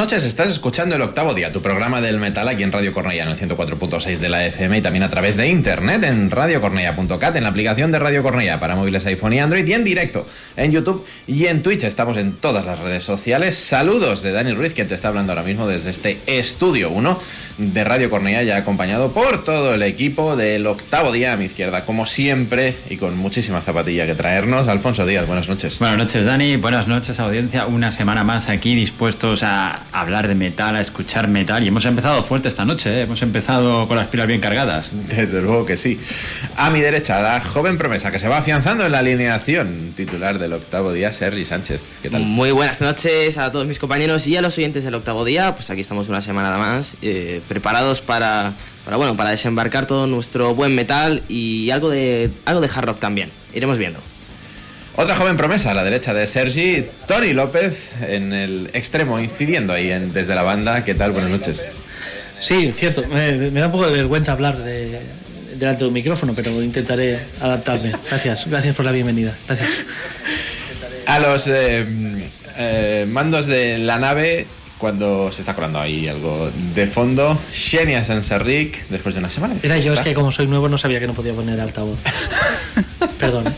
Noches, estás escuchando el octavo día, tu programa del metal aquí en Radio Cornella, en el 104.6 de la FM y también a través de internet en radiocornella.cat, en la aplicación de Radio Cornella para móviles iPhone y Android y en directo en YouTube y en Twitch. Estamos en todas las redes sociales. Saludos de Dani Ruiz, quien te está hablando ahora mismo desde este estudio 1 de Radio Cornella, ya acompañado por todo el equipo del octavo día a mi izquierda, como siempre, y con muchísima zapatilla que traernos. Alfonso Díaz, buenas noches. Buenas noches, Dani. Buenas noches, audiencia. Una semana más aquí dispuestos a a hablar de metal, a escuchar metal. Y hemos empezado fuerte esta noche, ¿eh? hemos empezado con las pilas bien cargadas. Desde luego que sí. A mi derecha, la joven promesa que se va afianzando en la alineación titular del octavo día, Sergi Sánchez. ¿Qué tal? Muy buenas noches a todos mis compañeros y a los oyentes del octavo día. Pues aquí estamos una semana más, eh, preparados para, para, bueno, para desembarcar todo nuestro buen metal y algo de, algo de hard rock también. Iremos viendo. Otra joven promesa a la derecha de Sergi, Tony López, en el extremo, incidiendo ahí en, desde la banda. ¿Qué tal? Buenas noches. Sí, cierto. Me, me da un poco de vergüenza hablar de, delante de un micrófono, pero intentaré adaptarme. Gracias, gracias por la bienvenida. Gracias. A los eh, eh, mandos de la nave, cuando se está colando ahí algo de fondo, Xenia Sanserric, después de una semana. de Era yo, es que como soy nuevo no sabía que no podía poner altavoz. Perdón.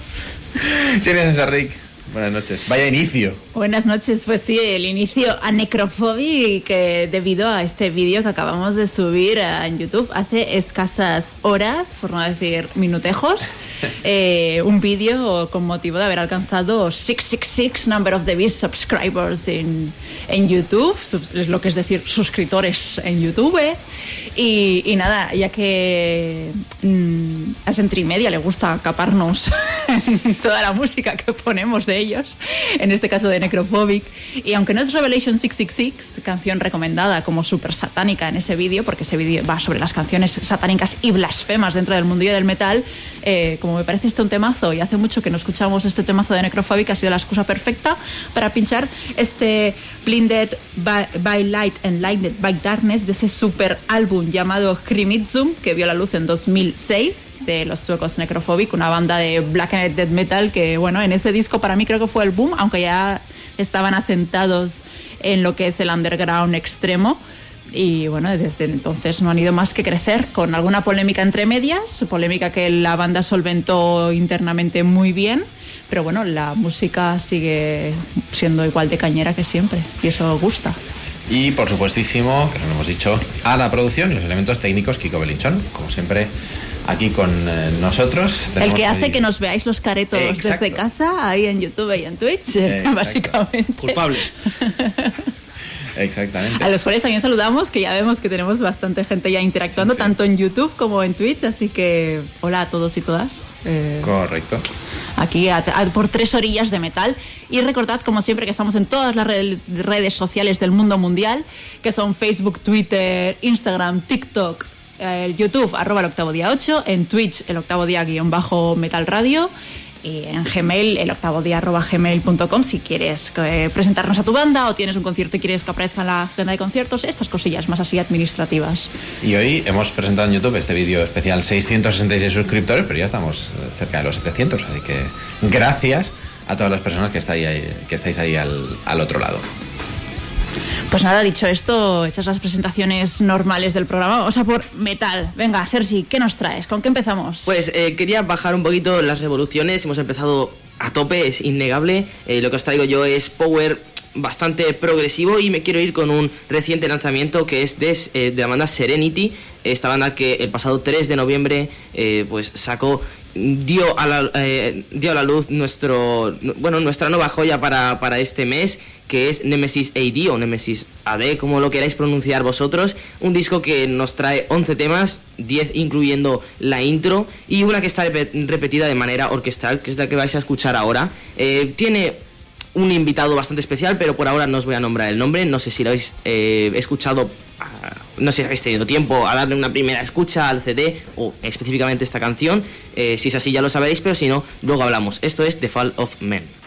Xenia Sanserric, buenas noches. Vaya inicio. Buenas noches, pues sí, el inicio a Necrophobic que debido a este vídeo que acabamos de subir en YouTube hace escasas horas, por no decir minutejos, eh, un vídeo con motivo de haber alcanzado 666 number of the beast subscribers en, en YouTube, es lo que es decir suscriptores en YouTube. Y, y nada, ya que mm, a Centri Media le gusta caparnos toda la música que ponemos de ellos, en este caso de Necrophobic. Y aunque no es Revelation 666, canción recomendada como súper satánica en ese vídeo, porque ese vídeo va sobre las canciones satánicas y blasfemas dentro del mundillo del metal, eh, como me parece este un temazo y hace mucho que no escuchamos este temazo de Necrophobic, ha sido la excusa perfecta para pinchar este Blinded by, by Light and Lighted by Darkness de ese super álbum llamado Crimitsum que vio la luz en 2006 de los suecos Necrophobic, una banda de black and death metal que bueno, en ese disco para mí creo que fue el boom, aunque ya estaban asentados en lo que es el underground extremo. Y bueno, desde entonces no han ido más que crecer con alguna polémica entre medias, polémica que la banda solventó internamente muy bien, pero bueno, la música sigue siendo igual de cañera que siempre y eso gusta. Y por supuestísimo, que lo hemos dicho, a la producción y los elementos técnicos, Kiko Belinchón, como siempre, aquí con eh, nosotros. El Tenemos que hace que nos veáis los caretos Exacto. desde casa, ahí en YouTube y en Twitch, Exacto. básicamente. Culpable. Exactamente. A los cuales también saludamos, que ya vemos que tenemos bastante gente ya interactuando, Sí, sí. tanto en YouTube como en Twitch, así que hola a todos y todas. Eh, Correcto. aquí a- a- por tres orillas de metal. Y recordad, como siempre, que estamos en todas las red- redes sociales del mundo mundial, que son Facebook, Twitter, Instagram, TikTok, eh, YouTube, arroba el octavo día 8, en Twitch, el octavo día guion bajo Metal Radio. Y en Gmail, el octavo día arroba gmail.com, si quieres eh, presentarnos a tu banda o tienes un concierto y quieres que aparezca en la agenda de conciertos, estas cosillas más así administrativas. Y hoy hemos presentado en YouTube este vídeo especial 666 suscriptores, pero ya estamos eh, cerca de los 700, así que gracias a todas las personas que estáis ahí, que estáis ahí al, al otro lado. Pues nada, dicho esto, hechas las presentaciones normales del programa, vamos a por metal. Venga, Sergi, ¿qué nos traes? ¿Con qué empezamos? Pues eh, quería bajar un poquito las revoluciones. Hemos empezado a tope, es innegable. Eh, lo que os traigo yo es power bastante progresivo y me quiero ir con un reciente lanzamiento que es de, eh, de la banda Serenity. Esta banda que el pasado 3 de noviembre pues sacó dio a la, eh, dio a la luz nuestro bueno nuestra nueva joya para, para este mes que es Nemesis AD o Nemesis AD, como lo queráis pronunciar vosotros. Un disco que nos trae 11 temas, 10 incluyendo la intro, y una que está rep- repetida de manera orquestal, que es la que vais a escuchar ahora. Eh, tiene un invitado bastante especial, pero por ahora no os voy a nombrar el nombre. No sé si lo habéis eh, escuchado, ah, no sé si habéis tenido tiempo a darle una primera escucha al CD o específicamente esta canción. Eh, si es así ya lo sabréis, pero si no, luego hablamos. Esto es The Fall of Men.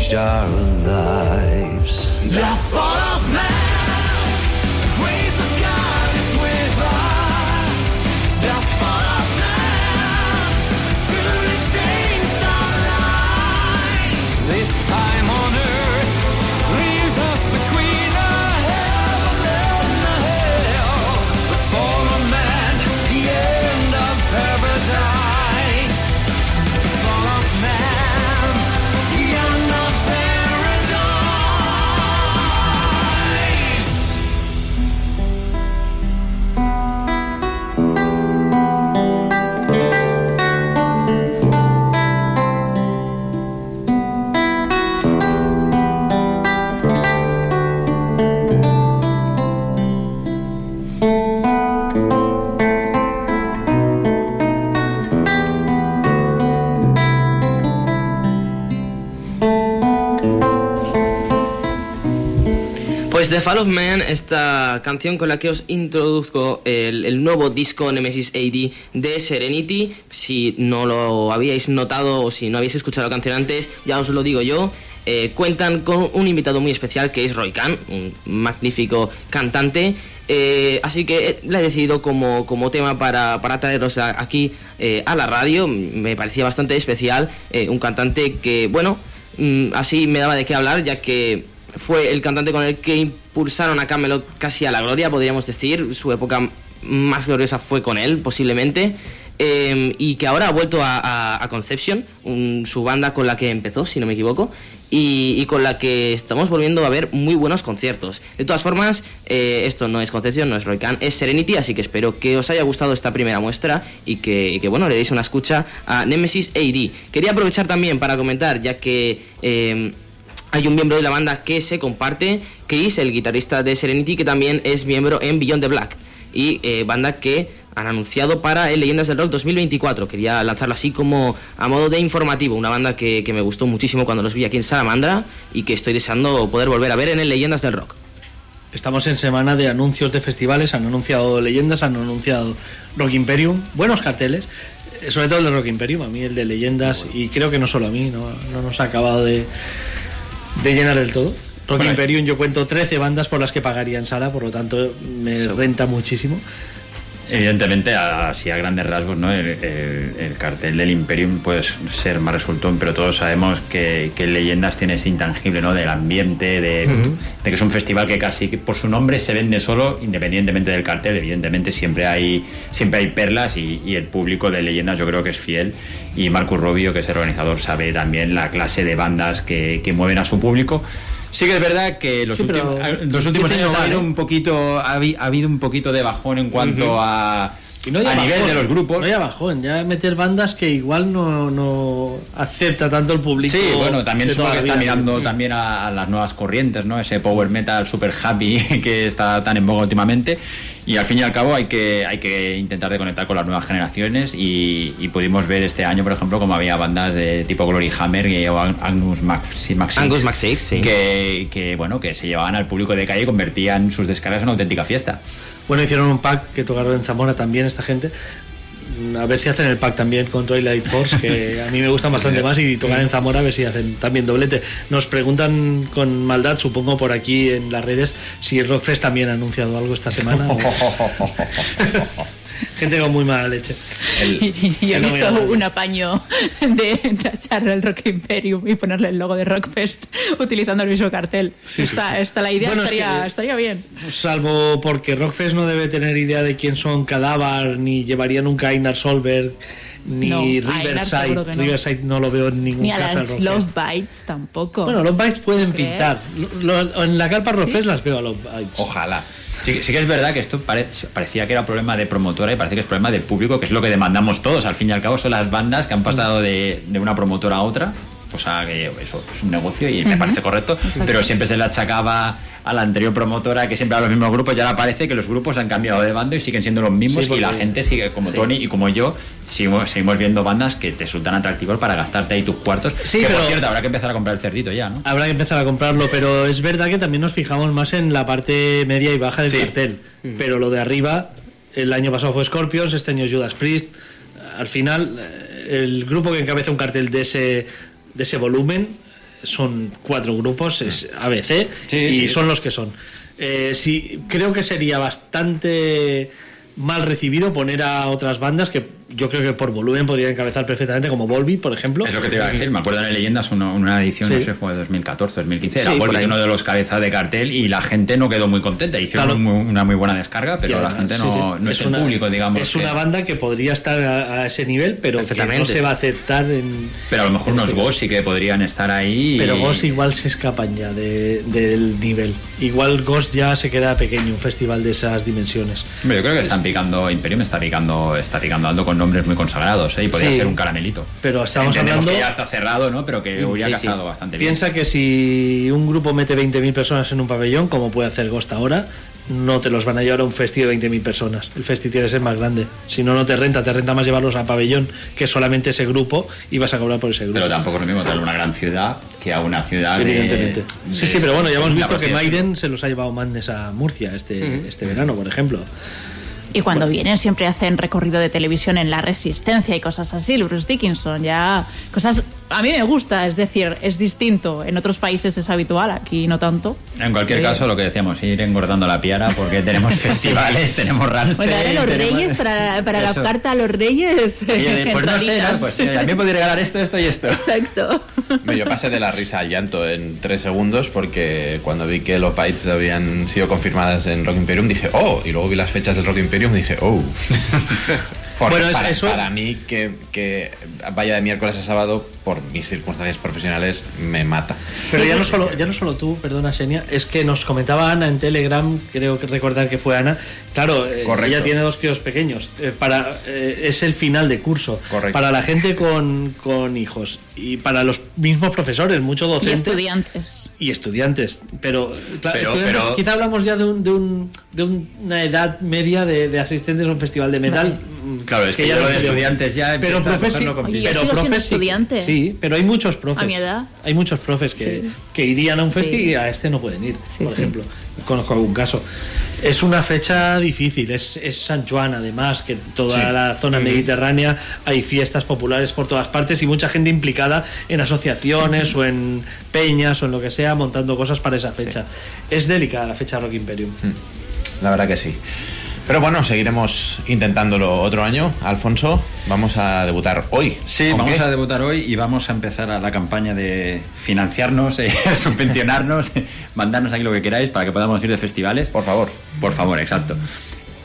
Changed our lives. The fall of man, Fall of Man, esta canción con la que os introduzco el, nuevo disco Nemesis AD de Serenity. Si no lo habíais notado o si no habéis escuchado la canción antes, ya os lo digo yo. Eh, cuentan con un invitado muy especial que es Roy Khan, un magnífico cantante. Eh, así que la he decidido como, como tema para, para traeros aquí eh, a la radio. Me parecía bastante especial. eh, un cantante que, bueno, mm, así me daba de qué hablar, ya que fue el cantante con el que impulsaron a Camelot casi a la gloria, podríamos decir. Su época más gloriosa fue con él, posiblemente. Eh, y que ahora ha vuelto a, a- Conception, su banda con la que empezó, si no me equivoco, y, con la que estamos volviendo a ver muy buenos conciertos. De todas formas, eh, esto no es Conception, no es Roy Khan, es Serenity, así que espero que os haya gustado esta primera muestra y que, y que, bueno, le deis una escucha a Nemesis AD. Quería aprovechar también para comentar, ya que... eh, hay un miembro de la banda que se comparte, Chris, el guitarrista de Serenity, que también es miembro en Beyond the Black. Y eh, banda que han anunciado para el Leyendas del Rock 2024. Quería lanzarlo así como a modo de informativo. Una banda que, que me gustó muchísimo cuando los vi aquí en Salamandra y que estoy deseando poder volver a ver en el Leyendas del Rock. Estamos en semana de anuncios de festivales, han anunciado leyendas, han anunciado Rock Imperium, buenos carteles, eh, sobre todo el de Rock Imperium, a mí el de leyendas, y creo que no solo a mí, no, no nos ha acabado de, de llenar del todo. Rock Bueno, Imperium, yo cuento 13 bandas por las que pagaría en sala, por lo tanto me renta muchísimo. Evidentemente, así a grandes rasgos, ¿no? El, el- el cartel del Imperium puede ser más resultón, pero todos sabemos que, que Leyendas tiene ese intangible, ¿no? Del ambiente, de, que es un festival que casi por su nombre se vende solo, independientemente del cartel. Evidentemente, siempre hay, siempre hay perlas y, y el público de Leyendas yo creo que es fiel. Y Marcus Rubio, que es el organizador, sabe también la clase de bandas que, que mueven a su público. Sí que es verdad que los, Sí, pero últimos, los años ha habido ¿eh? un poquito ha, habi- ha habido un poquito de bajón en cuanto a Y no hay a nivel de los grupos. No hay bajón, ya meter bandas que igual no, no acepta tanto el público. Sí, bueno, también supongo que está mirando también a, a las nuevas corrientes, ¿no? Ese power metal super happy que está tan en boga últimamente. Y al fin y al cabo hay que, hay que intentar de conectar con las nuevas generaciones y, y pudimos ver este año, por ejemplo, como había bandas de tipo Glory Hammer y, o Angus Max, Max Angus Max Six, sí. que, que, bueno, que se llevaban al público de calle y convertían sus descargas en una auténtica fiesta. Bueno, hicieron un pack que tocaron en Zamora también esta gente. A ver si hacen el pack también con Twilight Force, que a mí me gustan bastante sí. más, y tocan en Zamora a ver si hacen también doblete. Nos preguntan con maldad, supongo por aquí en las redes, si Rockfest también ha anunciado algo esta semana. Gente con muy mala leche. Y, y he no visto un apaño de tachar el Rock Imperium y ponerle el logo de Rockfest utilizando el mismo cartel. Sí, sí, está, sí. está la idea, Bueno, es estaría, que- estaría bien. Salvo porque Rockfest no debe tener idea de quién son Cadáver, ni llevaría nunca a Einar Solberg, ni No, Riverside. no. Riverside no lo veo en ningún Ni a caso las Rockfest. Love Bites tampoco. Bueno, los Bites pueden ¿Crees? pintar. Lo- lo- en la carpa Rockfest las veo a los Bites. Ojalá. Sí, sí que es verdad que esto pare- parecía que era problema de promotora y parece que es problema del público, que es lo que demandamos todos. Al fin y al cabo son las bandas que han pasado de una promotora a otra. O sea, que eso es un negocio y me parece correcto, Exacto. pero siempre se le achacaba a la anterior promotora que siempre a los mismos grupos y ahora parece que los grupos han cambiado de bando y siguen siendo los mismos Sí, porque- y la gente sigue, como Sí. Tony y como yo, seguimos, seguimos viendo bandas que te resultan atractivos para gastarte ahí tus cuartos. Sí, que por pero- cierto, habrá que empezar a comprar el cerdito ya, ¿no? Habrá que empezar a comprarlo, pero es verdad que también nos fijamos más en la parte media y baja del Sí. cartel. Pero lo de arriba El año pasado fue Scorpions, este año Judas Priest. Al final, eh, el grupo que encabeza un cartel de ese, de ese volumen son cuatro grupos, es ABC, Sí, y sí. son los que son. Eh, sí, creo que sería bastante mal recibido poner a otras bandas que yo creo que por volumen podrían encabezar perfectamente, como Volbeat, por ejemplo. Es lo que te iba a decir, me acuerdo en Leyendas uno- una edición, Sí. no sé, fue de 2014, 2015, era Sí, Volbeat uno de los cabezas de cartel y la gente no quedó muy contenta. Hicieron Claro. una muy buena descarga, pero Y la gente sí, no, no es, el una- público, digamos. Es que- una banda que podría estar a, a ese nivel, pero que no se va a aceptar en. Pero a lo mejor unos este Ghost sí que podrían estar ahí. y- Pero Ghost igual se escapan ya de- del nivel. Igual Ghost ya se queda pequeño, un festival de esas dimensiones. Hombre, yo creo que están picando, Imperium está picando, está picando ando con nombres muy consagrados, ¿eh? y podría Sí. ser un caramelito. Pero estamos Entendemos hablando. que ya está cerrado, ¿no? Pero que hubiera Sí, sí. casado bastante bien. Piensa que si un grupo mete 20.000 personas en un pabellón, como puede hacer Ghost ahora, no te los van a llevar a un festi de 20.000 personas. El festi tiene que ser más grande. Si no, no te renta. Te renta más llevarlos a pabellón, que solamente ese grupo, y vas a cobrar por ese grupo. Pero tampoco es lo mismo traer una gran ciudad que a una ciudad de- Evidentemente. de- sí, sí, pero bueno, ya hemos visto que. Maiden se los ha llevado Madness a Murcia este, este verano, por ejemplo. Y cuando vienen siempre hacen recorrido de televisión en La Resistencia y cosas así. Bruce Dickinson, ya cosas... A mí me gusta, es decir, es distinto. En otros países es habitual, aquí no tanto. En cualquier Eh, caso, lo que decíamos, ir engordando la piara porque tenemos festivales, tenemos Ramstein. Bueno, ahora los tenemos- reyes, para, para la carta a los reyes... Oye, pues no sé, ¿no? entraditas. pues eh, también podría regalar esto, esto y esto. Exacto. Yo pasé de la risa al llanto en tres segundos porque cuando vi que los Bites habían sido confirmadas en Rock Imperium dije, oh, y luego vi las fechas del Rock Imperium y dije, oh. Porque Bueno, es- para, eso- para mí que, que vaya de miércoles a sábado, por mis circunstancias profesionales, me mata. Pero ya no solo, ya no solo tú, perdona Xenia, es que nos comentaba Ana en Telegram, creo que recordar que fue Ana. Claro, eh, ella tiene dos críos pequeños. eh, para eh, es el final de curso. Correcto. Para la gente con, con hijos y para los mismos profesores, muchos Y docentes estudiantes. y estudiantes. Pero, claro, Pero- estudiantes, pero- quizá hablamos ya de, un- de, un- de una edad media de, de asistentes a un festival de metal. Claro, es que ya no lo de creo. estudiantes ya Pero profes sí, Oye, pero profes estudiante. Sí, pero hay muchos profes. A mi edad. Hay muchos profes que, Sí. que irían a un festi Sí. y a este no pueden ir, Sí, por sí. ejemplo. Conozco algún caso. Es una fecha difícil, es, es San Juan además, que toda Sí. la zona mediterránea hay fiestas populares por todas partes y mucha gente implicada en asociaciones o en peñas o en lo que sea montando cosas para esa fecha. Es delicada la fecha Rock Imperium. La verdad que sí. Pero bueno, seguiremos intentándolo otro año. Alfonso, vamos a debutar hoy. Sí, ¿Con vamos qué? a debutar hoy y vamos a empezar a la campaña de financiarnos, eh, subvencionarnos, mandarnos aquí lo que queráis para que podamos ir de festivales. Por favor. Por favor, exacto.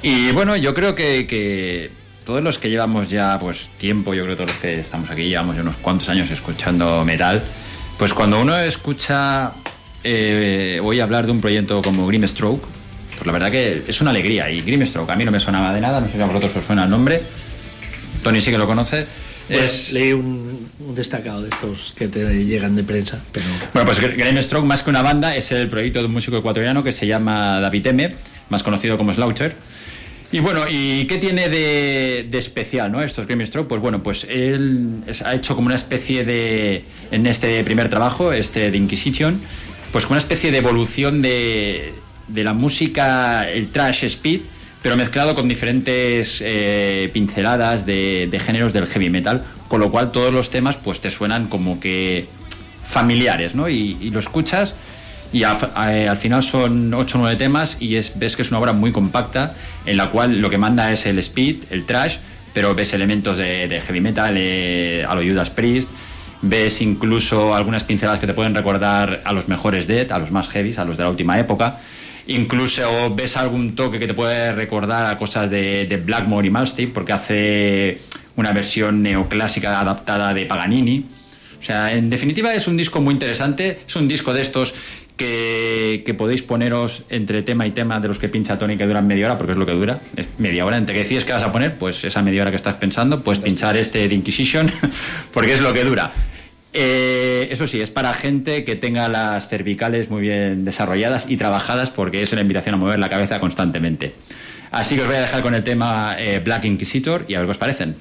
Y bueno, yo creo que, que todos los que llevamos ya pues tiempo, yo creo que todos los que estamos aquí llevamos ya unos cuantos años escuchando metal, pues cuando uno escucha, eh, voy a hablar de un proyecto como Grimstroke, pues la verdad que es una alegría. Y Grimstroke a mí no me sonaba de nada, no sé si a vosotros os suena el nombre. Tony sí que lo conoce. Bueno, es, leí un, un destacado de estos que te llegan de prensa, pero Bueno, pues Grimstroke, más que una banda, es el proyecto de un músico ecuatoriano que se llama David M., más conocido como Sloucher. Y bueno, ¿y qué tiene de, de especial, no? Estos Grimstroke, pues bueno, pues él ha hecho como una especie de, en este primer trabajo, este de Inquisition, pues como una especie de evolución de, de la música, el trash speed, pero mezclado con diferentes eh, pinceladas de, géneros del heavy metal, con lo cual todos los temas pues te suenan como que familiares, ¿no? Y, y lo escuchas y a- al final son 8 o 9 temas y es, ves que es una obra muy compacta en la cual lo que manda es el speed, el trash, pero ves elementos de, de heavy metal eh, a lo Judas Priest, ves incluso algunas pinceladas que te pueden recordar a los mejores Dead, a los más heavies, a los de la última época. Incluso ves algún toque que te puede recordar a cosas de, de Blackmore y Malmsteen, porque hace una versión neoclásica adaptada de Paganini. O sea, en definitiva es un disco muy interesante, es un disco de estos que, que podéis poneros entre tema y tema de los que pincha Tony que duran media hora, porque es lo que dura, es media hora. Entre que decides que vas a poner, pues esa media hora que estás pensando, pues pinchar este de Inquisition, porque es lo que dura. Eh, eso sí, es para gente que tenga las cervicales muy bien desarrolladas y trabajadas, porque es una invitación a mover la cabeza constantemente. Así que os voy a dejar con el tema eh, Black Inquisitor y a ver qué os parecen.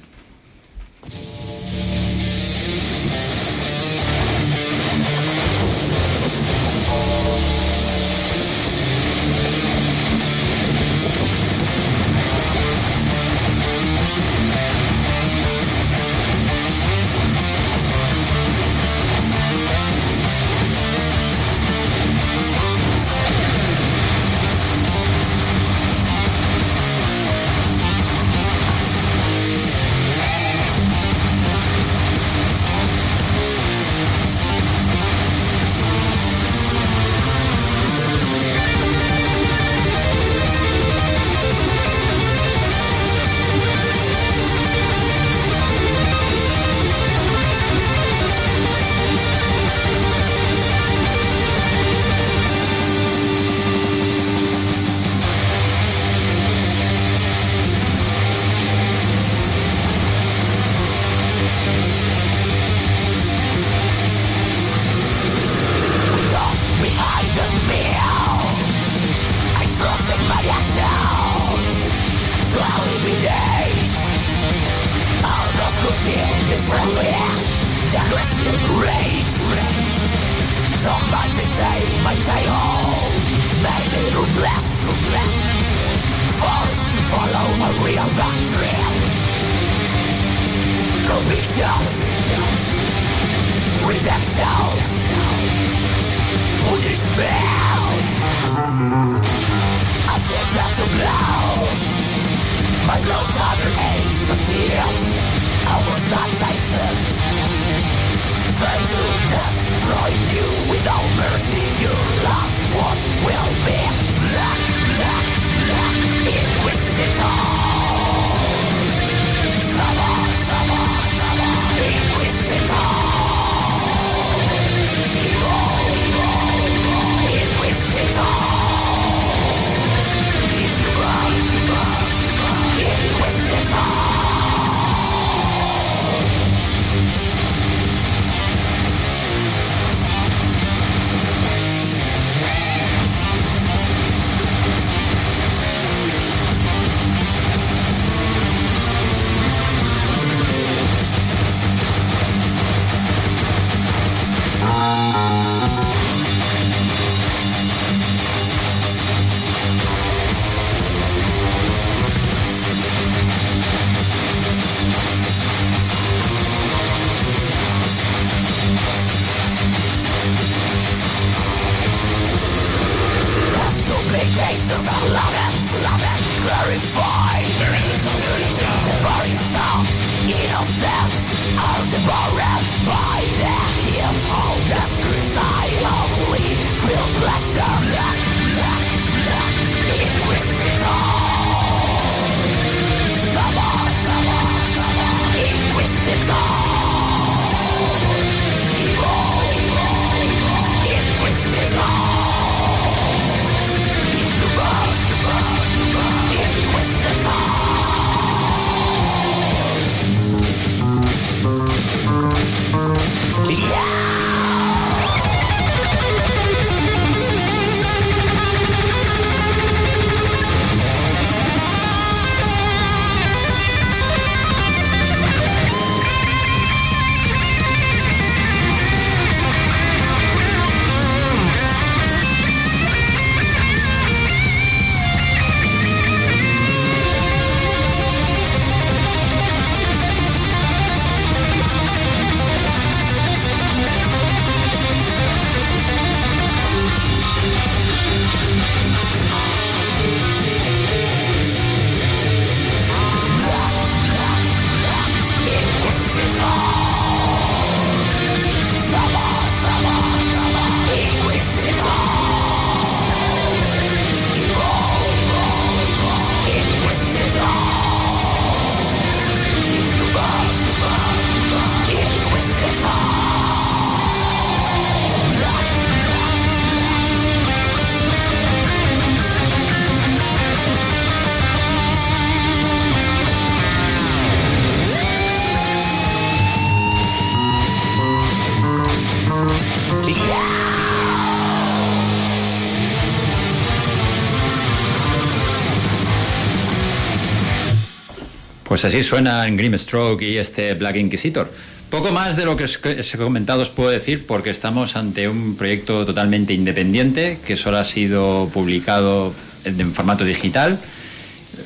Pues así suena en Grimstroke y este Black Inquisitor. Poco más de lo que os he comentado os puedo decir porque estamos ante un proyecto totalmente independiente que solo ha sido publicado en formato digital.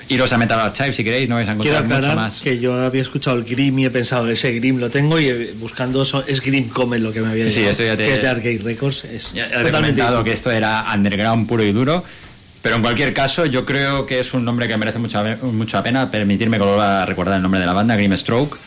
Iros a Metal Archive si queréis, no vais a Quiero encontrar mucho aclarar más. que yo había escuchado el Grim y he pensado, ese Grim lo tengo y eh, buscando eso, es Grim Comet lo que me había Sí, llegado, esto ya te- que es de Arcade Records. Es Ya he totalmente comentado distinto. que esto era underground puro y duro. Pero en cualquier caso, yo creo que es un nombre que merece mucha, mucha pena. Permitirme que a recordar el nombre de la banda, Grimstroke.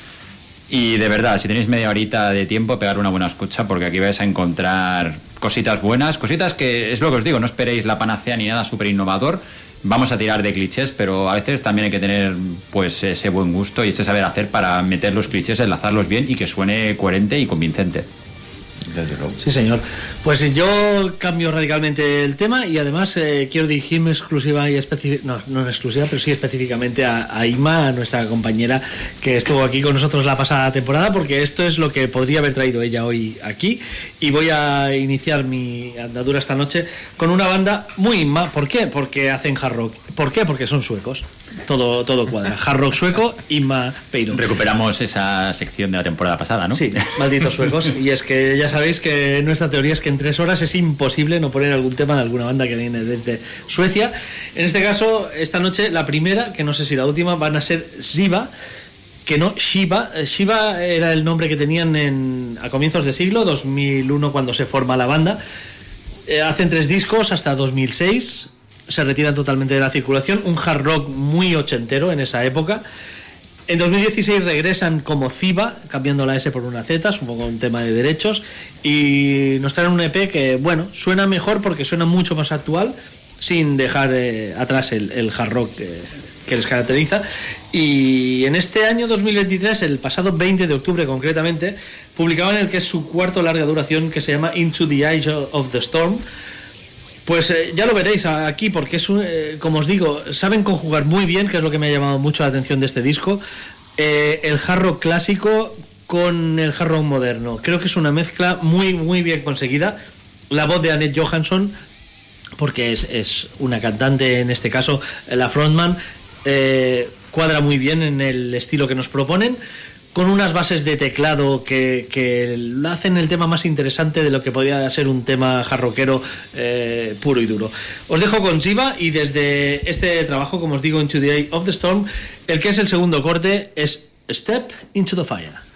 Y de verdad, si tenéis media horita de tiempo, pegar una buena escucha, porque aquí vais a encontrar cositas buenas, cositas que es lo que os digo, no esperéis la panacea ni nada súper innovador. Vamos a tirar de clichés, pero a veces también hay que tener pues ese buen gusto y ese saber hacer para meter los clichés, enlazarlos bien y que suene coherente y convincente. Desde luego. Sí, señor. Pues yo cambio radicalmente el tema y además eh, quiero dirigirme exclusiva y específica, no, no exclusiva, pero sí específicamente a, a Ima, a nuestra compañera que estuvo aquí con nosotros la pasada temporada, porque esto es lo que podría haber traído ella hoy aquí. Y voy a iniciar mi andadura esta noche con una banda muy Inma. ¿Por qué? Porque hacen hard rock. ¿Por qué? Porque son suecos. Todo, todo cuadra. Hard rock sueco, Inma Peiro. Recuperamos esa sección de la temporada pasada, ¿no? Sí, malditos suecos. Y es que ya sabéis que nuestra teoría es que en tres horas es imposible no poner algún tema de alguna banda que viene desde Suecia. En este caso, esta noche, la primera, que no sé si la última, van a ser Shiva, que no Shiva. Eh, Shiva era el nombre que tenían en, a comienzos de siglo, 2001 cuando se forma la banda. Eh, hacen tres discos hasta 2006. Se retiran totalmente de la circulación. Un hard rock muy ochentero en esa época. En 2016 regresan como Ciba, cambiando la S por una Z, es un poco un tema de derechos, y nos traen un EP que, bueno, suena mejor porque suena mucho más actual, sin dejar eh, atrás el, hard rock que, que les caracteriza. Y en este año 2023, el pasado 20 de octubre concretamente, publicaban el que es su cuarto larga duración que se llama Into the Eye of the Storm. Pues eh, ya lo veréis aquí, porque es un, eh, como os digo, saben conjugar muy bien, que es lo que me ha llamado mucho la atención de este disco, eh, el hard rock clásico con el hard rock moderno. Creo que es una mezcla muy, muy bien conseguida. La voz de Annette Johansson, porque es, es una cantante, en este caso, la frontman, cuadra muy bien en el estilo que nos proponen, con unas bases de teclado que, que hacen el tema más interesante de lo que podría ser un tema jarroquero eh, puro y duro. Os dejo con Shiva y desde este trabajo, como os digo, the Eye of the Storm, el que es el segundo corte es Step into the Fire.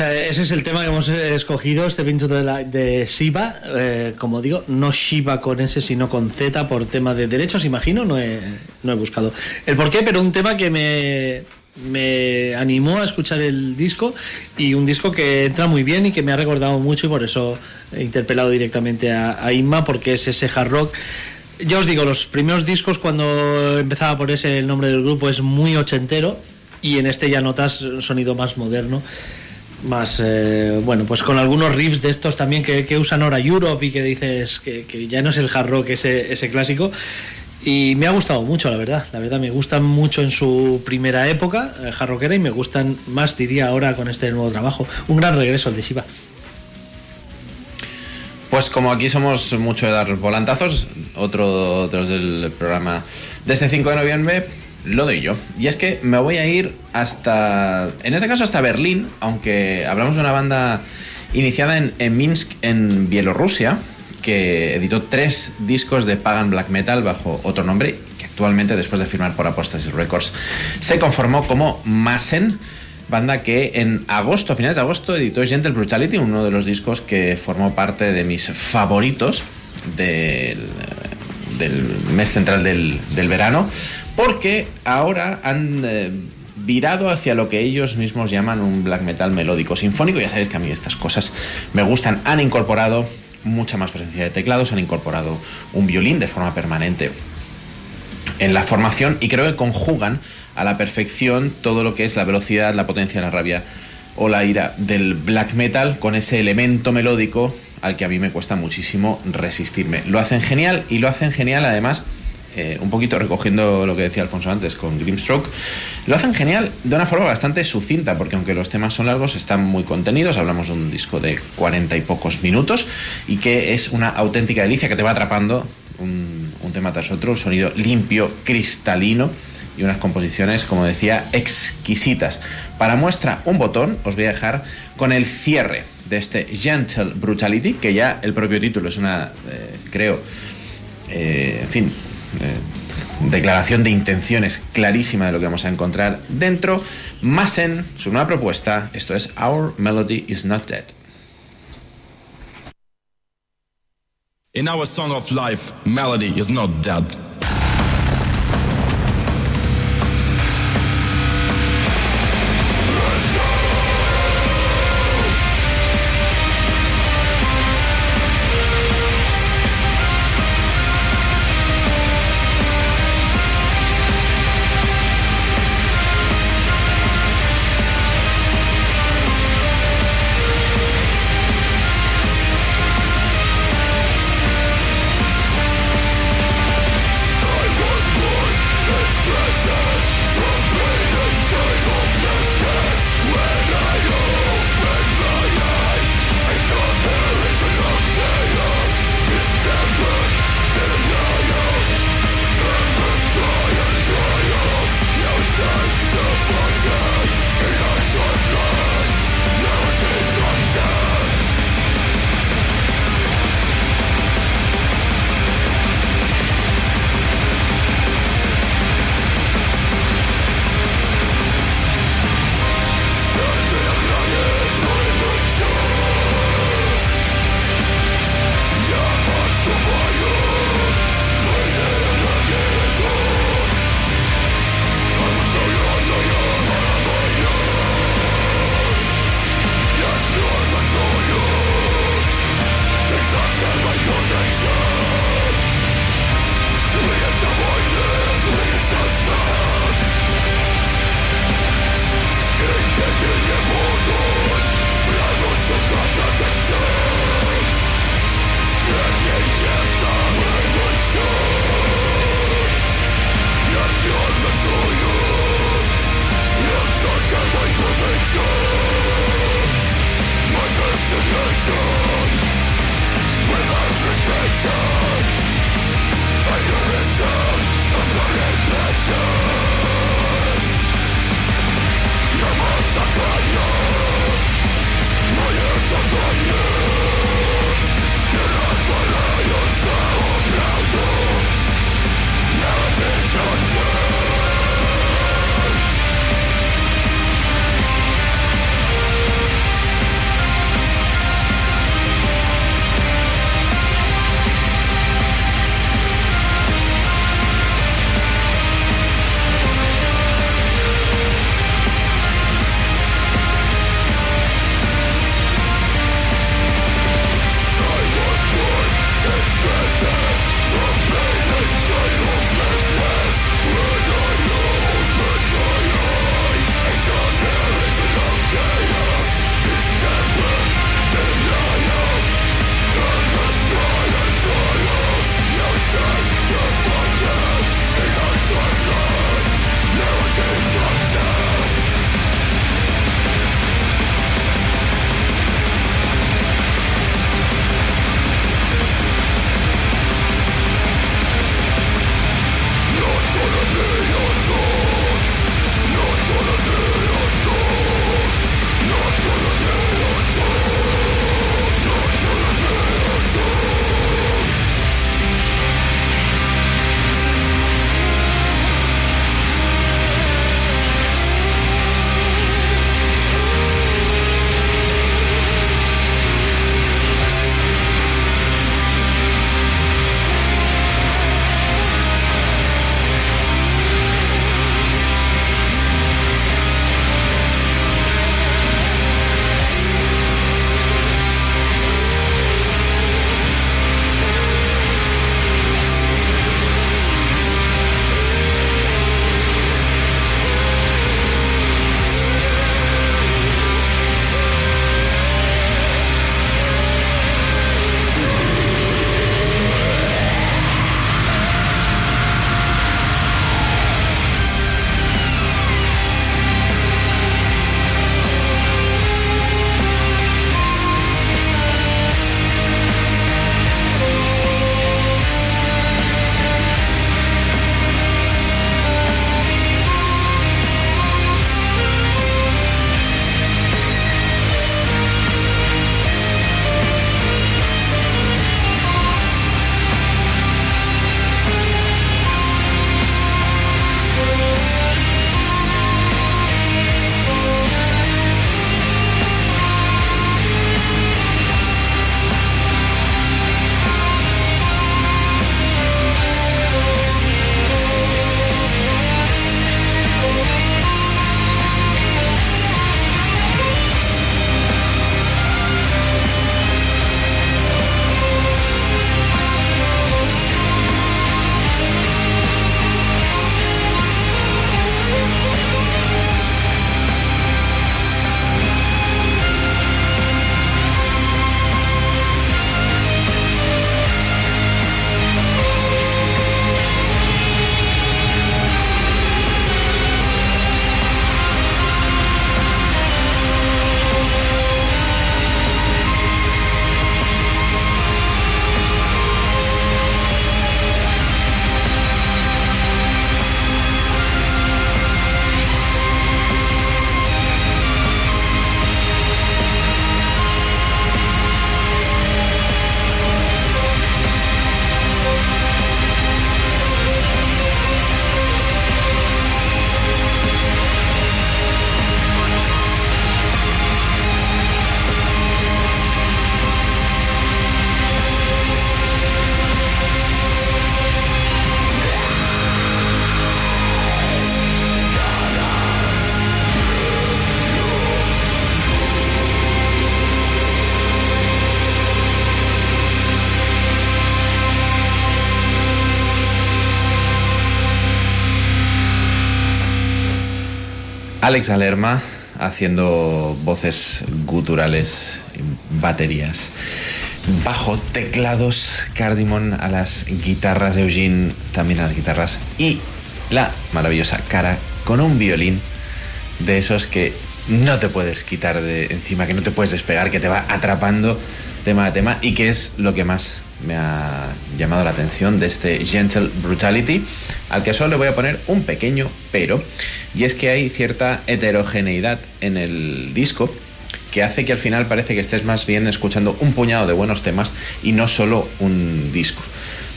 Ese es el tema que hemos eh, escogido, este pincho de, la, de Shiva. eh, como digo, no Shiva con S, sino con Z por tema de derechos, imagino. No he, no he buscado el por qué, pero un tema que me, me animó a escuchar el disco y un disco que entra muy bien y que me ha recordado mucho y por eso he interpelado directamente a, a Inma porque es ese hard rock. Ya os digo, los primeros discos cuando empezaba por ese el nombre del grupo es muy ochentero y en este ya notas sonido más moderno más eh, bueno pues con algunos riffs de estos también que, usan ahora Europe y que dices que, ya no es el hard rock ese, ese clásico. Y me ha gustado mucho la verdad. La verdad me gustan mucho en su primera época eh, hard rockera y me gustan más diría ahora con este nuevo trabajo. Un gran regreso el de Shiva. Pues como aquí somos mucho de dar volantazos, otro, otros del programa de este 5 de noviembre lo doy yo. Y es que me voy a ir hasta, en este caso hasta Berlín, aunque hablamos de una banda iniciada en, Minsk, en Bielorrusia, que editó tres discos de pagan black metal bajo otro nombre, que actualmente, después de firmar por Apostasy Records, se conformó como Massen, banda que en agosto, a finales de agosto, editó Gentle Brutality, uno de los discos que formó parte de mis favoritos del, del mes central del, del verano, porque ahora han eh, virado hacia lo que ellos mismos llaman un black metal melódico sinfónico. Ya sabéis que a mí estas cosas me gustan. Han incorporado mucha más presencia de teclados, han incorporado un violín de forma permanente en la formación y creo que conjugan a la perfección todo lo que es la velocidad, la potencia, la rabia o la ira del black metal con ese elemento melódico al que a mí me cuesta muchísimo resistirme. Lo hacen genial y lo hacen genial además, eh, un poquito recogiendo lo que decía Alfonso antes con Grimstroke, lo hacen genial de una forma bastante sucinta porque aunque los temas son largos están muy contenidos, hablamos de un disco de cuarenta y pocos minutos y que es una auténtica delicia que te va atrapando un, un tema tras otro, un sonido limpio, cristalino y unas composiciones, como decía, exquisitas. Para muestra un botón, os voy a dejar con el cierre de este Gentle Brutality, que ya el propio título es una, eh, creo, eh, en fin, eh, declaración de intenciones clarísima de lo que vamos a encontrar dentro. Massen, su nueva propuesta, esto es Our Melody is Not Dead. In our song of life, melody is not dead. Alex Alerma haciendo voces guturales, baterías. Bajo, teclados, Cardimon a las guitarras, Eugene también a las guitarras y la maravillosa cara con un violín de esos que no te puedes quitar de encima, que no te puedes despegar, que te va atrapando tema a tema y que es lo que más me ha llamado la atención de este Gentle Brutality, al que solo le voy a poner un pequeño pero, y es que hay cierta heterogeneidad en el disco que hace que al final parece que estés más bien escuchando un puñado de buenos temas y no solo un disco.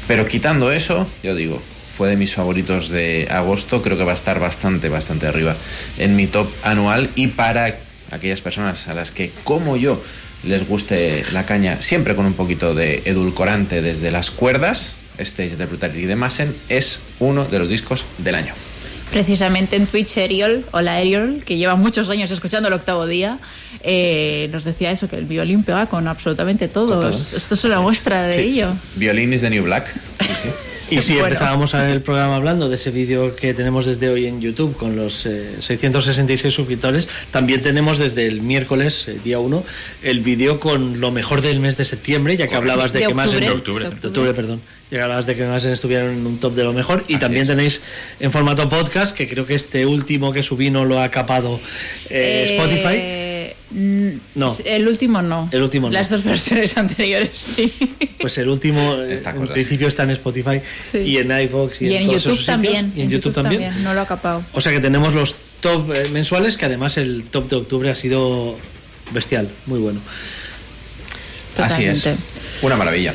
Pero quitando eso, yo digo, fue de mis favoritos de agosto, creo que va a estar bastante, bastante arriba en mi top anual y para aquellas personas a las que, como yo, les guste la caña siempre con un poquito de edulcorante desde las cuerdas, Stage de Brutality de Massen es uno de los discos del año. Precisamente en Twitch, Eriol, hola Eriol, que lleva muchos años escuchando el octavo día, eh, nos decía eso, que el violín pega con absolutamente todo. Esto es una muestra de Sí. ello. Violín is the New Black. Y si Bueno. empezábamos a ver el programa hablando de ese vídeo que tenemos desde hoy en YouTube con los eh, 666 suscriptores, también tenemos desde el miércoles, eh, día 1, el vídeo con lo mejor del mes de septiembre, ya que hablabas de, De que más en De octubre. de octubre, perdón. Ya que hablabas de que más estuvieron en un top de lo mejor. Y también tenéis en formato podcast, que creo que este último que subí no lo ha capado eh, Spotify. Mm, No. El último no. El último no. Las dos versiones anteriores sí. Pues el último, eh, en cosa, principio, está en Spotify Sí. y en iVoox y, Y en todos YouTube esos sitios. también. Y en YouTube también. No lo ha capado. O sea que tenemos los top eh, mensuales, que además el top de octubre ha sido bestial, muy bueno. Así es. Totalmente. Una maravilla.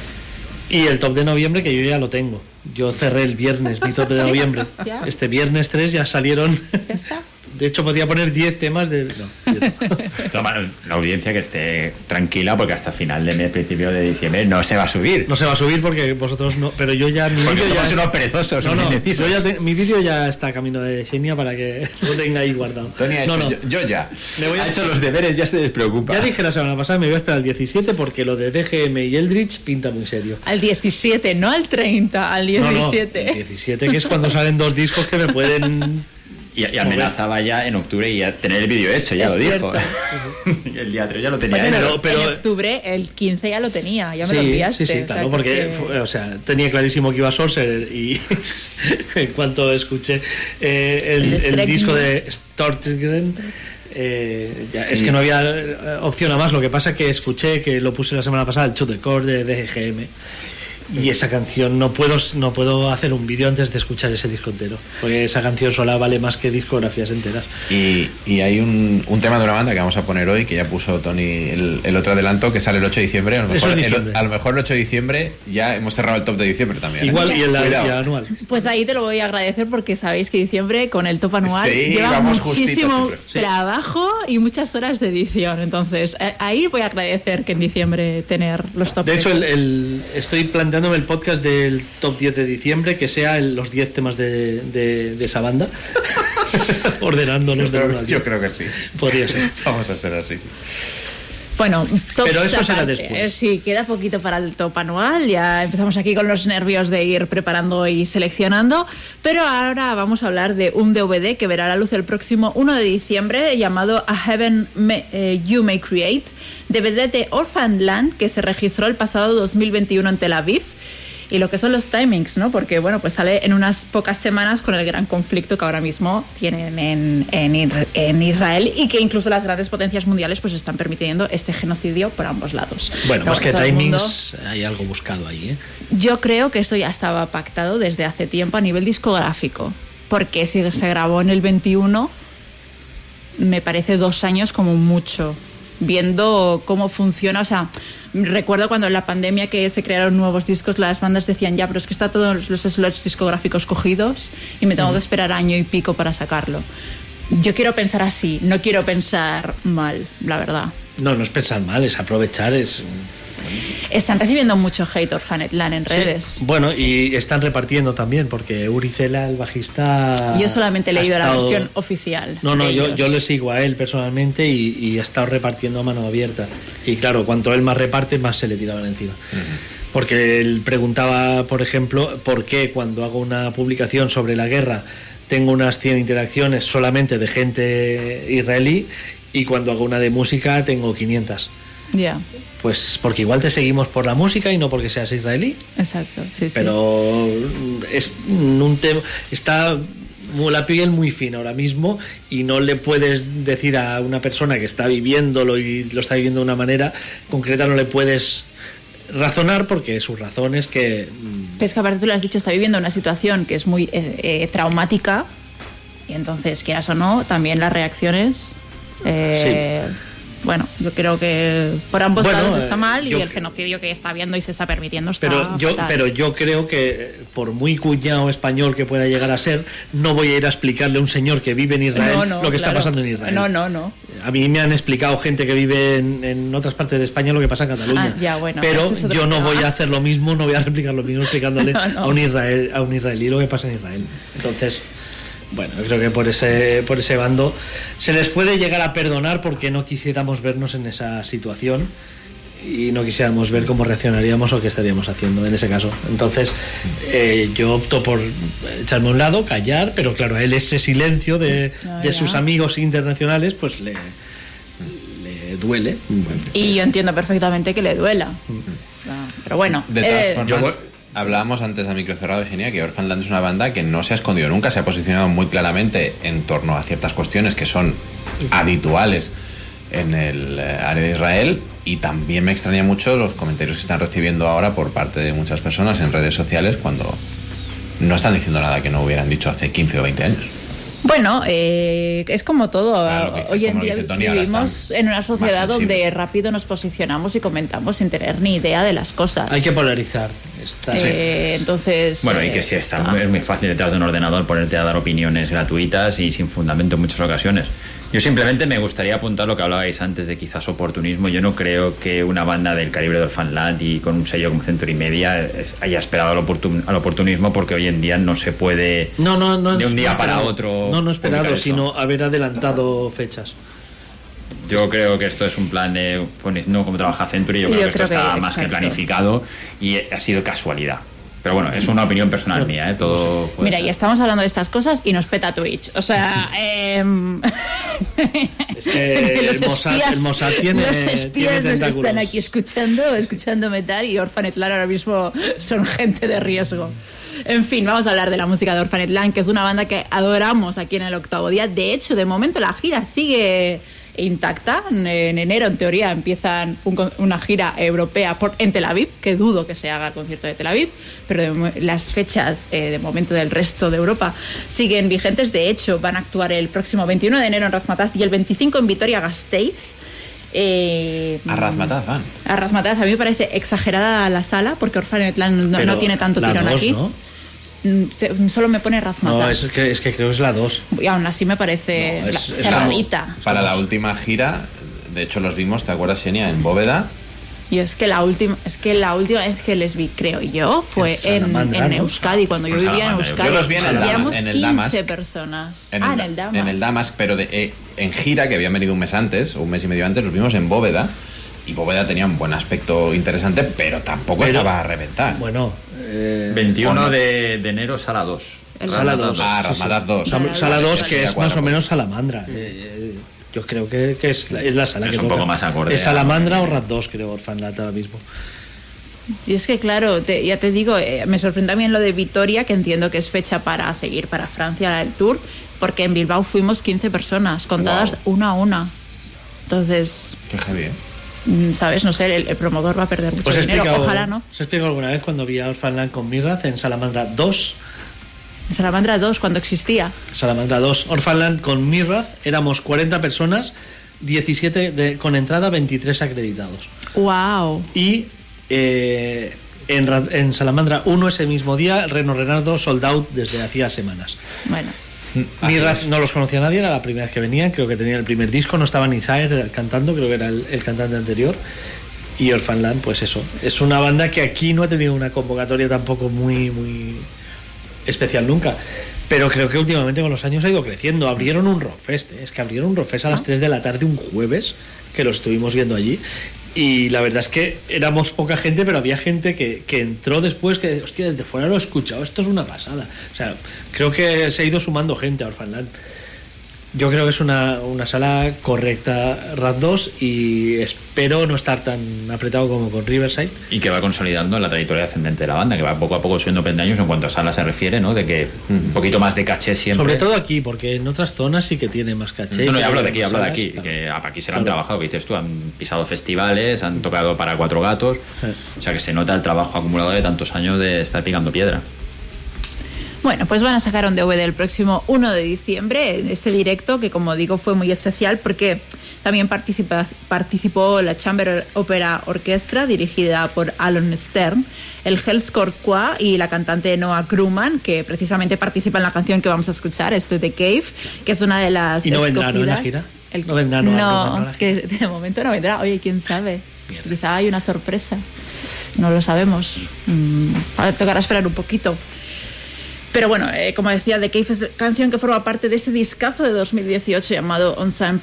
Y el top de noviembre, que yo ya lo tengo. Yo cerré el viernes mi top de noviembre. ¿Ya? Este viernes 3 ya salieron. Ya está. De hecho, podía poner 10 temas de. No, Toma, la audiencia que esté tranquila porque hasta final de mes, principio de diciembre, no se va a subir. no se va a subir porque vosotros no. Pero yo ya. Mi Porque vídeo somos ya. unos perezosos, No, no, yo ya te- mi vídeo ya está camino de Xenia para que lo tenga ahí guardado. Tony ha no, hecho- no. Yo, yo ya. Me voy a Ha hecho los deberes, ya se despreocupa. Ya dije la semana pasada, me voy a esperar al 17 porque lo de DGM y Eldritch pinta muy serio. Al 17, no al 30, al No, no, 17. el 17 que es cuando salen dos discos que me pueden... Y, y amenazaba ya en octubre y ya tener el vídeo hecho, ya Es lo dijo. el día 3 ya lo tenía hecho. pero- en octubre, el 15 ya lo tenía, ya me sí, lo enviaste. sí, sí, o sea, claro, que porque es que- o sea, tenía clarísimo que iba a Sorcerer y en cuanto escuché eh, el, El el Stregno. disco de Stortgren, eh, ya, es que no había eh, opción a más. Lo que pasa que escuché que lo puse la semana pasada, el The Core de DGM. Y esa canción no puedo no puedo hacer un vídeo antes de escuchar ese disco entero, porque esa canción sola vale más que discografías enteras. Y, y hay un, un tema de una banda que vamos a poner hoy, que ya puso Tony el, el otro adelanto, que sale el 8 de diciembre. A lo, Eso mejor, es el- diciembre. a lo mejor el 8 de diciembre ya hemos cerrado el top de diciembre también. ¿eh? Igual y el, y Cuidado. el anual. Pues ahí te lo voy a agradecer porque sabéis que diciembre con el top anual Sí, lleva muchísimo siempre. Sí. trabajo y muchas horas de edición. Entonces, eh, ahí voy a agradecer que en diciembre tener los top De hecho, el, 10. Planteándome el podcast del top 10 de diciembre, que sea el- los 10 temas de, de- de esa banda, ordenándolos Yo de creo, yo creo que sí. Podría ser. Vamos a ser así. Bueno, top Pero eso será después. Eh, Sí, queda poquito para el top anual. Ya empezamos aquí con los nervios de ir preparando y seleccionando. Pero ahora vamos a hablar de un DVD que verá la luz el próximo 1 de diciembre llamado A Heaven May- eh, You May Create. DVD de Orphan Land que se registró el pasado 2021 en Tel Aviv. Y lo que son los timings, ¿no? Porque, bueno, pues sale en unas pocas semanas con el gran conflicto que ahora mismo tienen en, en Israel y que incluso las grandes potencias mundiales pues están permitiendo este genocidio por ambos lados. Bueno, más que mundo- timings, hay algo buscado ahí. ¿eh? yo creo que eso ya estaba pactado desde hace tiempo a nivel discográfico. Porque si se grabó en el 21, me parece dos años como mucho. Viendo cómo funciona, o sea, recuerdo cuando en la pandemia que se crearon nuevos discos, las bandas decían ya, pero es que está todos los slots discográficos cogidos y me tengo que esperar año y pico para sacarlo. Yo quiero pensar así, no quiero pensar mal, la verdad. No, no es pensar mal, es aprovechar, es... Están recibiendo mucho hate Orphanetland en redes. Sí. Bueno, y están repartiendo también, porque Uri Cela, el bajista... Yo solamente he leído la estado- versión oficial. No, no, yo, yo le sigo a él personalmente y, y ha estado repartiendo a mano abierta. Y claro, cuanto él más reparte, más se le tiraban encima. Porque él preguntaba, por ejemplo, por qué cuando hago una publicación sobre la guerra tengo unas 100 interacciones solamente de gente israelí y cuando hago una de música tengo 500. Ya, Pues porque igual te seguimos por la música y no porque seas israelí. exacto. Sí, sí. Pero mm, es un tema está la piel muy fina ahora mismo y no le puedes decir a una persona que está viviéndolo y lo está viviendo de una manera concreta no le puedes razonar porque sus razones que mm, es que aparte tú lo has dicho, está viviendo una situación que es muy eh, eh, traumática y entonces, quieras o no, también las reacciones... eh, Bueno, yo creo que por ambos Bueno, lados eh, está mal yo- y el genocidio que está habiendo y se está permitiendo está pero yo fatal. pero yo creo que eh, por muy cuñado español que pueda llegar a ser no voy a ir a explicarle a un señor que vive en Israel No, no, lo que está pasando en Israel No, no, no. A mí me han explicado gente que vive en, en otras partes de España lo que pasa en Cataluña. Ah, ya, bueno, pero es yo no voy a hacer lo mismo, no voy a replicar lo mismo explicándole no. a un Israel, a un israelí lo que pasa en Israel. Entonces, bueno, yo creo que por ese por ese bando se les puede llegar a perdonar porque no quisiéramos vernos en esa situación y no quisiéramos ver cómo reaccionaríamos o qué estaríamos haciendo en ese caso. Entonces, eh, yo opto por echarme a un lado, callar, pero claro, a él ese silencio de, Ah, de sus amigos internacionales, pues le, le duele. Y yo entiendo perfectamente que le duela. Ah, Pero bueno, De todas eh, formas, hablábamos antes a micro cerrado, Genia, que Orphanland es una banda que no se ha escondido nunca, se ha posicionado muy claramente en torno a ciertas cuestiones que son habituales en el eh, área de Israel y también me extraña mucho los comentarios que están recibiendo ahora por parte de muchas personas en redes sociales cuando no están diciendo nada que no hubieran dicho hace 15 o 20 años. Bueno, eh, es como todo. Claro, que dice- Hoy en día vivimos en una sociedad donde rápido nos posicionamos y comentamos sin tener ni idea de las cosas. Hay que polarizar. Está- Eh, Entonces. Bueno, y eh, que si está, es muy fácil detrás de un ordenador ponerte a dar opiniones gratuitas y sin fundamento en muchas ocasiones. Yo simplemente me gustaría apuntar lo que hablabais antes de quizás oportunismo. Yo no creo que una banda del calibre de Orphanland y con un sello como Century Media eh, haya esperado al, oportun- al oportunismo porque hoy en día no se puede No, no, no. de un día no para esperado. otro. No, no esperado, sino haber adelantado fechas. Yo creo que esto es un plan de, pues, no como trabaja Century, yo creo Yo que esto que- está más que planificado y ha sido casualidad. Pero bueno, es una opinión personal mía, ¿eh? todo Mira, ser. ya estamos hablando de estas cosas y nos peta Twitch. O sea, em, Es que los el Mossad, el Mossad tiene, los tiene espías nos tentáculos. están aquí escuchando, escuchando metal y Orphanet Land ahora mismo son gente de riesgo. En fin, vamos a hablar de la música de Orphanet Land, que es una banda que adoramos aquí en el octavo día. De hecho, de momento la gira sigue intacta. En, en enero, en teoría, empiezan un una gira europea por, en Tel Aviv, que dudo que se haga el concierto de Tel Aviv, pero de las fechas eh, de momento del resto de Europa siguen vigentes. De hecho, van a actuar el próximo 21 de enero en Razmataz y el 25 en Vitoria-Gasteiz. Eh, A Razmataz van. a Razmataz a mí me parece exagerada la sala porque Orphanet Land no, no tiene tanto tirón dos, aquí. ¿no? Mm, Solo me pone Razmataz. No, es que, es que creo que es la 2. Y aún así me parece No, es- la- es cerradita. Para la última gira, de hecho los vimos, ¿te acuerdas, Xenia? En Bóveda. Y es que la última, es que la última vez que les vi, creo yo, fue En en. Euskadi, cuando yo vivía en. Euskadi. Yo los vi en el Dama- en el 15 Damask. personas. En ah, el, en el Dama. En el Damask, pero de, eh, en gira, que habían venido un mes antes, o un mes y medio antes, los vimos en Bóveda. Y Bóveda tenía un buen aspecto interesante, pero tampoco Pero- estaba a reventar. Bueno, eh, 21 ¿o no? de, de enero, sala 2. El Sala 2. Ah, sí, sí. Razmataz 2. Sala- Sala 2, que es más o menos Salamandra. Eh, yo creo que, que es, la, es la sala Es que un toca. poco más acorde ¿Es Salamandra o Rat 2, creo, Orphanland ahora mismo? Y es que, claro, te- ya te digo, eh, me sorprende también lo de Vitoria, que entiendo que es fecha para seguir para Francia el tour, porque en Bilbao fuimos 15 personas, contadas Wow. una a una. Entonces, Qué heavy, ¿eh? mm, ¿sabes? No sé, el, el promotor va a perder mucho Pues dinero. explicado, Ojalá no. os he explicado alguna vez cuando vi a Orphanland con Mirraz en Salamandra 2. En Salamandra 2, cuando existía. Salamandra 2. Orphanland con Mirraz éramos 40 personas, 17 de- con entrada, 23 acreditados. ¡Wow! Y eh, en, en Salamandra 1 ese mismo día, Reno Renardo sold out desde hacía semanas. Bueno, Mirraz no los conocía nadie, era la primera vez que venían, creo que tenían el primer disco, no estaba ni Zaire cantando, creo que era el, el cantante anterior. Y Orphanland, pues eso, es una banda que aquí no ha tenido una convocatoria tampoco muy, muy especial nunca. Pero creo que últimamente con los años ha ido creciendo. Abrieron un Rockfest, ¿eh? es que abrieron un Rockfest a las 3 de la tarde un jueves, que lo estuvimos viendo allí. Y la verdad es que éramos poca gente, pero había gente que, que entró después que, hostia, desde fuera lo he escuchado, esto es una pasada. O sea, creo que se ha ido sumando gente a Orphanland. Yo creo que es una, una sala correcta, RAD 2, y espero no estar tan apretado como con Riverside. Y que va consolidando la trayectoria ascendente de la banda, que va poco a poco subiendo peldaños en cuanto a sala se refiere, ¿no? De que un poquito más de caché siempre. Sobre todo aquí, porque en otras zonas sí que tiene más caché. No, no, hablo de aquí, hablo de aquí. claro. Que aquí se lo han Claro. trabajado, que dices tú, han pisado festivales, han tocado para cuatro gatos. O sea que se nota el trabajo acumulado de tantos años de estar picando piedra. Bueno, pues van a sacar un DVD el próximo 1 de diciembre en este directo que como digo fue muy especial porque también participa- participó la Chamber Opera Orchestra dirigida por Alan Stern, el Hell's Choir y la cantante Noah Krumman que precisamente participa en la canción que vamos a escuchar, este The Cave, que es una de las ¿Y no vendrá, no, en la gira? No vendrá, ¿no, a la que de momento no vendrá. Oye, quién sabe. Quizá hay una sorpresa. No lo sabemos. Mm, tocará esperar un poquito. Pero bueno, eh, como decía, The Cave es canción que forma parte de ese discazo de 2018 llamado Unsung,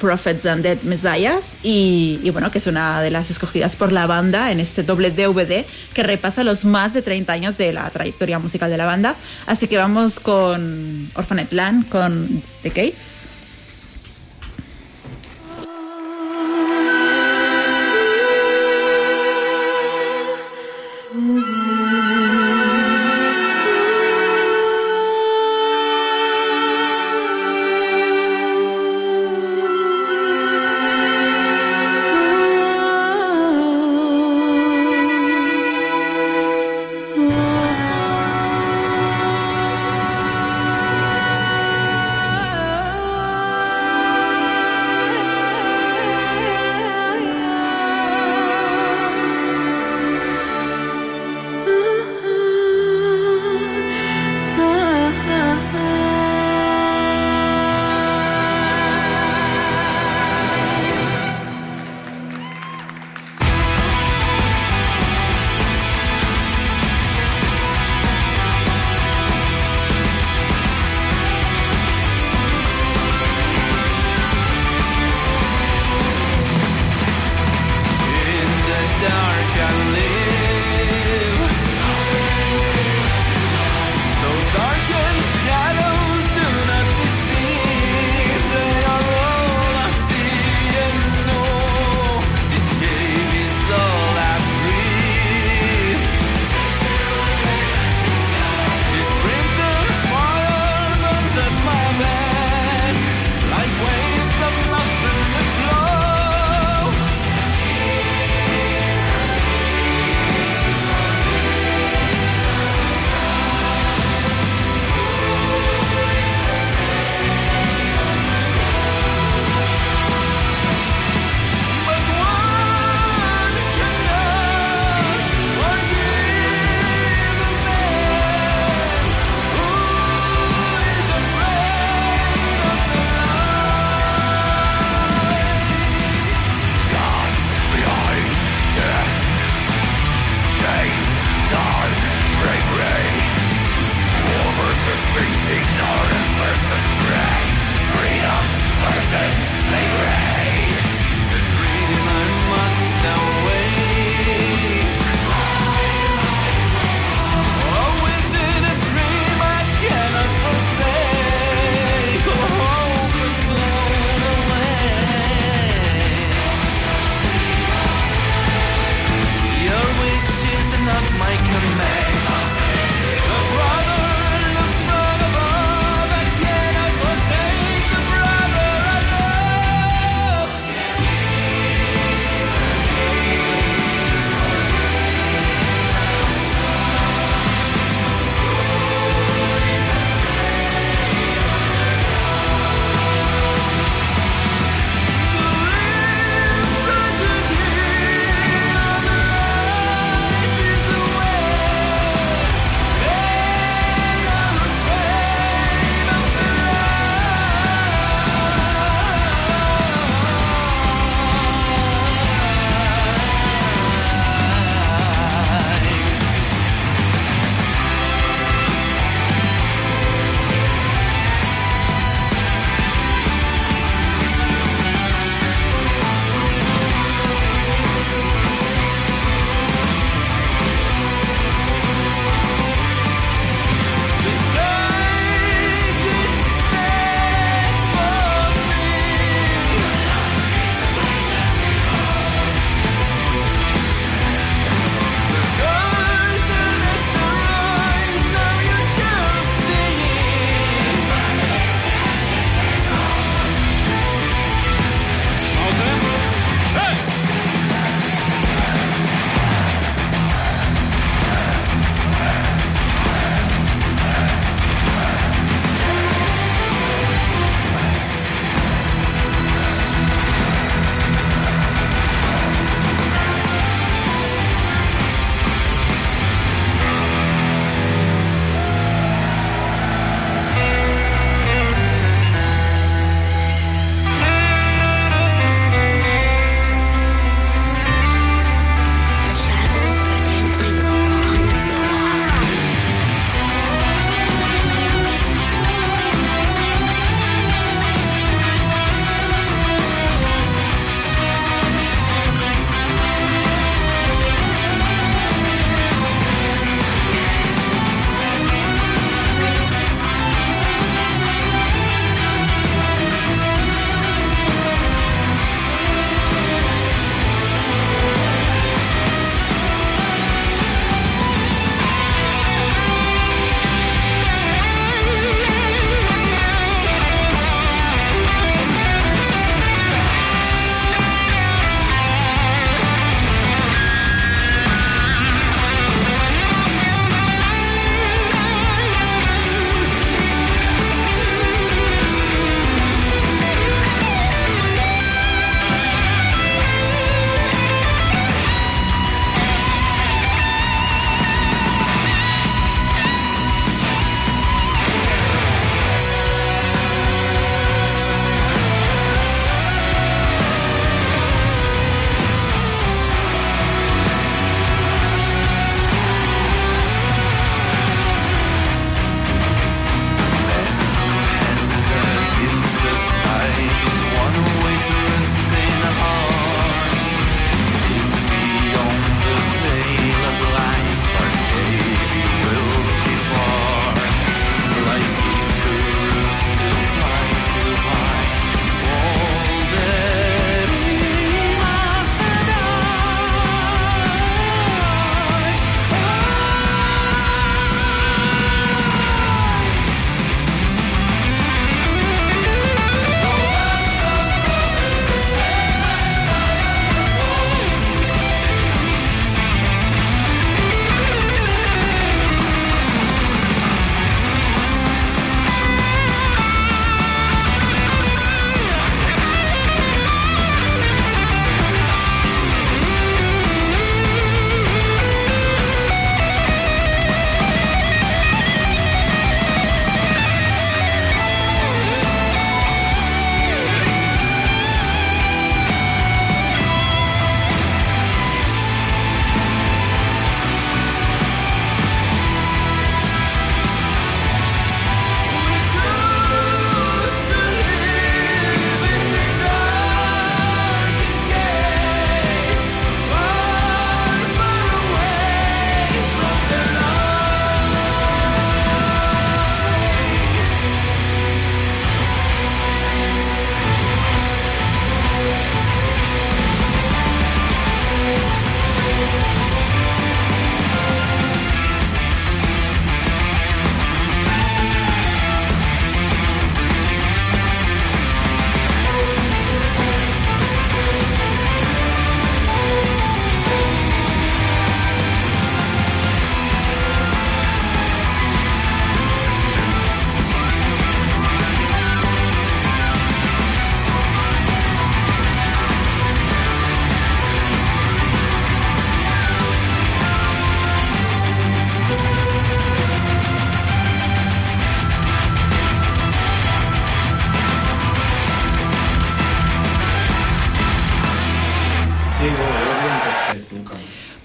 Prophets and Dead Messiahs y, bueno, que es una de las escogidas por la banda en este doble DVD que repasa los más de 30 años de la trayectoria musical de la banda. Así que vamos con Orphanet Land, con The Cave. Oh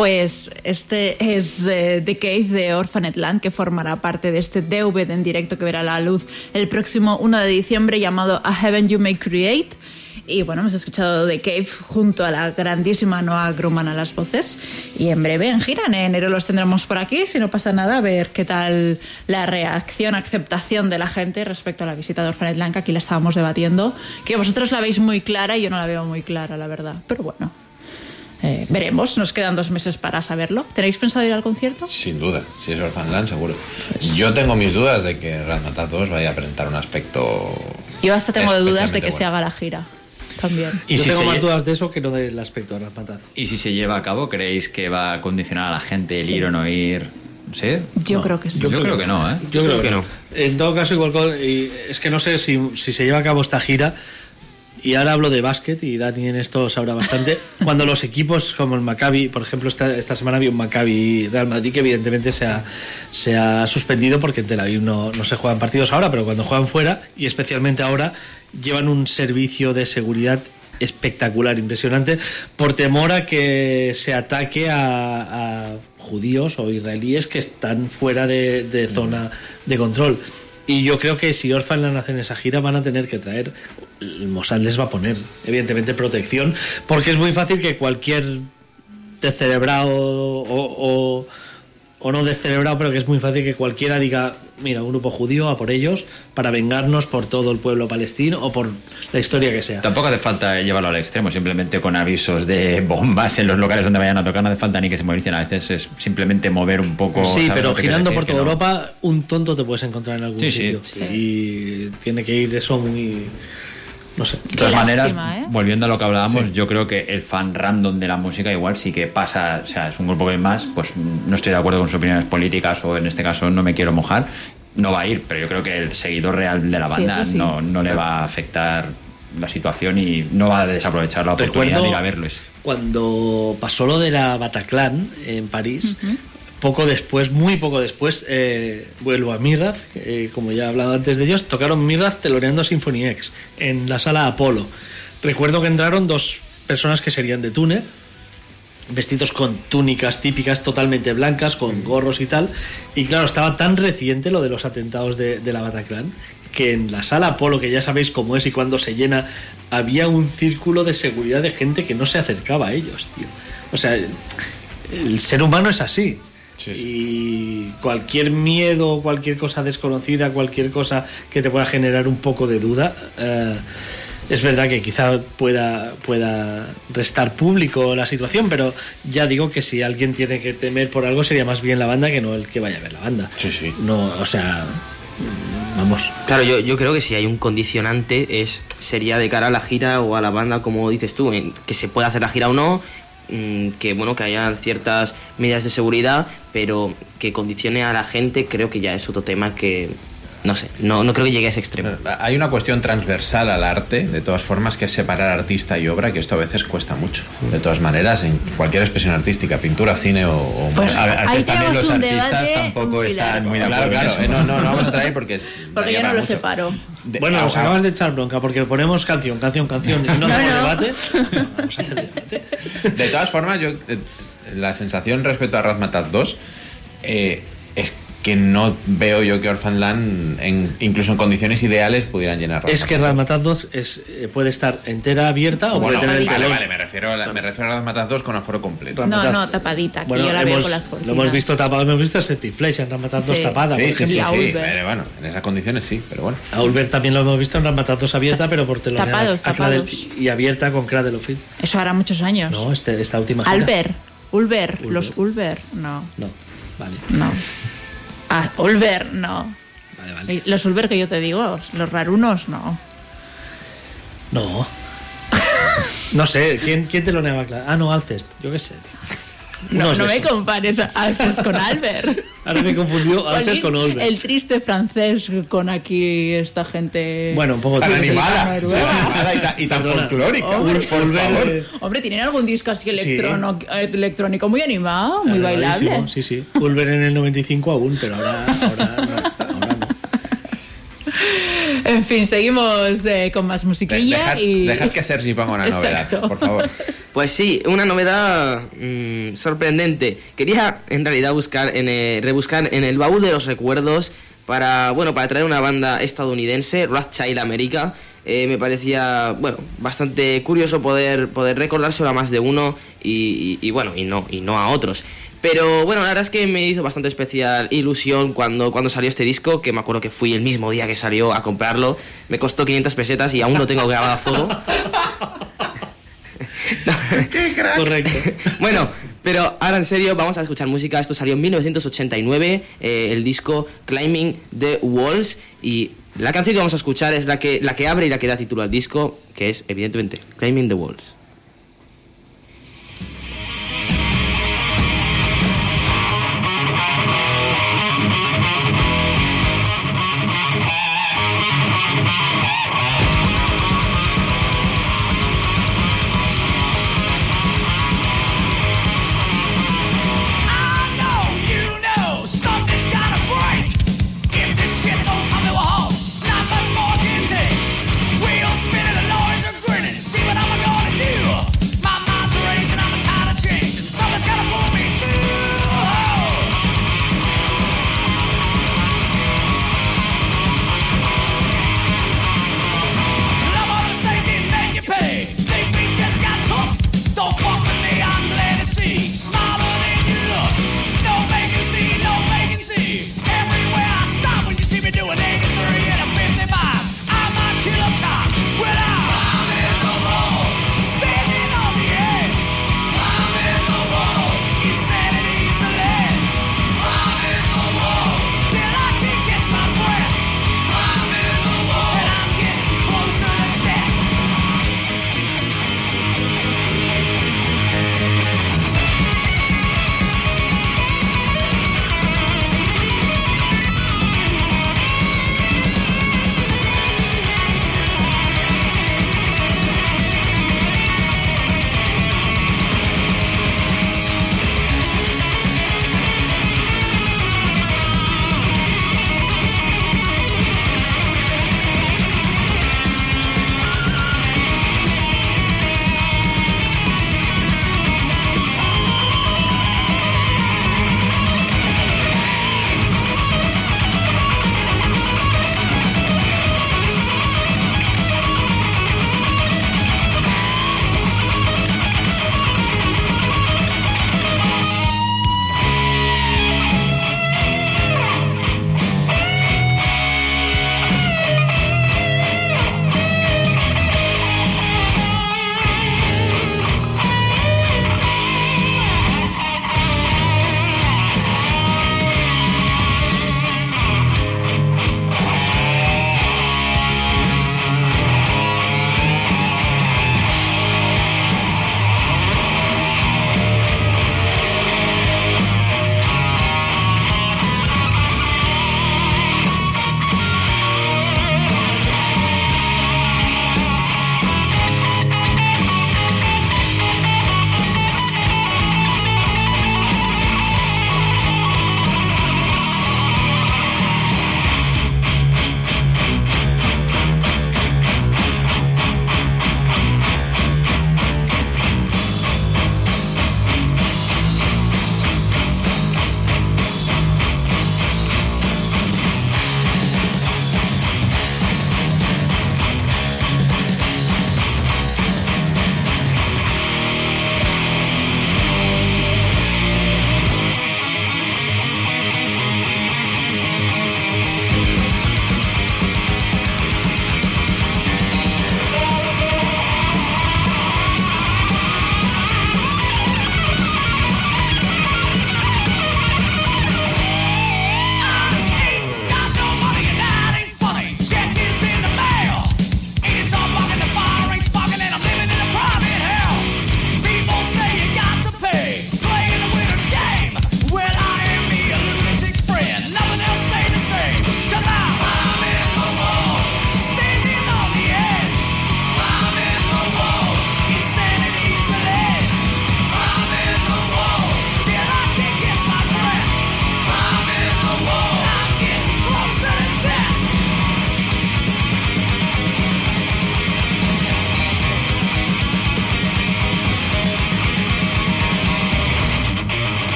Pues este es eh, The Cave de Orphanet Land, que formará parte de este DVD en directo que verá la luz el próximo 1 de diciembre llamado A Heaven You May Create. Y bueno, hemos escuchado The Cave junto a la grandísima Noah Grumman a las voces. Y en breve, en gira, en enero los tendremos por aquí. Si no pasa nada, a ver qué tal la reacción, aceptación de la gente respecto a la visita de Orphanet Land, que aquí la estábamos debatiendo. Que vosotros la veis muy clara y yo no la veo muy clara, la verdad. Pero bueno, eh, veremos. Nos quedan dos meses para saberlo. ¿Tenéis pensado ir al concierto? Sin duda, si es Orphanland, seguro. Yo tengo mis dudas de que Razmataz 2 vaya a presentar un aspecto. Yo hasta tengo dudas de que se bueno. haga la gira. También. Y Yo si tengo se más lle- dudas de eso que no del aspecto de Razmataz. ¿Y si se lleva a cabo, creéis que va a condicionar a la gente el Sí. ir o no ir? ¿Sí? Yo No. creo que sí. Yo, creo que no, ¿eh? Yo creo, que no. En todo caso, igual con- es que no sé si, si se lleva a cabo esta gira. Y ahora hablo de básquet y Dani en esto sabrá bastante. Cuando los equipos como el Maccabi, por ejemplo, esta, esta semana había un Maccabi Real Madrid que evidentemente se ha, se ha suspendido porque en Tel Aviv no, no se juegan partidos ahora, pero cuando juegan fuera y especialmente ahora llevan un servicio de seguridad espectacular, impresionante, por temor a que se ataque a, a judíos o israelíes que están fuera de, de zona de control. Y yo creo que si Orphanland hacen esa gira van a tener que traer, el Mossad les va a poner, evidentemente, protección, porque es muy fácil que cualquier descerebrado o, o, o no descerebrado, pero que es muy fácil que cualquiera diga, mira, un grupo judío a por ellos para vengarnos por todo el pueblo palestino o por la historia que sea. Tampoco hace falta llevarlo al extremo, simplemente con avisos de bombas en los locales donde vayan a tocar, no hace falta ni que se movilicen. A veces es simplemente mover un poco. Sí, ¿sabes pero girando por toda no- Europa, un tonto te puedes encontrar en algún Sí, sí. sitio. Y tiene que ir eso muy. No sé. De todas maneras, ¿eh? volviendo a lo que hablábamos, yo creo que el fan random de la música igual sí que pasa, o sea, es un grupo que más, pues no estoy de acuerdo con sus opiniones políticas o en este caso no me quiero mojar, no va a ir, pero yo creo que el seguidor real de la banda sí. no, no le va a afectar la situación y no va a desaprovechar la oportunidad Recuerdo de ir a verlos. Cuando pasó lo de la Bataclan en París, poco después, muy poco después, eh, vuelvo a Mirraz, eh, como ya he hablado antes de ellos, tocaron Mirraz teloneando Symphony X en la sala Apolo. Recuerdo que entraron dos personas que serían de Túnez, vestidos con túnicas típicas totalmente blancas, con gorros y tal. Y claro, estaba tan reciente lo de los atentados de, de la Bataclan que en la sala Apolo, que ya sabéis cómo es y cuando se llena, había un círculo de seguridad de gente que no se acercaba a ellos, tío. O sea, el ser humano es así. Y cualquier miedo, cualquier cosa desconocida, cualquier cosa que te pueda generar un poco de duda, eh, es verdad que quizá pueda, pueda restar público la situación, pero ya digo que si alguien tiene que temer por algo sería más bien la banda que no el que vaya a ver la banda. Sí, sí. No, o sea, vamos. Claro, yo, yo creo que si hay un condicionante es sería de cara a la gira o a la banda, como dices tú, en que se pueda hacer la gira o no, que bueno que haya ciertas medidas de seguridad, pero que condicione a la gente creo que ya es otro tema que no sé, no, no creo que llegue a ese extremo. Hay una cuestión transversal al arte, de todas formas, que es separar artista y obra, que esto a veces cuesta mucho. De todas maneras, en cualquier expresión artística, pintura, cine o... o Pues. A, a Ahí veces también los un artistas tampoco muy están muy de Claro, acuerdo. claro, eh, eso. no, no, no vamos a traer porque... es- Porque yo no lo mucho. separo. De- Bueno, nos ah, acabas de echar bronca porque ponemos canción, canción, canción y no, No, hacemos no. debate. Vamos a hacer debate. De todas formas, yo eh, la sensación respecto a Razmataz 2 eh, es que no veo yo que Orphanland, en, incluso en condiciones ideales, pudieran llenar Es que Razmataz 2 es, eh, puede estar entera abierta o Bueno, puede tener el vale, telón. vale, me refiero, a la- me refiero a Razmataz 2 con aforo completo. No, no, tapadita, que Bueno, yo la veo con las Lo cortinas. hemos visto tapado, hemos visto Septiflex en Razmataz 2 Sí. tapada, Sí, sí, sí, Ulver. bueno, en esas condiciones sí, pero bueno. A Ulver también lo hemos visto en Razmataz 2 abierta, pero por telón. Tapados, tapados. Y abierta con Cradle of. Eso hará muchos años. No, este, esta última. Albert, Ulver, los Ulver, no, No, vale. no. Ah, Ulver, no. Vale, vale. Los Ulver que yo te digo, los rarunos, no. No. no sé, ¿quién, quién te lo niega claro? Ah, no, Alcest. Yo qué sé, tío. No, no me compares a Alcest con Albert. Ahora me confundió Jolín, con Olver. El triste francés con aquí esta gente. Bueno, un poco Tan triste. animada, y tan, y tan Perdona. folclórica, Hombre, por Ulver, favor. Hombre, tienen algún disco así Sí. electrono- electrónico muy animado, muy bailable. Sí, sí. Ulver en el 95 aún, pero ahora, no. En fin, seguimos eh, con más De- musiquilla dejad, y. dejad que Sergi ponga una novedad, Exacto. por favor. Pues sí, una novedad mm, sorprendente. Quería en realidad buscar en, eh, rebuscar en el baúl de los recuerdos para bueno para traer una banda estadounidense, Rothschild America. Eh, me parecía bueno bastante curioso poder poder recordárselo a más de uno y, y- y, bueno y no y no a otros. Pero bueno, la verdad es que me hizo bastante especial ilusión cuando, cuando salió este disco, que me acuerdo que fui el mismo día que salió a comprarlo. Me costó 500 pesetas y aún lo tengo grabado a fuego. Correcto. Bueno, pero ahora en serio, vamos a escuchar música. Esto salió en 1989, eh, el disco Climbing the Walls. Y la canción que vamos a escuchar es la que, la que abre y la que da título al disco, que es evidentemente Climbing the Walls.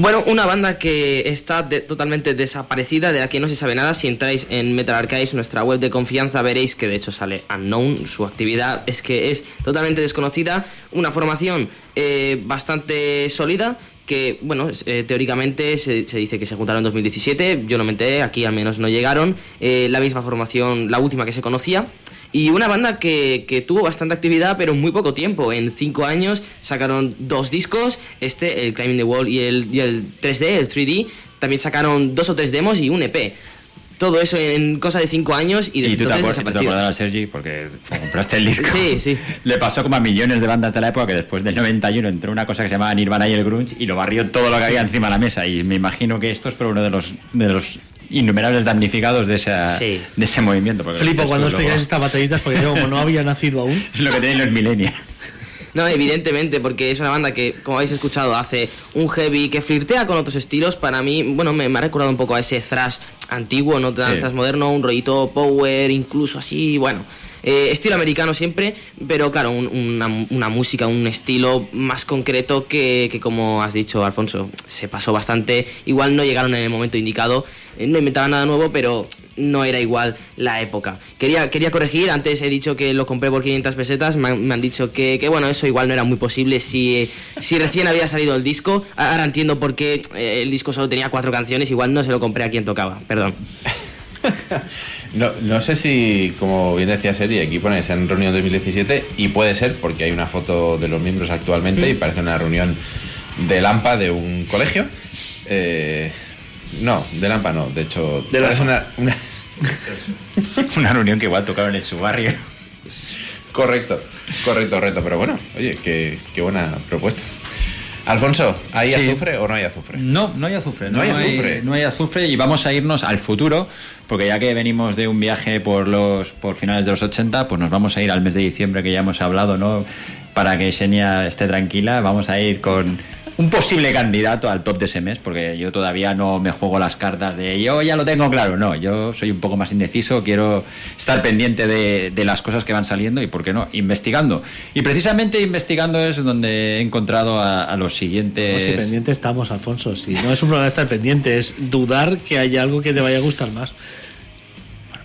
Bueno, una banda que está de- totalmente desaparecida, de la que no se sabe nada. Si entráis en Metal Archives, nuestra web de confianza, veréis que de hecho sale Unknown. Su actividad es que es totalmente desconocida. Una formación eh, bastante sólida. Que, bueno, eh, teóricamente se, se dice que se juntaron en 2017. Yo no me enteré, aquí al menos no llegaron. Eh, la misma formación, la última que se conocía. Y una banda que, que tuvo bastante actividad, pero en muy poco tiempo. En cinco años sacaron dos discos, este, el Climbing the Wall y el, y el 3D, el 3D. También sacaron dos o tres demos y un EP. Todo eso en cosa de cinco años y Y desde tú te, entonces acuer- tú te desaparecidos. acordarás, Sergi, porque compraste el disco. Sí, sí. Le pasó como a millones de bandas de la época que después del 91 entró una cosa que se llamaba Nirvana y el grunge y lo barrió todo lo que había encima de la mesa. Y me imagino que estos fueron uno de los, de los innumerables damnificados de, esa, Sí. de ese movimiento. Flipo cuando luego- explicáis estas batallitas porque yo como no había nacido aún. Es lo que tienen los millennials. No, evidentemente, porque es una banda que, como habéis escuchado, hace un heavy que flirtea con otros estilos. Para mí, bueno, me, me ha recordado un poco a ese thrash antiguo, no thrash Sí. moderno, un rollito power, incluso así, bueno. Eh, estilo americano siempre, pero claro, un- una, una música, un estilo más concreto que, que, como has dicho, Alfonso, se pasó bastante. Igual no llegaron en el momento indicado, eh, no inventaban nada nuevo, pero no era igual la época. Quería, quería corregir, antes he dicho que lo compré por 500 pesetas, me han, me han dicho que, que, bueno, eso igual no era muy posible si, si recién había salido el disco. Ahora entiendo por qué eh, el disco solo tenía cuatro canciones, igual no se lo compré a quien tocaba, perdón. No, no sé si, como bien decía Seri, aquí pones en reunión 2017 y puede ser porque hay una foto de los miembros actualmente y Mm. parece una reunión de Lampa de un colegio. Eh, no, de Lampa no, de hecho, De parece una, Lampa. una- Una reunión que igual tocaron en su barrio. Correcto, correcto, correcto, pero bueno, oye, qué, qué buena propuesta. Alfonso, ¿hay Sí. azufre o no hay azufre? No, no hay azufre. No hay azufre. no hay azufre y vamos a irnos al futuro, porque ya que venimos de un viaje por los por finales de los 80, pues nos vamos a ir al mes de diciembre que ya hemos hablado, ¿no? Para que Xenia esté tranquila, vamos a ir con un posible candidato al top de ese mes, porque yo todavía no me juego las cartas de yo ya lo tengo claro, no, yo soy un poco más indeciso, quiero estar pendiente de, de las cosas que van saliendo y, ¿por qué no?, investigando. Y precisamente investigando es donde he encontrado a, los siguientes... No, si pendiente estamos, Alfonso. Si no es un problema estar pendiente, es dudar que haya algo que te vaya a gustar más.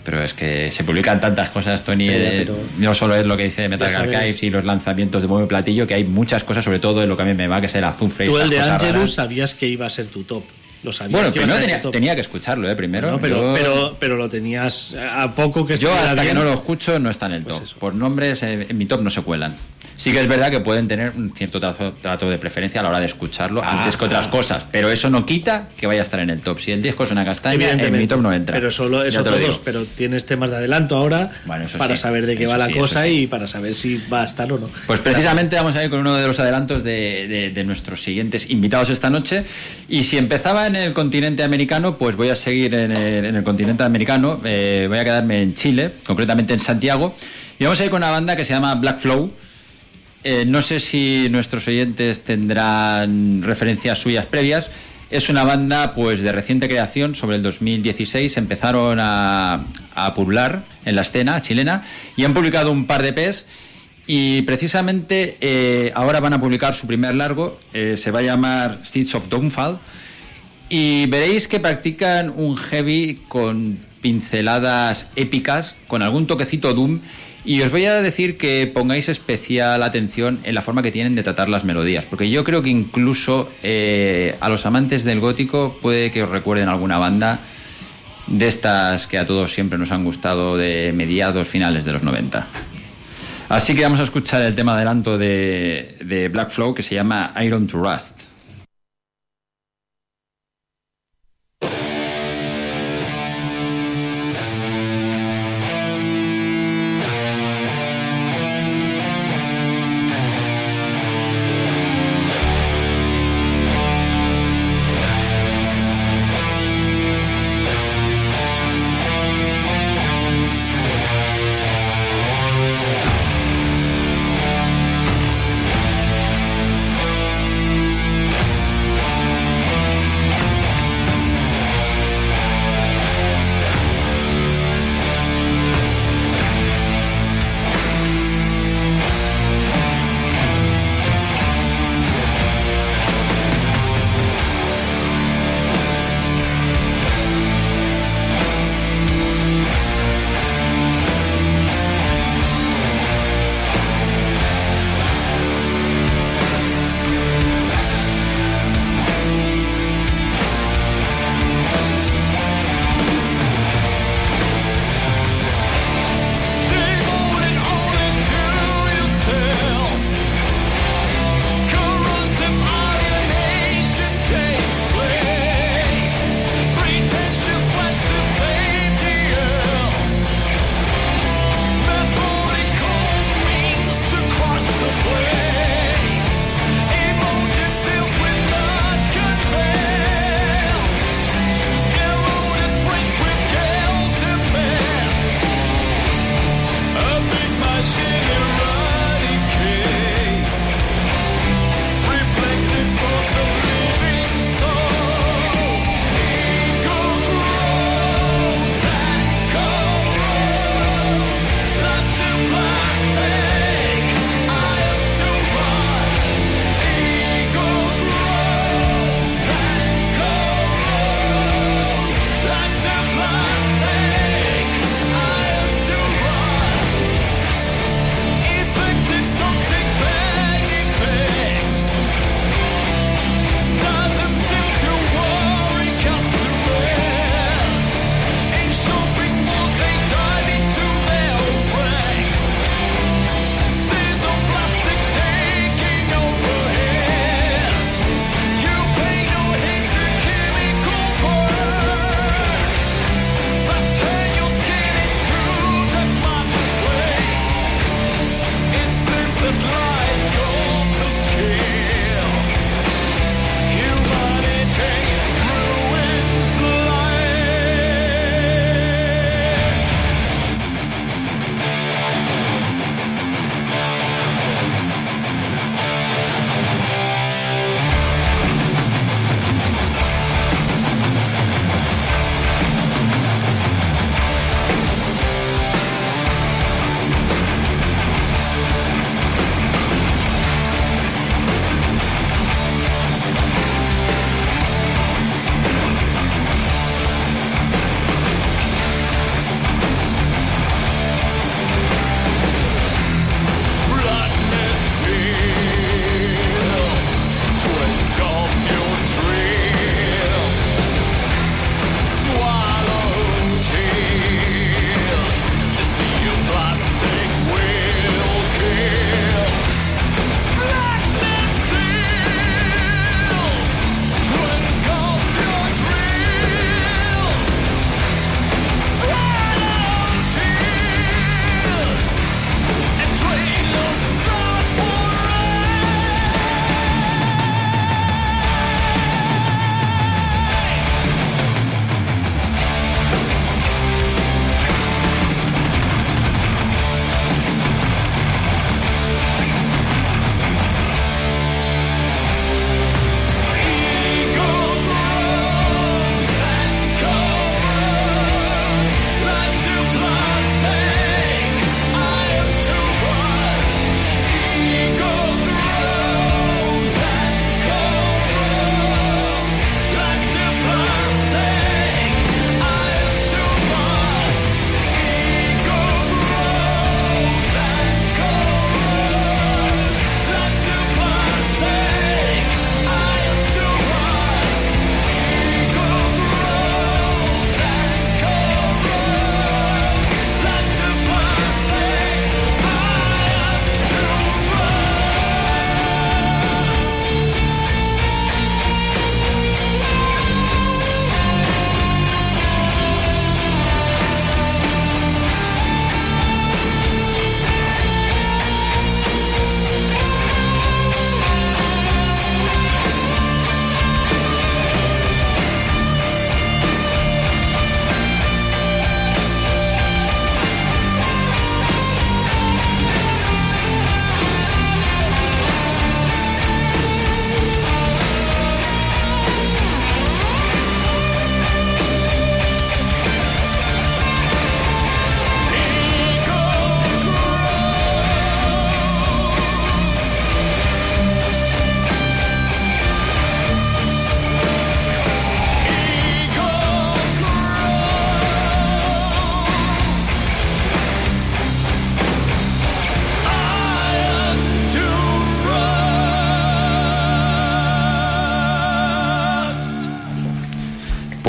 Pero es que se publican tantas cosas, Tony. Eh, pero- no solo es lo que dice Metal. Archives y los lanzamientos de y Platillo, que hay muchas cosas, sobre todo en lo que a mí me va, que es el azufre Tú el de Angelus sabías que iba a ser tu top. Lo sabías Bueno, que primero tenía, que escucharlo, ¿eh? Primero. No, pero, Yo- pero, pero lo tenías a poco que Yo hasta que no lo escucho no está en el top. Por nombres eh, en mi top no se cuelan. Sí que es verdad que pueden tener un cierto trato, trato de preferencia a la hora de escucharlo Ah, antes que otras ah. cosas, pero eso no quita que vaya a estar en el top. Si el disco es una castaña, en mi top no entra. Pero solo eso todos, pero tienes temas de adelanto ahora para sí, saber de qué va la sí, cosa sí. y para saber si va a estar o no. Pues precisamente vamos a ir con uno de los adelantos de, de- de nuestros siguientes invitados esta noche. Y si empezaba en el continente americano, pues voy a seguir en el, en el continente americano. Eh, voy a quedarme en Chile, concretamente en Santiago. Y vamos a ir con una banda que se llama Black Flow. Eh, no sé si nuestros oyentes tendrán referencias suyas previas. Es una banda pues de reciente creación, sobre el 2016 empezaron a, a pueblar en la escena chilena y han publicado un par de EPs y precisamente eh, ahora van a publicar su primer largo, eh, se va a llamar Stitch of Downfall y veréis que practican un heavy con pinceladas épicas, con algún toquecito doom. Y os voy a decir que pongáis especial atención en la forma que tienen de tratar las melodías, porque yo creo que incluso eh, a los amantes del gótico puede que os recuerden alguna banda de estas que a todos siempre nos han gustado de mediados, finales de los 90. Así que vamos a escuchar el tema adelanto de, de Black Flow que se llama Iron to Rust.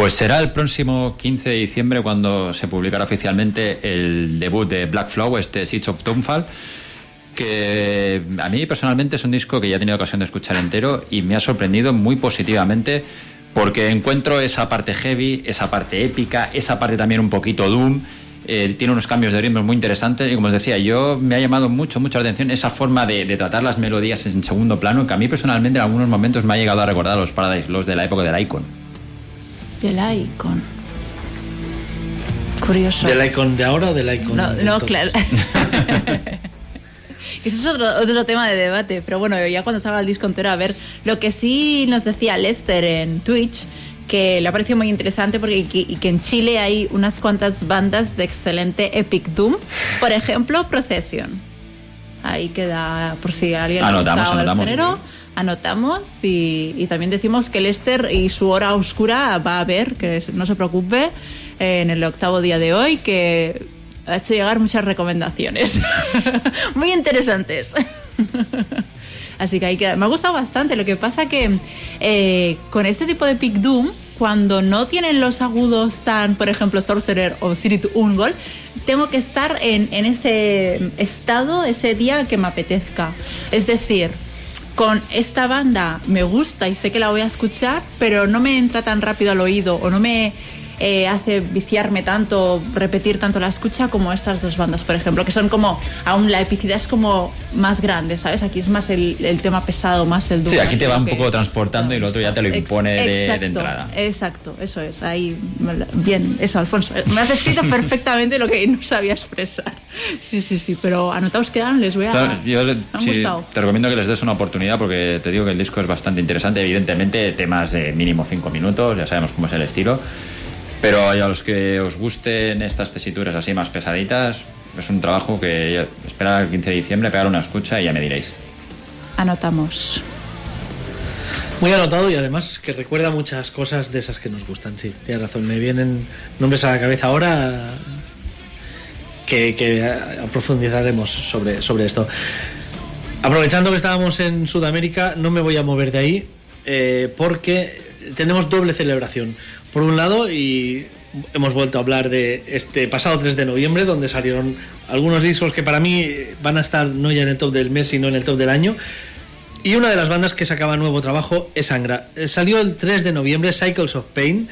Pues será el próximo 15 de diciembre cuando se publicará oficialmente el debut de Black Flow, este Seeds of Doomfall, que a mí personalmente es un disco que ya he tenido ocasión de escuchar entero y me ha sorprendido muy positivamente porque encuentro esa parte heavy, esa parte épica, esa parte también un poquito doom. eh, tiene unos cambios de ritmo muy interesantes y como os decía, yo me ha llamado mucho, mucho la atención esa forma de, de tratar las melodías en segundo plano que a mí personalmente en algunos momentos me ha llegado a recordar a los Paradise Lost de la época del Icon. Del Icon. Curioso. ¿Del icon de ahora o del icon No, de no claro. Eso es otro, otro tema de debate, pero bueno, ya cuando salga el disco entero, a ver, lo que sí nos decía Lester en Twitch, que le ha parecido muy interesante porque que, y que en Chile hay unas cuantas bandas de excelente Epic Doom, por ejemplo, Procession. Ahí queda, por si alguien Anotamos, anotamos, género, anotamos y, también decimos que Lester y su hora oscura va a ver, que no se preocupe, eh, en el octavo día de hoy, que ha hecho llegar muchas recomendaciones muy interesantes. Así que ahí queda. Me ha gustado bastante. Lo que pasa que eh, con este tipo de pick doom, cuando no tienen los agudos tan, por ejemplo, Sorcerer o Sirit Ungol, tengo que estar en ese estado ese día que me apetezca. Es decir, con esta banda me gusta y sé que la voy a escuchar, pero no me entra tan rápido al oído o no me eh, hace viciarme tanto, repetir tanto la escucha como estas dos bandas, por ejemplo, que son como, aún la epicidad es como más grande, ¿sabes? Aquí es más el, el tema pesado, más el duro. Sí, aquí te va un que- poco transportando y lo otro ya te lo impone de, de exacto, entrada. Exacto, eso es. Ahí, bien, eso, Alfonso. Me has escrito perfectamente lo que no sabía expresar. Sí, sí, sí, pero anotaos quedan, les voy a. Yo me han sí, gustado. te recomiendo que les des una oportunidad porque te digo que el disco es bastante interesante. Evidentemente, temas de mínimo 5 minutos, ya sabemos cómo es el estilo. Pero a los que os gusten estas tesituras así más pesaditas, es un trabajo que esperar el 15 de diciembre, pegar una escucha y ya me diréis. Anotamos. Muy anotado y además que recuerda muchas cosas de esas que nos gustan, sí, tienes razón. Me vienen nombres a la cabeza ahora que, que profundizaremos sobre, sobre esto. Aprovechando que estábamos en Sudamérica, no me voy a mover de ahí eh, porque tenemos doble celebración. Por un lado, y hemos vuelto a hablar de este pasado 3 de noviembre, donde salieron algunos discos que para mí van a estar no ya en el top del mes, sino en el top del año. Y una de las bandas que sacaba nuevo trabajo es Angra. Eh, Salió el 3 de noviembre Cycles of Pain,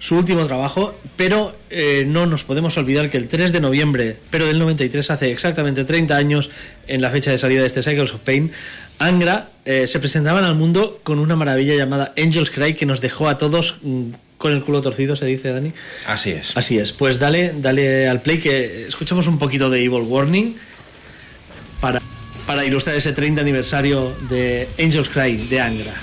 su último trabajo, pero eh, no nos podemos olvidar que el 3 de noviembre, pero del 93, hace exactamente 30 años en la fecha de salida de este Cycles of Pain, Angra eh, se presentaban al mundo con una maravilla llamada Angels Cry que nos dejó a todos mm, con el culo torcido, se dice Dani. Así es. Así es, pues dale, dale al play que escuchamos un poquito de Evil Warning para, para ilustrar ese 30 aniversario de Angels Cry de Angra.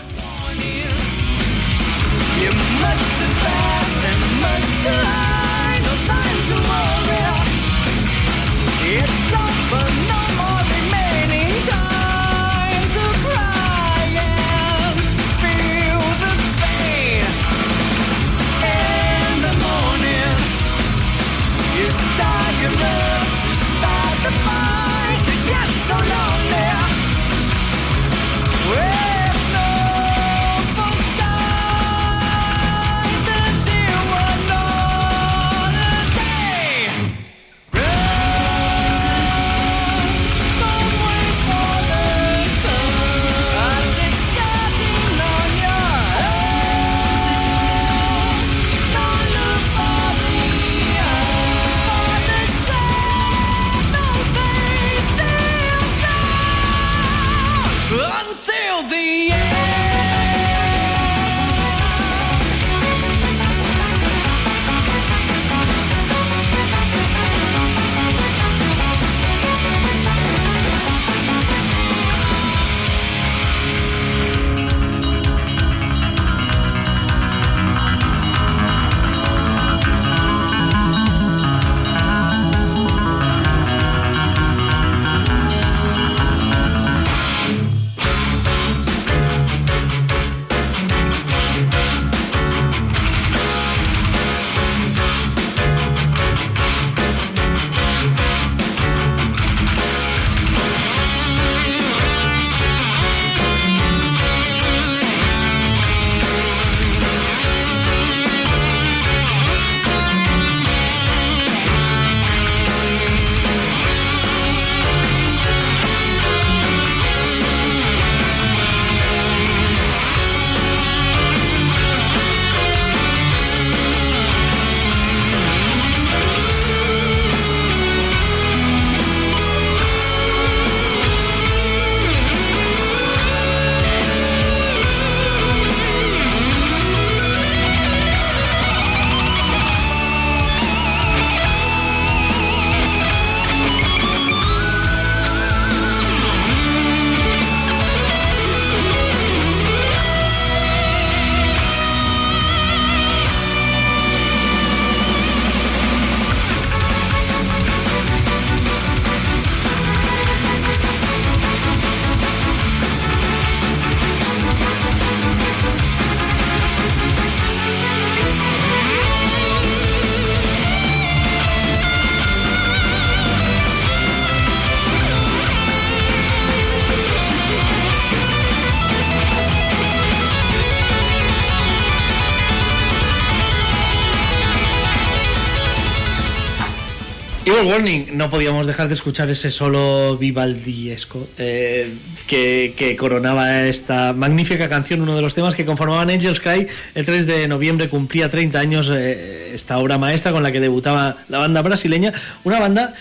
Warning, no podíamos dejar de escuchar ese solo vivaldiesco eh, que, coronaba esta magnífica canción, uno de los temas que conformaban Angels Cry. El 3 de noviembre cumplía 30 años eh, esta obra maestra con la que debutaba la banda brasileña, una banda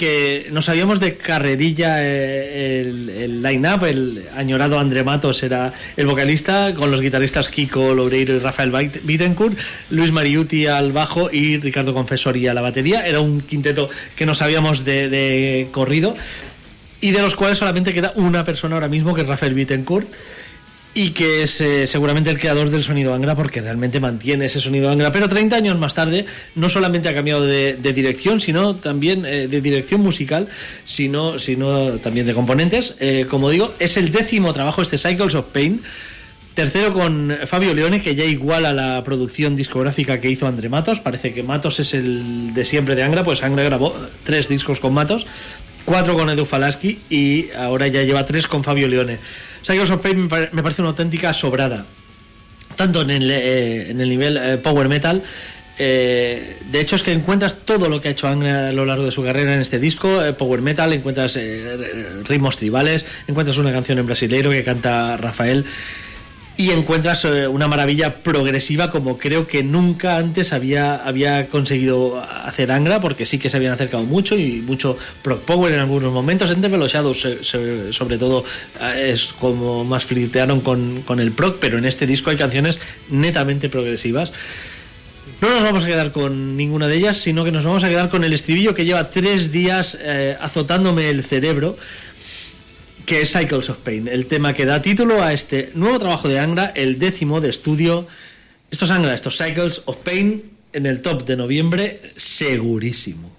que no sabíamos de carrerilla eh, el, line-up, el añorado André Matos era el vocalista, con los guitarristas Kiko Loureiro y Rafael Bittencourt, Luis Mariuti al bajo y Ricardo Confessori a la batería. Era un quinteto que no sabíamos de, de corrido y de los cuales solamente queda una persona ahora mismo, que es Rafael Bittencourt y que es eh, seguramente el creador del sonido Angra porque realmente mantiene ese sonido Angra. Pero 30 años más tarde no solamente ha cambiado de, dirección, sino también eh, de dirección musical, sino, sino también de componentes. Eh, como digo, es el décimo trabajo este Cycles of Pain. Tercero con Fabio Leone, que ya iguala la producción discográfica que hizo André Matos. Parece que Matos es el de siempre de Angra, pues Angra grabó tres discos con Matos, cuatro con Edu Falaschi y ahora ya lleva tres con Fabio Leone. Cycles of Pain me pare- me parece una auténtica sobrada, tanto en el, eh, nivel eh, power metal. eh, de hecho es que encuentras todo lo que ha hecho Angra a lo largo de su carrera en este disco, power metal, encuentras ritmos tribales, encuentras una canción en brasileiro que canta Rafael y encuentras eh, una maravilla progresiva como creo que nunca antes había, había conseguido hacer Angra, porque sí que se habían acercado mucho y mucho prog power en algunos momentos. En Devil Shadows, sobre todo, eh, es como más flirtearon con, con el prog, pero en este disco hay canciones netamente progresivas. No nos vamos a quedar con ninguna de ellas, sino que nos vamos a quedar con el estribillo que lleva tres días eh, azotándome el cerebro que es Cycles of Pain, el tema que da título a este nuevo trabajo de Angra, el décimo de estudio. Esto es Angra, estos Cycles of Pain en el top de noviembre, segurísimo.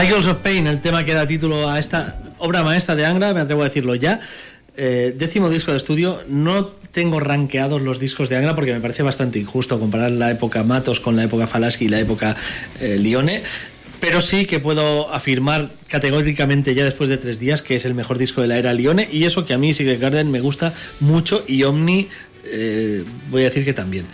Cycles of Pain, el tema que da título a esta obra maestra de Angra, me atrevo a decirlo ya. Eh, décimo disco de estudio. No tengo rankeados los discos de Angra porque me parece bastante injusto comparar la época Matos con la época Falaski y la época eh, Lione. Pero sí que puedo afirmar categóricamente ya después de tres días que es el mejor disco de la era Lione y eso que a mí Secret Garden me gusta mucho y Omni eh, voy a decir que también.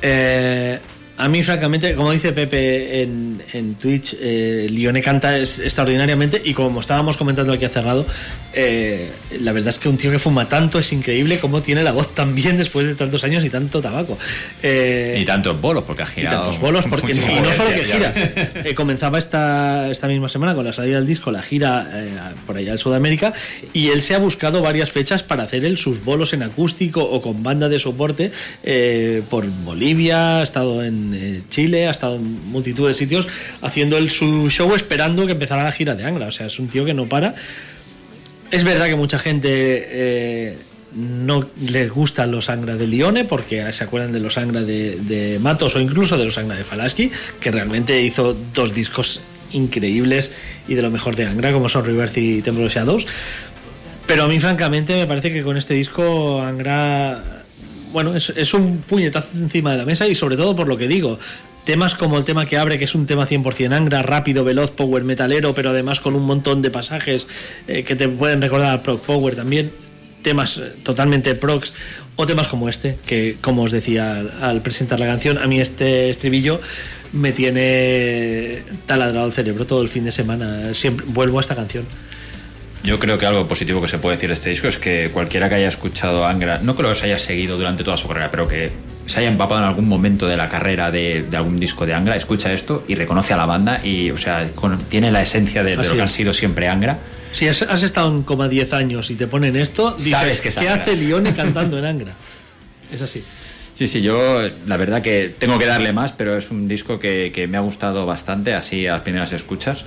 Eh, a mí, francamente, como dice Pepe en, en Twitch, eh, Lione canta es- extraordinariamente y como estábamos comentando aquí a cerrado, eh, la verdad es que un tío que fuma tanto es increíble cómo tiene la voz tan bien después de tantos años y tanto tabaco. Eh, Y tantos bolos, porque ha y girado. tantos bolos, porque y no solo que giras. Eh, comenzaba esta, esta misma semana con la salida del disco, la gira eh, por allá en Sudamérica, y él se ha buscado varias fechas para hacer él sus bolos en acústico o con banda de soporte eh, por Bolivia, ha estado en eh, Chile, ha estado en multitud de sitios haciendo él su show esperando que empezara la gira de Angra. O sea, es un tío que no para. Es verdad que mucha gente eh, no les gustan los Angra de Lione porque se acuerdan de los Angra de, Matos o incluso de los Angra de Falaski, que realmente hizo dos discos increíbles y de lo mejor de Angra, como son Rebirth y Temple of Shadows. Pero a mí, francamente, me parece que con este disco Angra. Bueno, es, un puñetazo encima de la mesa y sobre todo por lo que digo. Temas como el tema que abre, que es un tema 100% Angra, rápido, veloz, power metalero, pero además con un montón de pasajes eh, que te pueden recordar al Prog Power también. Temas eh, totalmente procs o temas como este, que como os decía al, al presentar la canción, a mí este estribillo me tiene taladrado el cerebro todo el fin de semana. Siempre vuelvo a esta canción. Yo creo que algo positivo que se puede decir de este disco es que cualquiera que haya escuchado a Angra, no creo que se haya seguido durante toda su carrera, pero que se haya empapado en algún momento de la carrera de, de algún disco de Angra, escucha esto y reconoce a la banda y, o sea, con- tiene la esencia de, de lo que han sido siempre Angra. Si has, has estado en coma 10 años y te ponen esto, dices, Sabes que es ¿qué Angra". hace Lione cantando en Angra? Es así. Sí, sí, yo la verdad que tengo que darle más, pero es un disco que, que me ha gustado bastante, así a las primeras escuchas.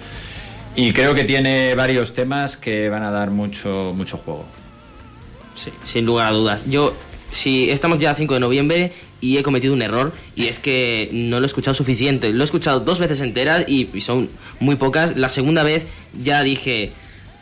Y creo que tiene varios temas que van a dar mucho, mucho juego. Sí, sin lugar a dudas. Yo, si estamos ya a 5 de noviembre y he cometido un error, y es que no lo he escuchado suficiente. Lo he escuchado dos veces enteras y, son muy pocas. La segunda vez ya dije,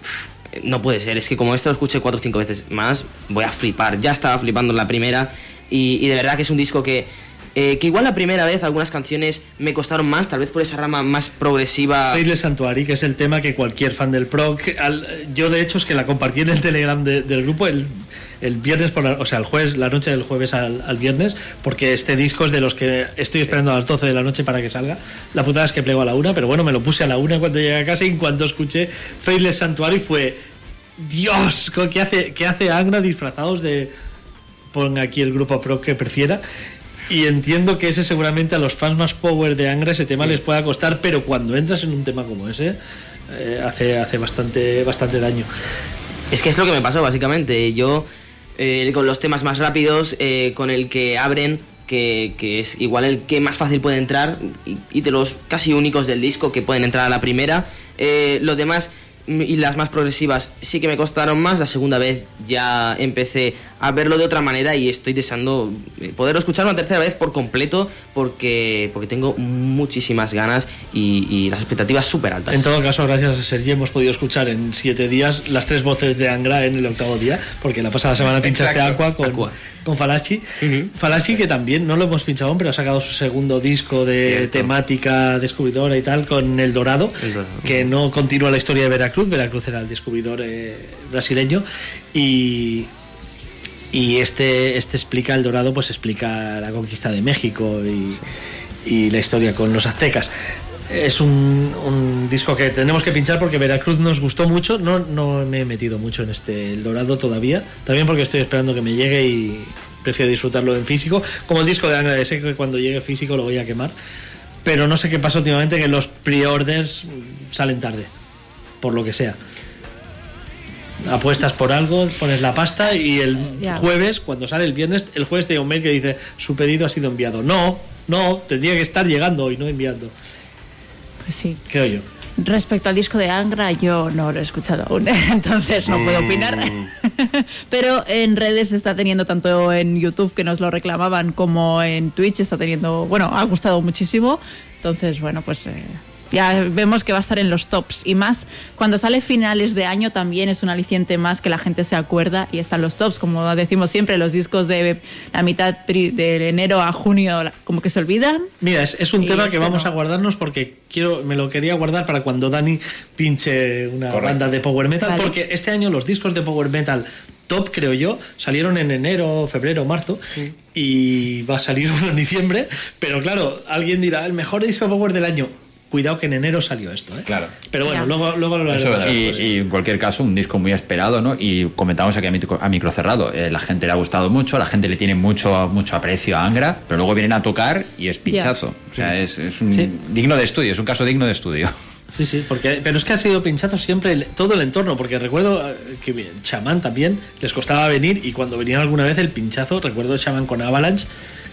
"Uf, no puede ser, es que como esto lo escuché cuatro o cinco veces más, voy a flipar. Ya estaba flipando en la primera y de verdad que es un disco que, eh, que igual la primera vez algunas canciones me costaron más, tal vez por esa rama más progresiva. Faithless Sanctuary, que es el tema que cualquier fan del pro. que al- yo, de hecho, es que la compartí en el Telegram de- del grupo el, el viernes, por la- o sea, el jueves, la noche del jueves al, al viernes, porque este disco es de los que estoy esperando a las 12 de la noche para que salga. La putada es que plego a la una, pero bueno, me lo puse a la una cuando llegué a casa y en cuanto escuché Faithless Sanctuary fue. Dios, ¿qué hace, qué hace Angra disfrazados de. Ponga aquí el grupo pro que prefiera. Y entiendo que ese seguramente a los fans más power de Angra ese tema les pueda costar, pero cuando entras en un tema como ese, eh, hace, hace bastante, bastante daño. Es que es lo que me pasó, básicamente. Yo, eh, con los temas más rápidos, eh, con el que abren, que, que es igual el que más fácil puede entrar, y, y de los casi únicos del disco que pueden entrar a la primera, eh, los demás mm, y las más progresivas sí que me costaron más. La segunda vez ya empecé a verlo de otra manera y estoy deseando eh, poderlo escuchar una tercera vez por completo porque, porque tengo muchísimas ganas y, y las expectativas súper altas. En todo caso, gracias a Sergi hemos podido escuchar en siete días las tres voces de Angra en el octavo día, porque la pasada semana pinchaste Exacto. Aqua con, con Falachi. Falachi que también no lo hemos pinchado pero ha sacado su segundo disco de Cierto. temática descubridora y tal con El Dorado, El Dorado. que no continúa la historia de Veracruz. Veracruz era el descubridor eh, brasileño y y este, este explica, El Dorado, pues explica la conquista de México y, la historia con los aztecas. Es un, disco que tenemos que pinchar porque Veracruz nos gustó mucho. No, no me he metido mucho en este El Dorado todavía. También porque estoy esperando que me llegue y prefiero disfrutarlo en físico. Como el disco de Angra, sé que cuando llegue físico lo voy a quemar. Pero no sé qué pasa últimamente, que los pre-orders salen tarde. Por lo que sea apuestas por algo, pones la pasta y el jueves, cuando sale el viernes, el jueves te llega un mail que dice su pedido ha sido enviado. No, no, tendría que estar llegando y no enviando. Pues sí. Creo yo. Respecto al disco de Angra, yo no lo he escuchado aún, entonces no puedo opinar. Pero en redes está teniendo, tanto en YouTube que nos lo reclamaban, como en Twitch está teniendo, bueno, ha gustado muchísimo. Entonces, bueno, pues eh, Ya vemos que va a estar en los tops y más cuando sale finales de año también es un aliciente más que la gente se acuerda y está en los tops. Como decimos siempre, los discos de la mitad de enero a junio como que se olvidan. Mira, es, es un Y tema este que vamos no. a guardarnos porque quiero, me lo quería guardar para cuando Dani pinche una Correcto. banda de power metal, Vale. porque este año los discos de power metal top, creo yo, salieron en enero, febrero, marzo y va a salir uno en diciembre, pero claro, alguien dirá, el mejor disco power del año. Cuidado que en enero salió esto, ¿eh? Claro. Pero bueno, luego, luego lo hablaremos. Y, y en cualquier caso, un disco muy esperado, ¿no? Y comentamos aquí a micro, a micro cerrado. eh, la gente le ha gustado mucho, la gente le tiene mucho, mucho aprecio a Angra, pero luego vienen a tocar y es pinchazo. O sea, es, es un Sí. digno de estudio, es un caso digno de estudio. Sí, sí, porque, pero es que ha sido pinchado siempre el- todo el entorno, porque recuerdo eh, que Chamán también les costaba venir y cuando venían alguna vez el pinchazo, recuerdo Chamán con Avalanche,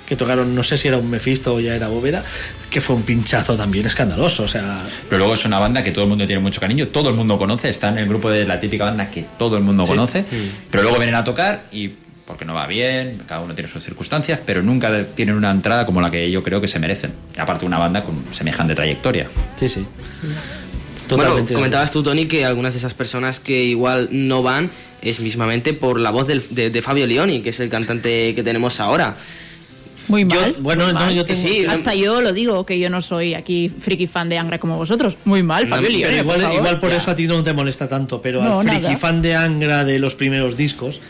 que tocaron, no sé si era un Mephisto o ya era Bóveda, que fue un pinchazo también escandaloso, o sea, Pero luego es una banda que todo el mundo tiene mucho cariño, todo el mundo conoce, está en el grupo de la típica banda que todo el mundo Sí. conoce, pero luego vienen a tocar y porque no va bien, cada uno tiene sus circunstancias, pero nunca tienen una entrada como la que yo creo que se merecen. Aparte una banda con semejante trayectoria. sí, sí. Bueno, Totalmente. comentabas tú, Tony, que algunas de esas personas que igual no van es mismamente por la voz del- de, de Fabio Leoni, que es el cantante que tenemos ahora. Muy Yo- mal. bueno, muy no, mal. yo tengo- Sí, Hasta yo lo digo, que yo no soy aquí friki fan de Angra como vosotros. Muy mal, Fabio Pero igual, por igual por eso a ti no te molesta tanto, pero al friki nada. fan de Angra de los primeros discos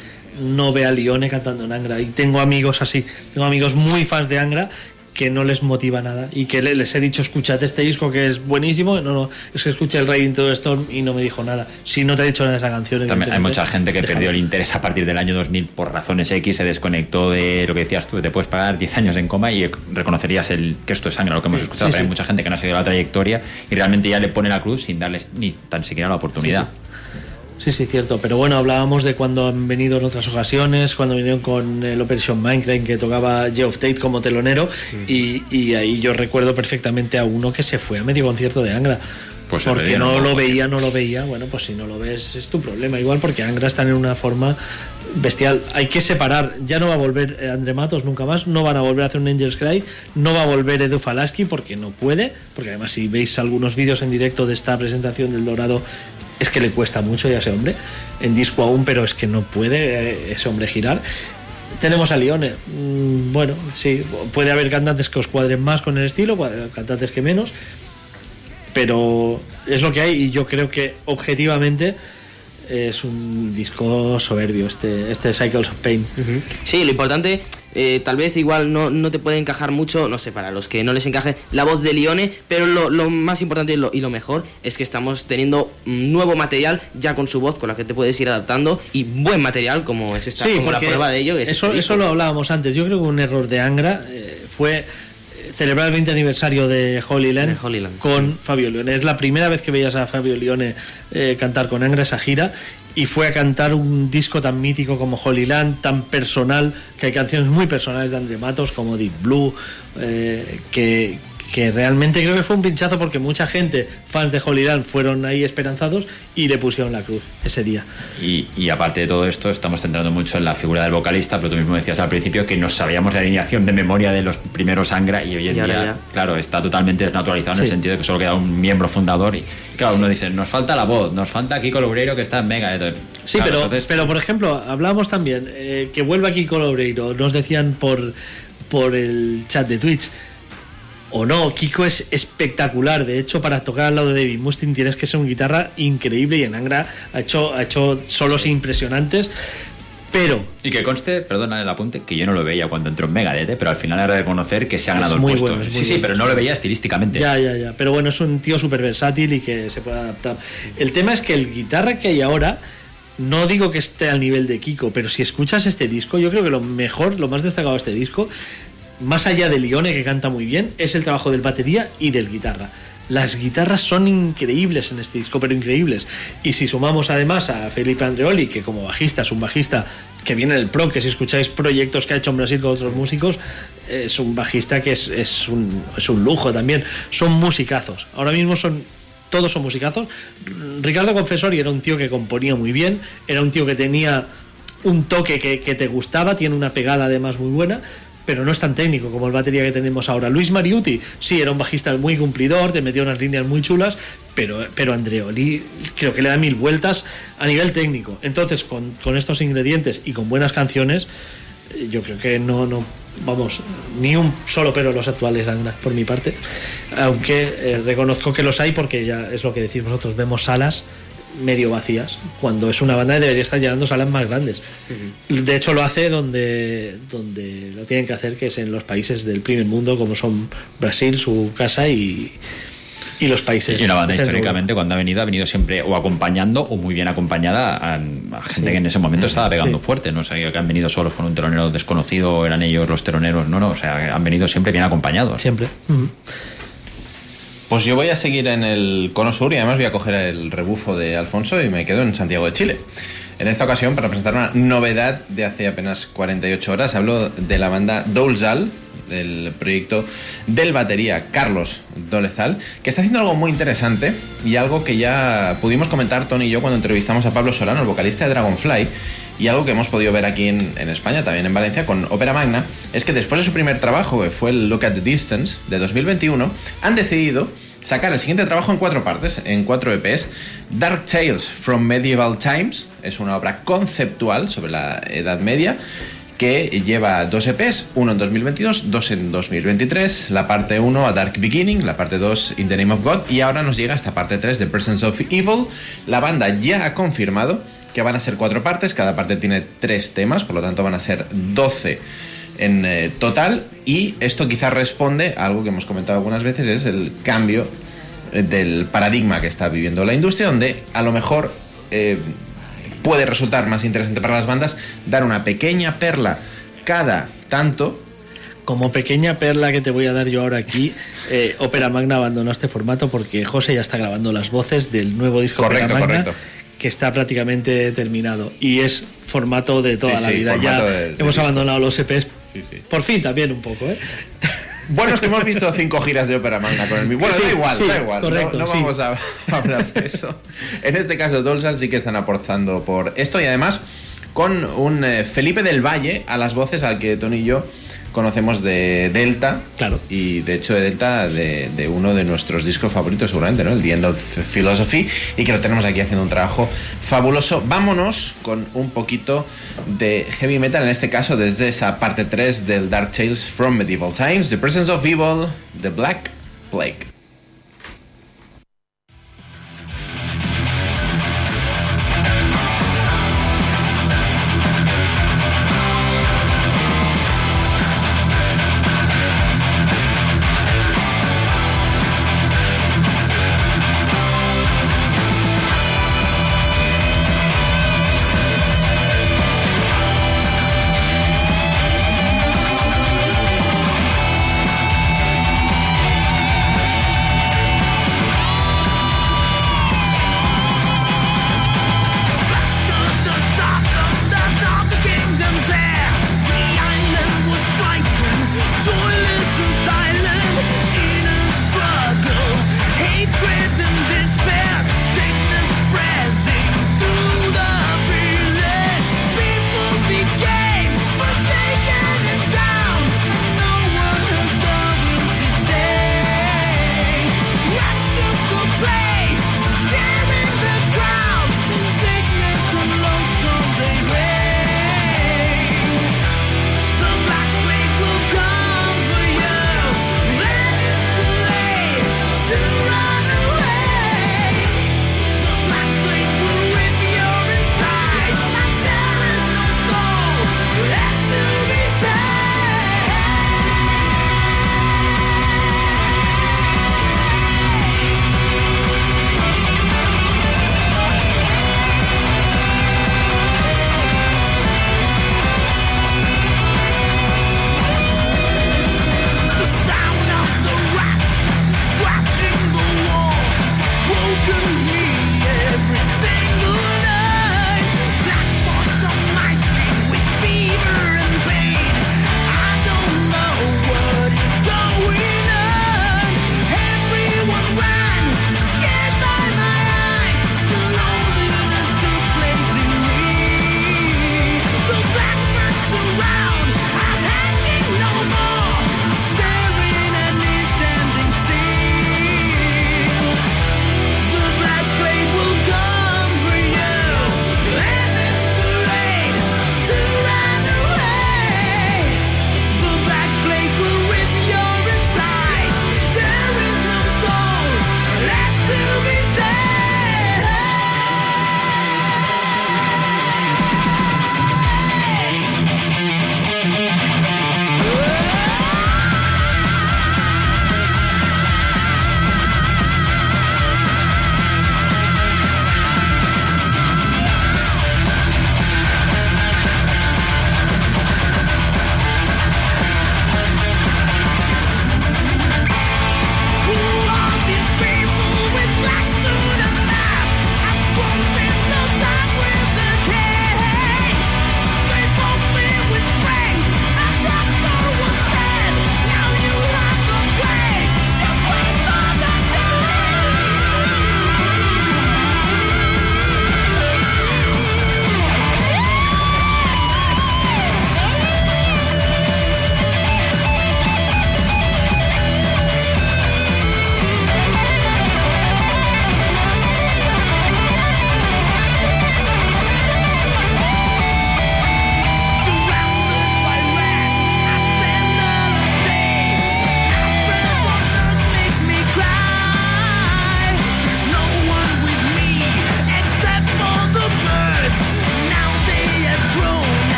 no ve a Lione cantando en Angra. Y tengo amigos así, tengo amigos muy fans de Angra que no les motiva nada. Y que le- les he dicho escuchad este disco que es buenísimo. No no es que escuché el Riding to the Storm y no me dijo nada. Si no te ha dicho nada de esa canción También hay mucha gente que perdió el interés a partir del año 2000 por razones X, se desconectó de lo que decías tú, te puedes pagar 10 años en coma y reconocerías el que esto es sangre, lo que hemos escuchado, Sí, pero hay mucha gente que no ha seguido la trayectoria y realmente ya le pone la cruz sin darles ni tan siquiera la oportunidad. Sí, sí, cierto. Pero bueno, hablábamos de cuando han venido en otras ocasiones, cuando vinieron con el Operation Minecraft que tocaba Geoff Tate como telonero. Y, y ahí yo recuerdo perfectamente a uno que se fue a medio concierto de Angra. Pues porque no un lo poco, veía, no lo veía. Bueno, pues si no lo ves es tu problema. Igual porque Angra están en una forma bestial. Hay que separar. Ya no va a volver eh, André Matos nunca más. No van a volver a hacer un Angels Cry. No va a volver Edu Falaski porque no puede. Porque además si veis algunos vídeos en directo de esta presentación del Dorado es que le cuesta mucho ya ese hombre. En disco aún, pero es que no puede eh, ese hombre girar. Tenemos a Lione. Mm, bueno, sí, puede haber cantantes que os cuadren más con el estilo, cantantes que menos pero es lo que hay y yo creo que objetivamente es un disco soberbio este, este Cycles of Pain. Sí, lo importante, eh, tal vez igual no, no te puede encajar mucho, no sé, para los que no les encaje la voz de Lione, pero lo, lo más importante y lo, y lo mejor es que estamos teniendo nuevo material ya con su voz, con la que te puedes ir adaptando, y buen material como es esta, Sí, como la prueba de ello. es eso, este eso lo hablábamos antes. Yo creo que un error de Angra eh, fue celebrar el 20 aniversario de Holy Land, De Holy Land. con Fabio Leone. Es la primera vez que veías a Fabio Leone eh, cantar con Angra esa gira y fue a cantar un disco tan mítico como Holy Land, tan personal, que hay canciones muy personales de André Matos como Deep Blue, eh, que, que realmente creo que fue un pinchazo porque mucha gente, fans de Holy Land, fueron ahí esperanzados y le pusieron la cruz ese día. Y, y aparte de todo esto, estamos centrando mucho en la figura del vocalista, pero tú mismo decías al principio que no sabíamos la alineación de memoria de los primeros Angra y hoy en Y día, ya. claro, está totalmente desnaturalizado en el sentido de que solo queda un miembro fundador y claro, uno dice, nos falta la voz, nos falta Kiko Loureiro que está en Mega. Entonces, Sí, claro, pero, entonces- pero por ejemplo, hablábamos también eh, que vuelva aquí Colobreiro, nos decían por, por el chat de Twitch. O no, Kiko es espectacular. De hecho, para tocar al lado de David Mustaine tienes que ser un guitarra increíble y en Angra ha hecho, ha hecho solos impresionantes. Pero Y que conste, perdona el apunte, que yo no lo veía cuando entró en Megadeth, ¿eh? pero al final era de reconocer que se ha Es ganado muy el puesto. bueno, sí, sí, pero no lo veía estilísticamente. Ya, ya, ya. Pero bueno, es un tío súper versátil y que se puede adaptar. El tema es que el guitarra que hay ahora, no digo que esté al nivel de Kiko, pero si escuchas este disco, yo creo que lo mejor, lo más destacado de este disco, más allá de Lione, que canta muy bien, es el trabajo del batería y del guitarra. Las guitarras son increíbles en este disco, pero increíbles. Y si sumamos además a Felipe Andreoli, que como bajista es un bajista que viene del pro, que si escucháis proyectos que ha hecho en Brasil con otros músicos, es un bajista que es, un, es un lujo también. Son musicazos. Ahora mismo son todos son musicazos. Ricardo Confesori era un tío que componía muy bien, era un tío que tenía un toque que, que te gustaba, tiene una pegada además muy buena, pero no es tan técnico como el batería que tenemos ahora. Luis Mariuti, sí, era un bajista muy cumplidor, te metió unas líneas muy chulas, pero, pero Andreoli creo que le da mil vueltas a nivel técnico. Entonces, con, con estos ingredientes y con buenas canciones, eh, yo creo que no, no vamos, ni un solo pero los actuales por mi parte. Aunque eh, reconozco que los hay porque ya es lo que decís vosotros, vemos salas medio vacías, cuando es una banda que debería estar llenando salas más grandes. De hecho lo hace donde, donde lo tienen que hacer, que es en los países del primer mundo, como son Brasil, su casa y, y los países. Y una banda históricamente cuando ha venido ha venido siempre o acompañando o muy bien acompañada a, a gente que en ese momento estaba pegando Sí. fuerte, no sé que han venido solos con un telonero desconocido, o eran ellos los teloneros, no, no, o sea, han venido siempre bien acompañados. Siempre. Pues yo voy a seguir en el Cono Sur y además voy a coger el rebufo de Alfonso y me quedo en Santiago de Chile. En esta ocasión, para presentar una novedad de hace apenas 48 horas, hablo de la banda Dolzal, del proyecto del batería Carlos Dolezal, que está haciendo algo muy interesante y algo que ya pudimos comentar Tony y yo cuando entrevistamos a Pablo Solano, el vocalista de Dragonfly, y algo que hemos podido ver aquí en, España, también en Valencia, con Ópera Magna, es que después de su primer trabajo, que fue el Look at the Distance de 2021, han decidido sacar el siguiente trabajo en cuatro partes, en cuatro EPs. Dark Tales from Medieval Times es una obra conceptual sobre la Edad Media que lleva dos EPs, uno en 2022, dos en 2023, la parte 1 a Dark Beginning, la parte 2 In the Name of God y ahora nos llega esta parte 3 de Presence of Evil. La banda ya ha confirmado que van a ser cuatro partes, cada parte tiene tres temas, por lo tanto van a ser 12 en eh, total y esto quizás responde a algo que hemos comentado algunas veces, es el cambio eh, del paradigma que está viviendo la industria, donde a lo mejor eh, puede resultar más interesante para las bandas dar una pequeña perla cada tanto. Como pequeña perla que te voy a dar yo ahora aquí, eh, Ópera Magna abandonó este formato porque José ya está grabando las voces del nuevo disco Correcto, Magna, correcto. Que está prácticamente terminado y es formato de toda Sí, la sí, vida. Ya formato de- de hemos abandonado los EPs. Por fin también un poco, ¿eh? Bueno, es que hemos visto cinco giras de ópera magna con el mismo. Bueno, da igual, da igual. no- correcto, no sí. vamos a hablar de eso. En este caso, Dolzal sí que están aportando por esto y además con un eh, Felipe del Valle a las voces al que Tony y yo conocemos de Delta. Claro. Y de hecho de Delta de, de uno de nuestros discos favoritos seguramente, ¿no? El The End of Philosophy. Y que lo tenemos aquí haciendo un trabajo fabuloso. Vámonos con un poquito de heavy metal, en este caso desde esa parte 3 del Dark Tales from Medieval Times, The Presence of Evil, The Black Plague.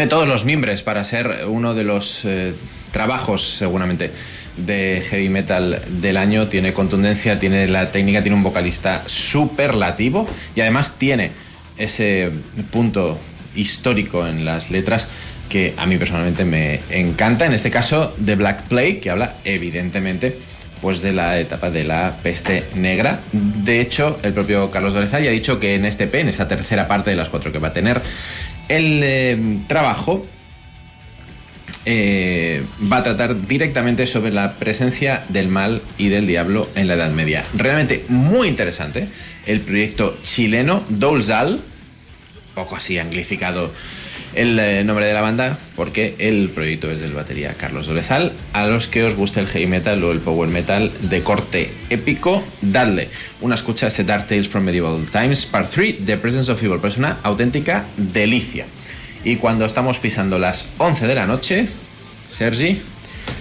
Tiene todos los mimbres para ser uno de los eh, trabajos, seguramente, de heavy metal del año. Tiene contundencia, tiene la técnica, tiene un vocalista superlativo y además tiene ese punto histórico en las letras que a mí personalmente me encanta. En este caso, The Black Plague, que habla evidentemente pues de la etapa de la peste negra. De hecho, el propio Carlos Dorezal ya ha dicho que en este P, en esta tercera parte de las cuatro que va a tener, el eh, trabajo eh, va a tratar directamente sobre la presencia del mal y del diablo en la Edad Media. Realmente muy interesante el proyecto chileno Dolzal, poco así anglificado el eh, nombre de la banda, porque el proyecto es del batería Carlos Dolezal. A los que os guste el heavy metal o el power metal de corte épico, dadle una escucha a este Dark Tales from Medieval Times, Part 3, The Presence of Evil, pero es una auténtica delicia. Y cuando estamos pisando las 11 de la noche, Sergi,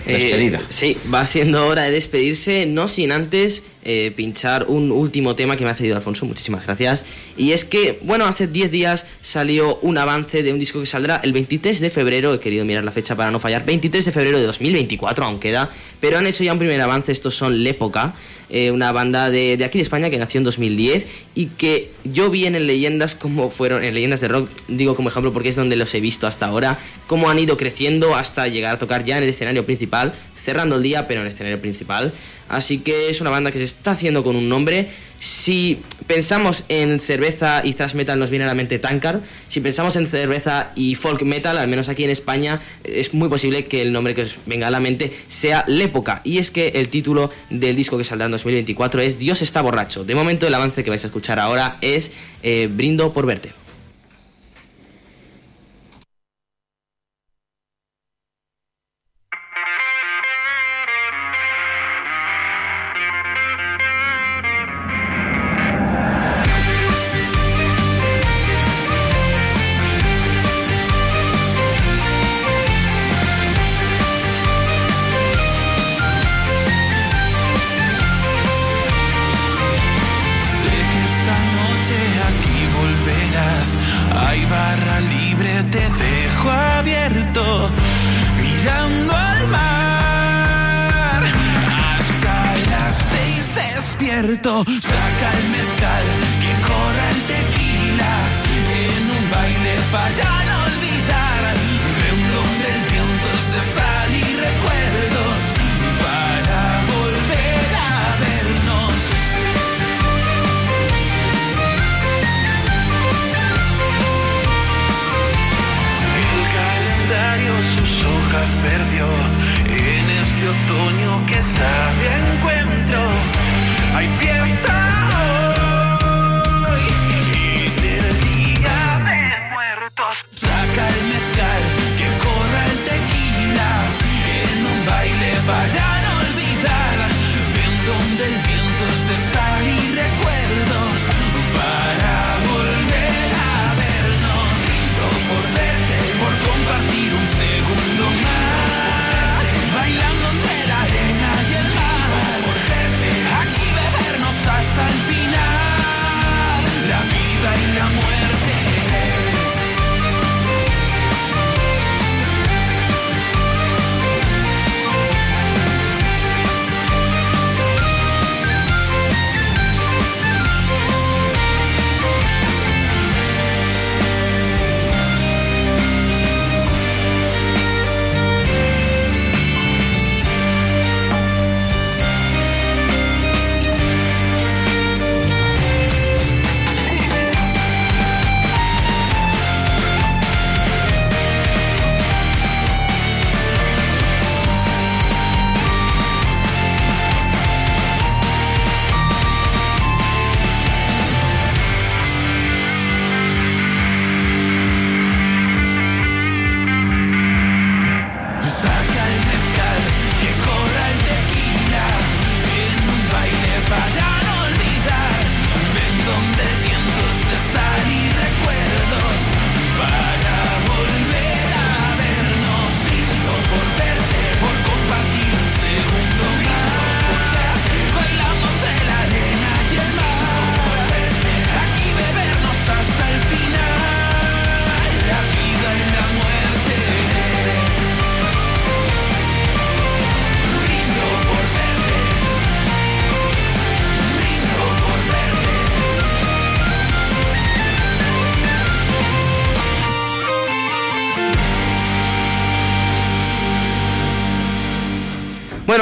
despedida. Eh, sí, va siendo hora de despedirse, no sin antes eh, pinchar un último tema que me ha cedido Alfonso, muchísimas gracias. Y es que, bueno, hace 10 días salió un avance de un disco que saldrá el 23 de febrero, he querido mirar la fecha para no fallar, 23 de febrero de 2024 aún queda, pero han hecho ya un primer avance, estos son L'Época, eh, una banda de, de aquí de España que nació en 2010 y que yo vi en Leyendas como fueron, en Leyendas de Rock, digo como ejemplo porque es donde los he visto hasta ahora, cómo han ido creciendo hasta llegar a tocar ya en el escenario principal, cerrando el día, pero en el escenario principal. Así que es una banda que se está haciendo con un nombre. Si pensamos en cerveza y thrash metal nos viene a la mente Tankard. Si pensamos en cerveza y folk metal, al menos aquí en España, es muy posible que el nombre que os venga a la mente sea L'Época. Y es que el título del disco que saldrá en 2024 es Dios está borracho. De momento el avance que vais a escuchar ahora es eh, Brindo por verte.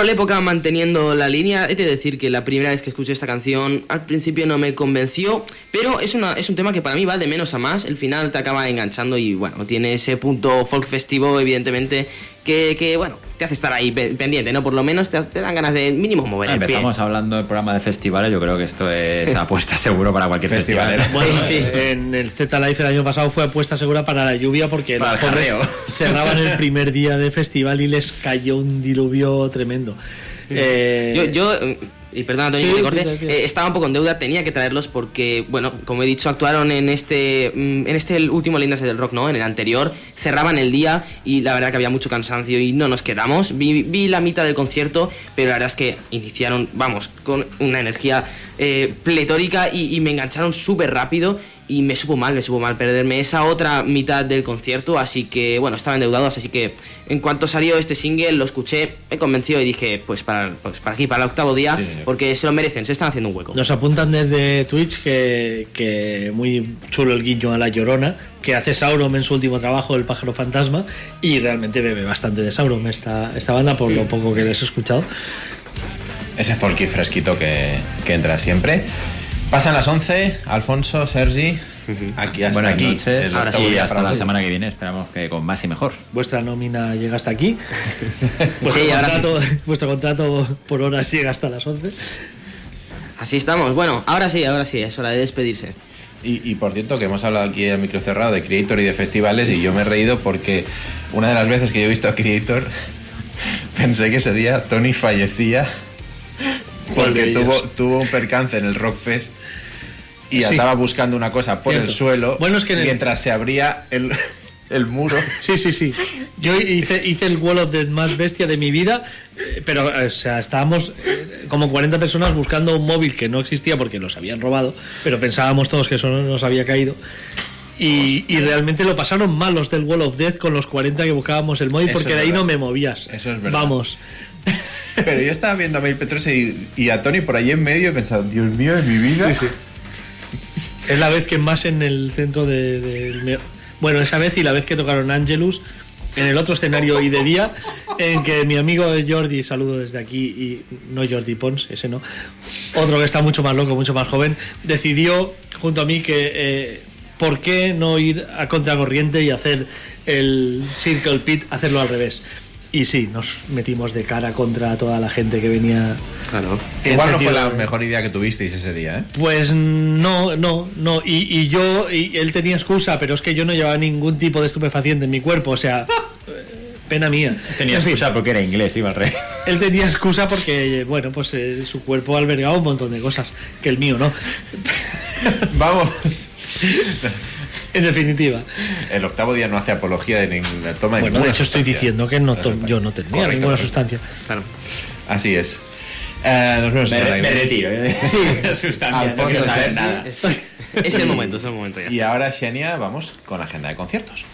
La época manteniendo la línea, he de decir que la primera vez que escuché esta canción al principio no me convenció, pero es, una, es un tema que para mí va de menos a más, el final te acaba enganchando y bueno, tiene ese punto folk festivo evidentemente que, que, bueno, te hace estar ahí pe- pendiente, ¿no? Por lo menos te, te dan ganas de mínimo mover el pie. Empezamos hablando del programa de festivales, yo creo que esto es apuesta seguro para cualquier festival. Bueno, en el Z Life el año pasado fue apuesta segura para la lluvia porque Para los el cerraban el primer día de festival y les cayó un diluvio tremendo. Eh, Yo, yo, eh, y perdona Antonio Sí, que te eh, estaba un poco en deuda, tenía que traerlos porque, bueno, como he dicho, actuaron en este mm, en este último Lindas del Rock, ¿no? En el anterior, cerraban el día y la verdad que había mucho cansancio y no nos quedamos. Vi, vi la mitad del concierto, pero la verdad es que iniciaron, vamos, con una energía eh, pletórica y, y me engancharon súper rápido. Y me supo mal, me supo mal perderme esa otra mitad del concierto, así que bueno, estaba endeudado, así que en cuanto salió este single lo escuché, me convenció y dije, pues para, pues para aquí, para el octavo día, porque se lo merecen, se están haciendo un hueco. Nos apuntan desde Twitch que, que muy chulo el guiño a la llorona, que hace Sauron en su último trabajo, El pájaro fantasma, y realmente bebe bastante de Sauron esta, esta banda por lo poco que les he escuchado. Ese folky fresquito que, que entra siempre. Pasan las 11, Alfonso, Sergi, aquí hasta Buenas aquí. noches. Ahora sí, hasta para la semana que viene. Esperamos que con más y mejor. Vuestra nómina llega hasta aquí. Vuestro, Sí, ahora sí. contrato, vuestro contrato por horas llega hasta las 11. Así estamos, bueno, ahora sí, ahora sí, es hora de despedirse. Y, y por cierto, que hemos hablado aquí a micro cerrado de Creator y de festivales, y yo me he reído porque una de las veces que yo he visto a Creator, pensé que ese día Tony fallecía porque tuvo, tuvo un percance en el Rockfest y Sí. andaba buscando una cosa por Cierto. el suelo Bueno, es que el- mientras se abría el, el muro. Sí, sí, sí. Yo hice, hice el Wall of Death más bestia de mi vida, eh, pero eh, o sea, estábamos eh, como 40 personas buscando un móvil que no existía porque los habían robado, pero pensábamos todos que eso no nos había caído. Y, y realmente lo pasaron mal los del Wall of Death con los 40 que buscábamos el móvil Eso porque de ahí verdad. no me movías. Eso es verdad. Vamos. Pero yo estaba viendo a Mel Petrose y, y a Tony por ahí en medio y pensaba, Dios mío, de mi vida. Es la vez que más en el centro de, Bueno, esa vez y la vez que tocaron Angelus en el otro escenario y de día, en que mi amigo Jordi, saludo desde aquí, y no Jordi Pons, ese no, otro que está mucho más loco, mucho más joven, decidió junto a mí que eh, por qué no ir a contracorriente y hacer el Circle Pit, hacerlo al revés. Y sí, nos metimos de cara contra toda la gente que venía. Claro. Igual no fue la de- mejor idea que tuvisteis ese día, ¿eh? pues no, no, no. Y, y yo, y él tenía excusa, pero es que yo no llevaba ningún tipo de estupefaciente en mi cuerpo, o sea, eh, pena mía. Tenía En fin, excusa porque era inglés, iba al rey. Él tenía excusa porque, bueno, pues eh, su cuerpo albergaba un montón de cosas, que el mío no. Vamos. En definitiva. El octavo día no hace apología de ninguna toma de Bueno, de hecho estoy diciendo que no to- yo no tenía Correcto, ninguna correcto. sustancia. Claro. Así es. Eh, nos vemos Me, me retiro. ¿eh? Sí. Sustancia, no quiero saber nada. Es, es el momento, es el momento ya. Y ahora, Xenia, vamos con agenda de conciertos.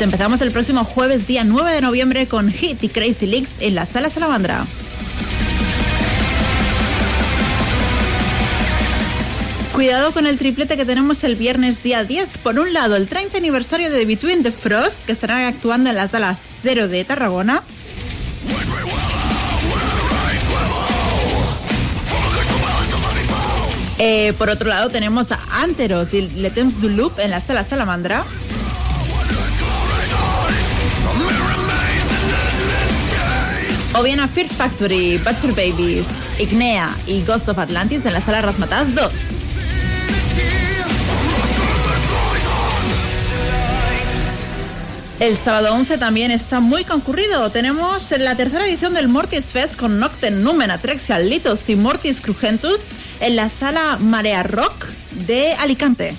Pues empezamos el próximo jueves, día 9 de noviembre, con Hit y Crazy Leaks en la Sala Salamandra. Cuidado con el triplete que tenemos el viernes día 10. Por un lado, el 30 aniversario de Between the Frost, que estarán actuando en la Sala Cero de Tarragona. Eh, por otro lado, tenemos a Anteros y Le Temps du Loop en la Sala Salamandra. O bien a Fear Factory, Butcher Babies, Ignea y Ghost of Atlantis en la sala Razmataz 2. El sábado 11 también está muy concurrido. Tenemos la tercera edición del Mortis Fest con Nocten, Numen, Atrexia, Litos y Mortis Crugentus en la sala Marea Rock de Alicante.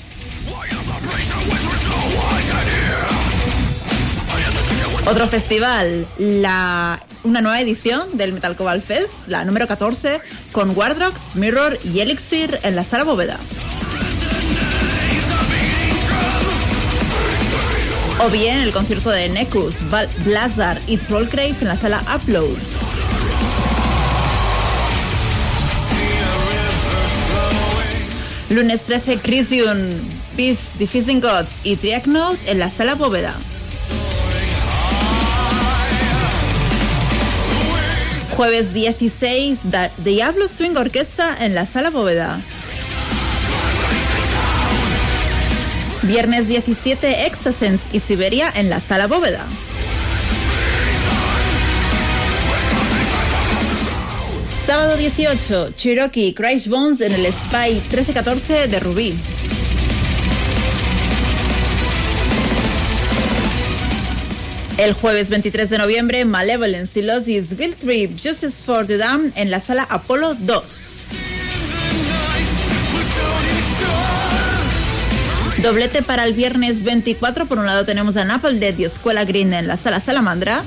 Otro festival, la, una nueva edición del Metal Cobalt Fest, la número 14, con Wardrox, Mirror y Elixir en la sala Bóveda. O bien el concierto de Necus, Blazar y Trollgrave en la sala Upload. Lunes 13, Crisium, Peace, Diffusing God y Triagnode en la sala Bóveda. Jueves 16, Da- Diablo Swing Orquesta en la sala Bóveda. Viernes 17, Exasens y Siberia en la sala Bóveda. Sábado 18, Cherokee Crash Bones en el Spy 1314 de Rubí. El jueves 23 de noviembre, Malevolence y Losis Guild Trip Justice for the Damned en la sala Apolo 2. Doblete para el viernes 24. Por un lado tenemos a Napalm Dead y Escuela Green en la sala Salamandra.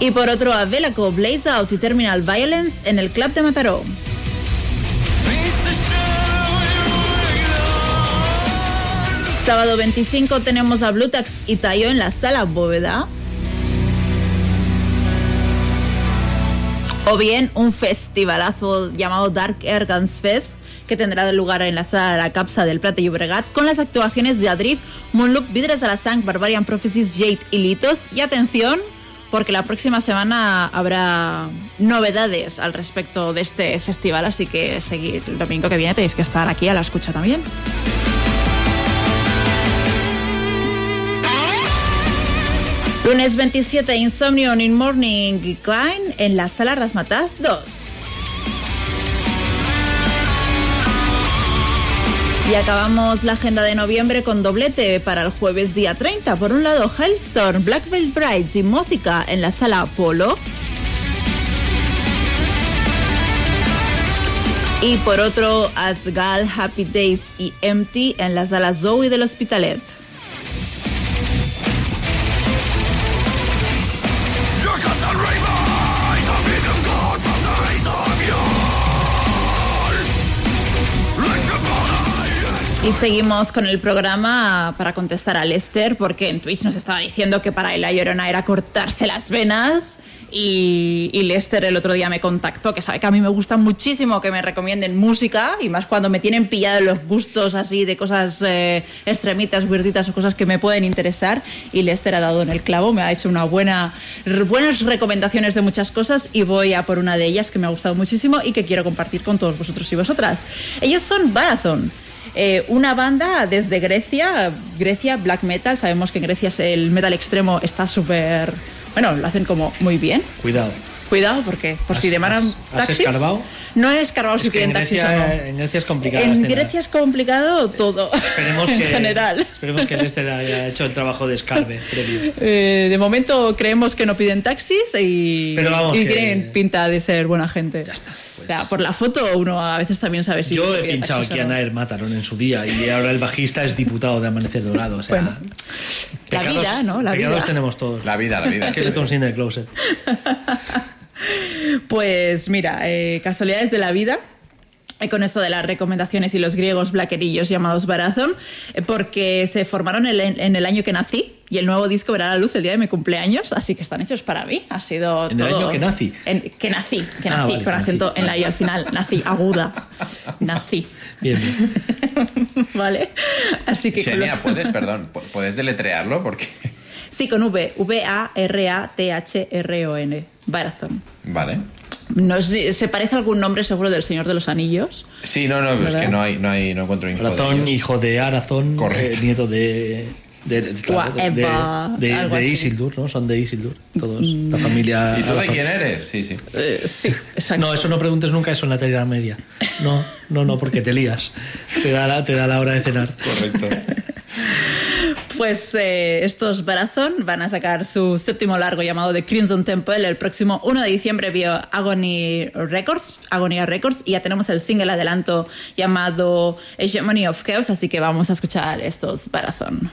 Y por otro a Velaco, Blaze Out y Terminal Violence en el Club de Mataró. Sábado 25 tenemos a Blutax y Tayo en la sala Bóveda. O bien un festivalazo llamado Dark Air Fest que tendrá lugar en la sala La Capsa del Plata y con las actuaciones de Adrift, Moonloop, Vidres a la Sang, Barbarian Prophecies, Jade y Litos. Y atención, porque la próxima semana habrá novedades al respecto de este festival, así que seguir el domingo que viene tenéis que estar aquí a la escucha también. Lunes 27, Insomnium in Morning Decline en la sala Razmataz 2. Y acabamos la agenda de noviembre con doblete para el jueves día 30. Por un lado, Hellstorm, Black Veil Brides y Mózica en la sala Apolo. Y por otro, Asgal, Happy Days y Empty en la sala Zoe del Hospitalet. Y seguimos con el programa para contestar a Lester, porque en Twitch nos estaba diciendo que para él la llorona era cortarse las venas. Y, y Lester el otro día me contactó, que sabe que a mí me gusta muchísimo que me recomienden música, y más cuando me tienen pillado los gustos así de cosas eh, extremitas, weirditas o cosas que me pueden interesar. Y Lester ha dado en el clavo, me ha hecho una buena, buenas recomendaciones de muchas cosas, y voy a por una de ellas que me ha gustado muchísimo y que quiero compartir con todos vosotros y vosotras. Ellos son Barathon. Eh, una banda desde Grecia, Grecia, black metal. Sabemos que en Grecia el metal extremo está súper. Bueno, lo hacen como muy bien. Cuidado. Cuidado, porque por si demandan has taxis. escarbado? No he escarbado si Es que en quieren taxis o no. En Grecia es complicado. la En escena. Grecia es complicado todo, Esperemos en que, general. Esperemos que Lester haya hecho el trabajo de escarbe previo. Eh, de momento creemos que no piden taxis y, Pero vamos, y que- tienen pinta de ser buena gente. Ya está. por la foto uno a veces también sabe si Yo he pinchado o aquí a. Nair Mataron en su día y ahora el bajista es diputado de Amanecer Dorado. O sea, Bueno, la pecados- vida, ¿no? La vida. tenemos todos. La vida, la vida. Skeletons in the closet. Pues mira, eh, casualidades de la vida. eh, Con esto de las recomendaciones y los griegos blaquerillos llamados Barazón, eh, porque se formaron en el, en el año que nací y el nuevo disco verá la luz el día de mi cumpleaños, así que están hechos para mí. Ha sido ¿En el año que nací? En- que nací, que Ah, nací, vale, con nací. acento en la I al final, nací aguda. Nací, Bien, bien. ¿vale? Así que. Xenia, ¿puedes, perdón, pu- ¿puedes deletrearlo? Porque... Sí, con V, V-A-R-A-T-H-R-O-N. Barazón. Vale. No sé, ¿Se parece a algún nombre seguro del Señor de los Anillos? Sí, no, no, es ¿Verdad? que no hay, no hay, no encuentro de Arazón, ellos. hijo de Arazón, Correcto. eh, nieto de de, de- de- de-. Isildur, ¿no? Son de Isildur, todos, la familia... ¿Y tú de quién eres? Sí, sí. Eh, sí, exacto. No, eso no preguntes nunca eso en la Tierra Media. No, no, no, porque te lías. Te da la, te da la hora de cenar. Correcto. Pues eh, estos Barazón van a sacar su séptimo largo llamado The Crimson Temple el próximo 1 de diciembre vía Agony Records, Records, y ya tenemos el single adelanto llamado Hegemony of Chaos, así que vamos a escuchar estos Barazón.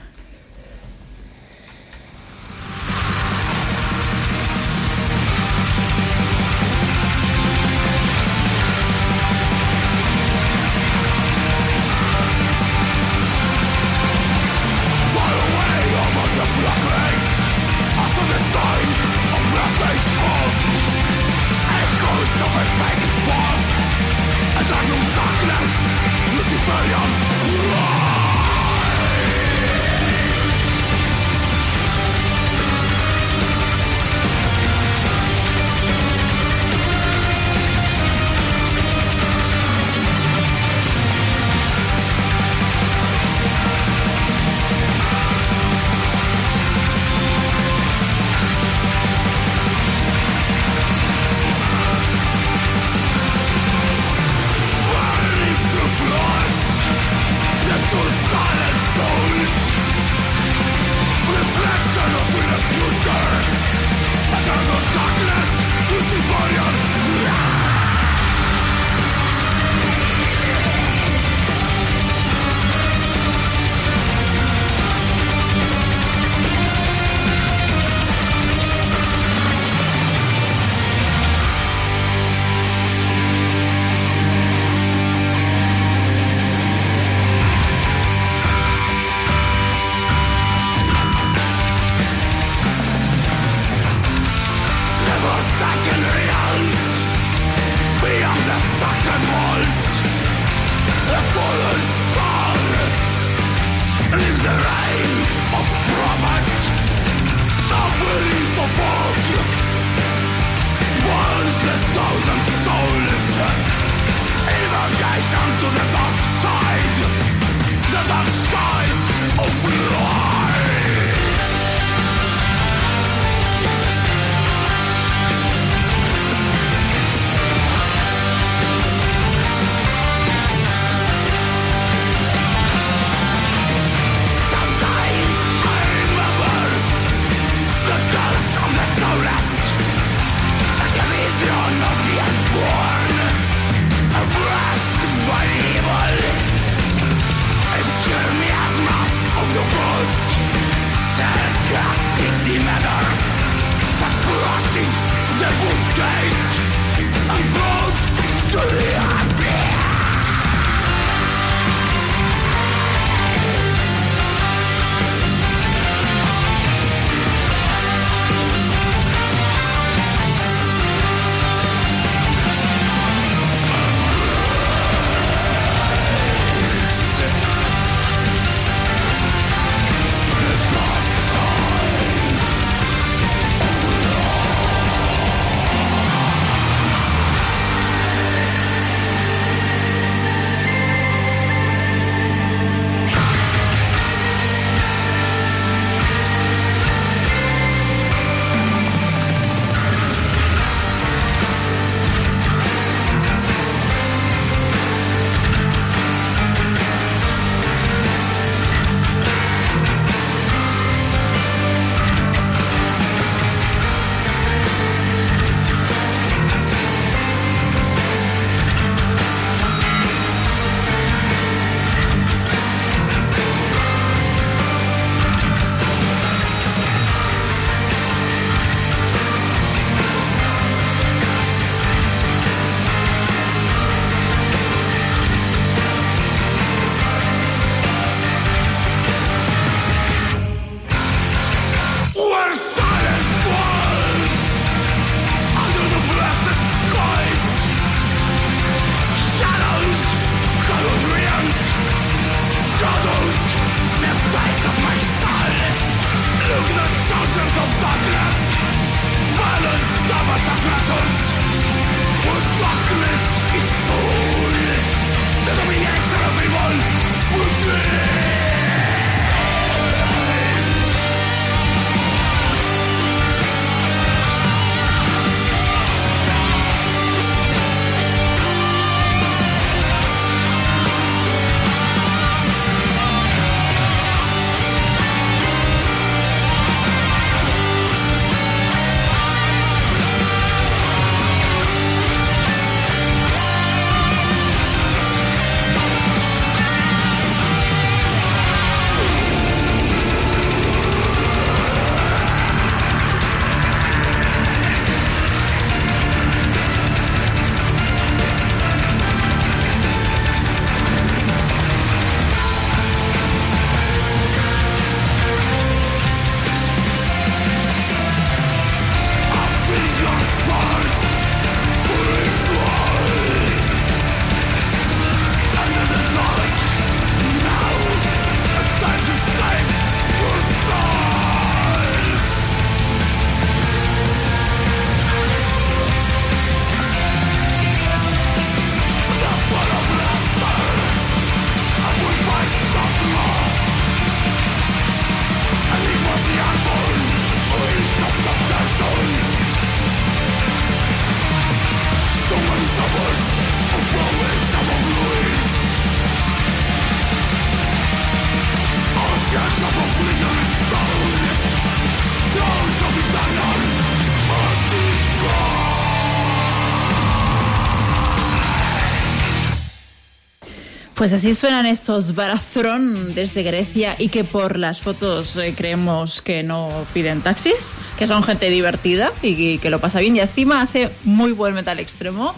Pues así suenan estos Barazron desde Grecia y que por las fotos eh, creemos que no piden taxis, que son gente divertida y que lo pasa bien y encima hace muy buen metal extremo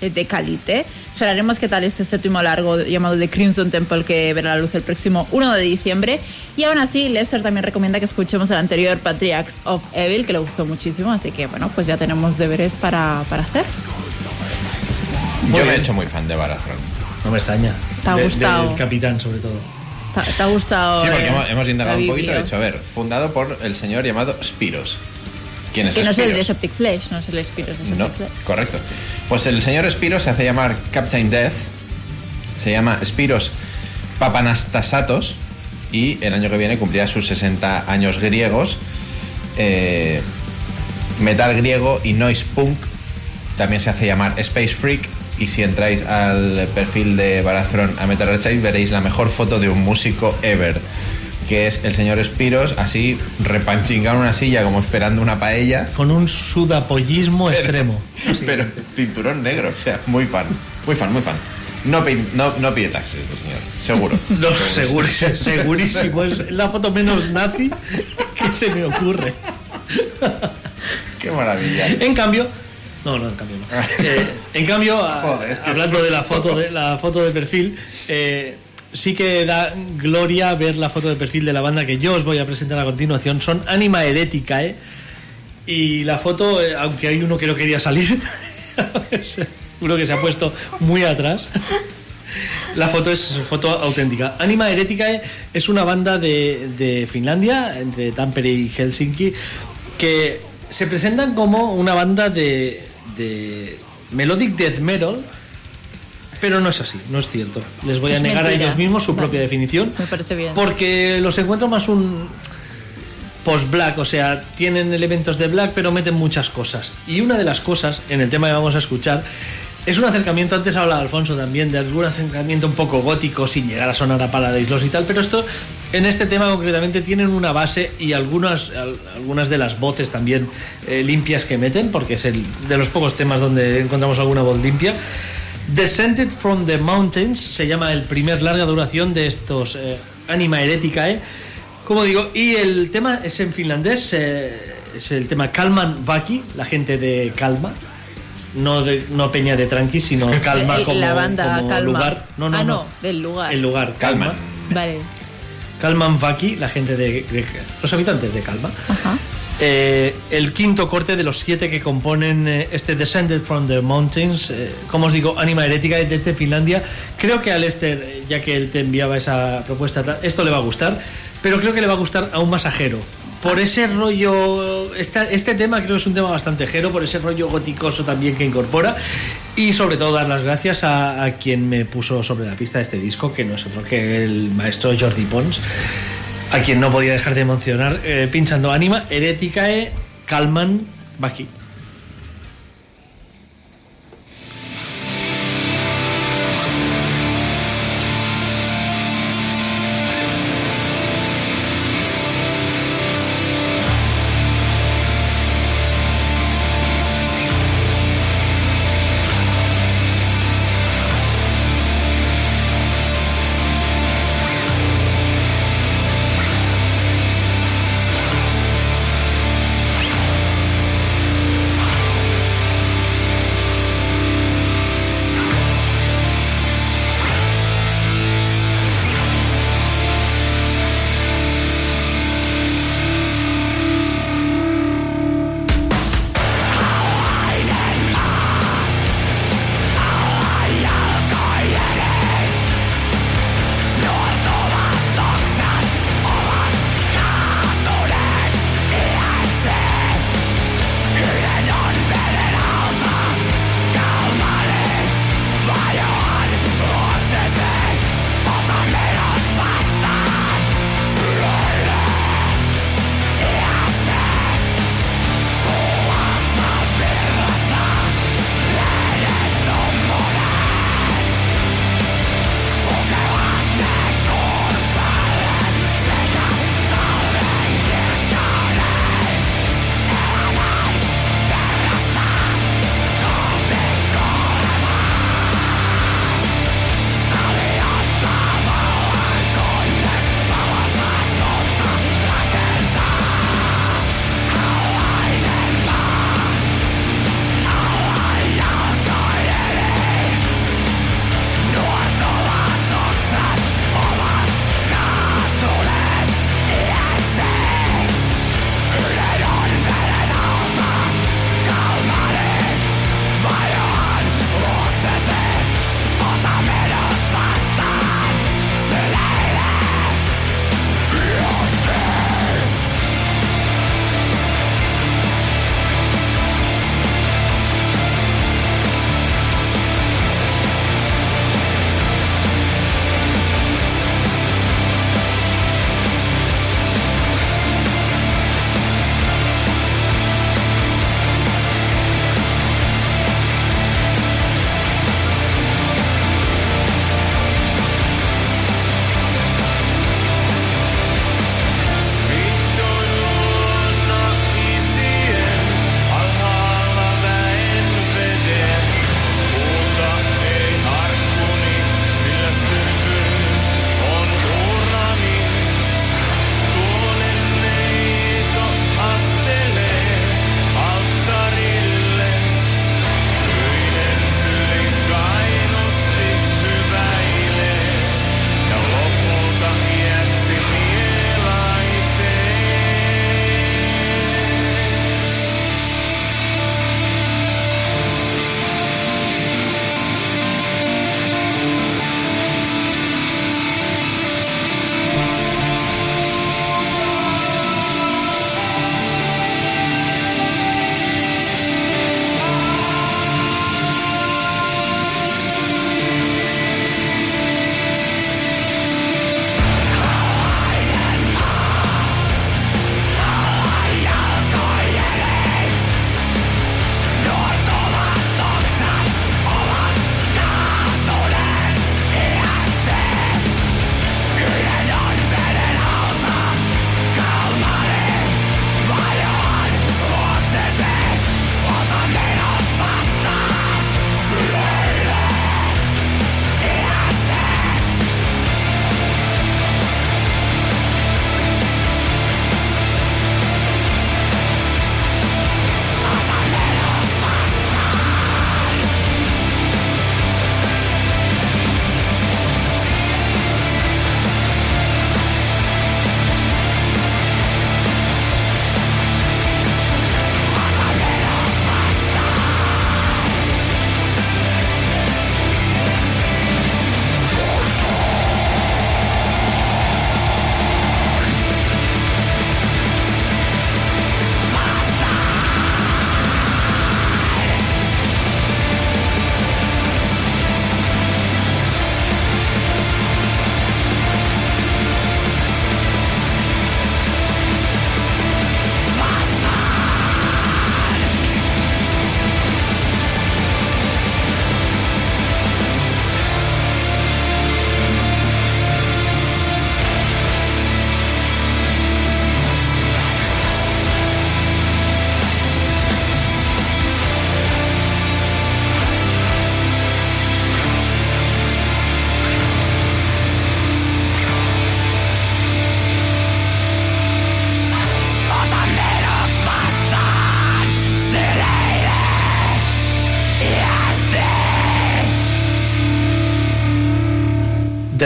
eh, de Calite. Esperaremos qué tal este séptimo largo llamado The Crimson Temple que verá la luz el próximo 1 de diciembre. Y aún así, Lester también recomienda que escuchemos el anterior Patriarchs of Evil, que le gustó muchísimo. Así que bueno, pues ya tenemos deberes para, para hacer. Yo me he hecho muy fan de Barazón. No me extraña. Te ha De- gustado. Del capitán, sobre todo. ¿Te, te ha gustado? Sí, porque eh, hemos, hemos indagado un poquito. De hecho, a ver, fundado por el señor llamado Spiros. ¿Quién es Que no es el de? Septic Flesh, no es el Spiros de Septic No, Flesh. correcto. Pues el señor Spiros se hace llamar Captain Death. Se llama Spiros Papanastasatos. Y el año que viene cumplirá sus 60 años griegos. Eh, metal griego y noise punk. También se hace llamar Space Freak. Y si entráis al perfil de Barathron a Metal Archive veréis la mejor foto de un músico ever. Que es el señor Spiros, así repanchingado en una silla, como esperando una paella. Con un sudapollismo extremo. Pero cinturón negro, o sea, muy fan, muy fan, muy fan. No, pi- no, no pide taxis, este señor, seguro. No, seguro, segurísimo. Es la foto menos nazi que se me ocurre. Qué maravilla. En cambio, no, no, en cambio no. Eh, en cambio, Joder, hablando de la foto de la foto de perfil, eh, sí que da gloria ver la foto de perfil de la banda que yo os voy a presentar a continuación. Son Anima Herética, ¿eh? Y la foto, eh, aunque hay uno que no quería salir, uno que se ha puesto muy atrás. La foto es foto auténtica. Anima Herética es una banda de, de Finlandia, entre Tampere y Helsinki, que se presentan como una banda de, de melodic death metal, pero no es así, no es cierto. Les voy a negar a ellos mismos su Vale. propia definición, Me parece bien. porque los encuentro más un post-black, o sea, tienen elementos de black, pero meten muchas cosas. Y una de las cosas, en el tema que vamos a escuchar, es un acercamiento, antes hablaba Alfonso también, de algún acercamiento un poco gótico, sin llegar a sonar a Paradise Lost y tal, pero esto, en este tema concretamente, tienen una base y algunas, al- algunas de las voces también eh, limpias que meten, porque es el de los pocos temas donde encontramos alguna voz limpia. Descended from the Mountains se llama el primer larga duración de estos eh, Anima Hereticae. Como digo, y el tema es en finlandés, eh, es el tema Kalman Vaki, la gente de Calma. No, de, no Peña de Tranqui, sino Calma El- como, la banda como Calma. lugar. No, no, ah, no. no, del lugar. El lugar, Calma. Vale. Kalman Vaki, la gente de, de- los habitantes de Calma. Eh, el quinto corte de los siete que componen eh, este Descended from the Mountains, eh, como os digo, Anima Herética desde Finlandia. Creo que a Lester, ya que él te enviaba esa propuesta, ta- esto le va a gustar, pero creo que le va a gustar a un masajero. Por ese rollo, esta- este tema creo que es un tema bastante jero, por ese rollo goticoso también que incorpora. Y sobre todo dar las gracias a, a quien me puso sobre la pista de este disco, que no es otro que el maestro Jordi Pons a quien no podía dejar de mencionar, eh, pinchando Anima, Hereticae, Calman, Baki.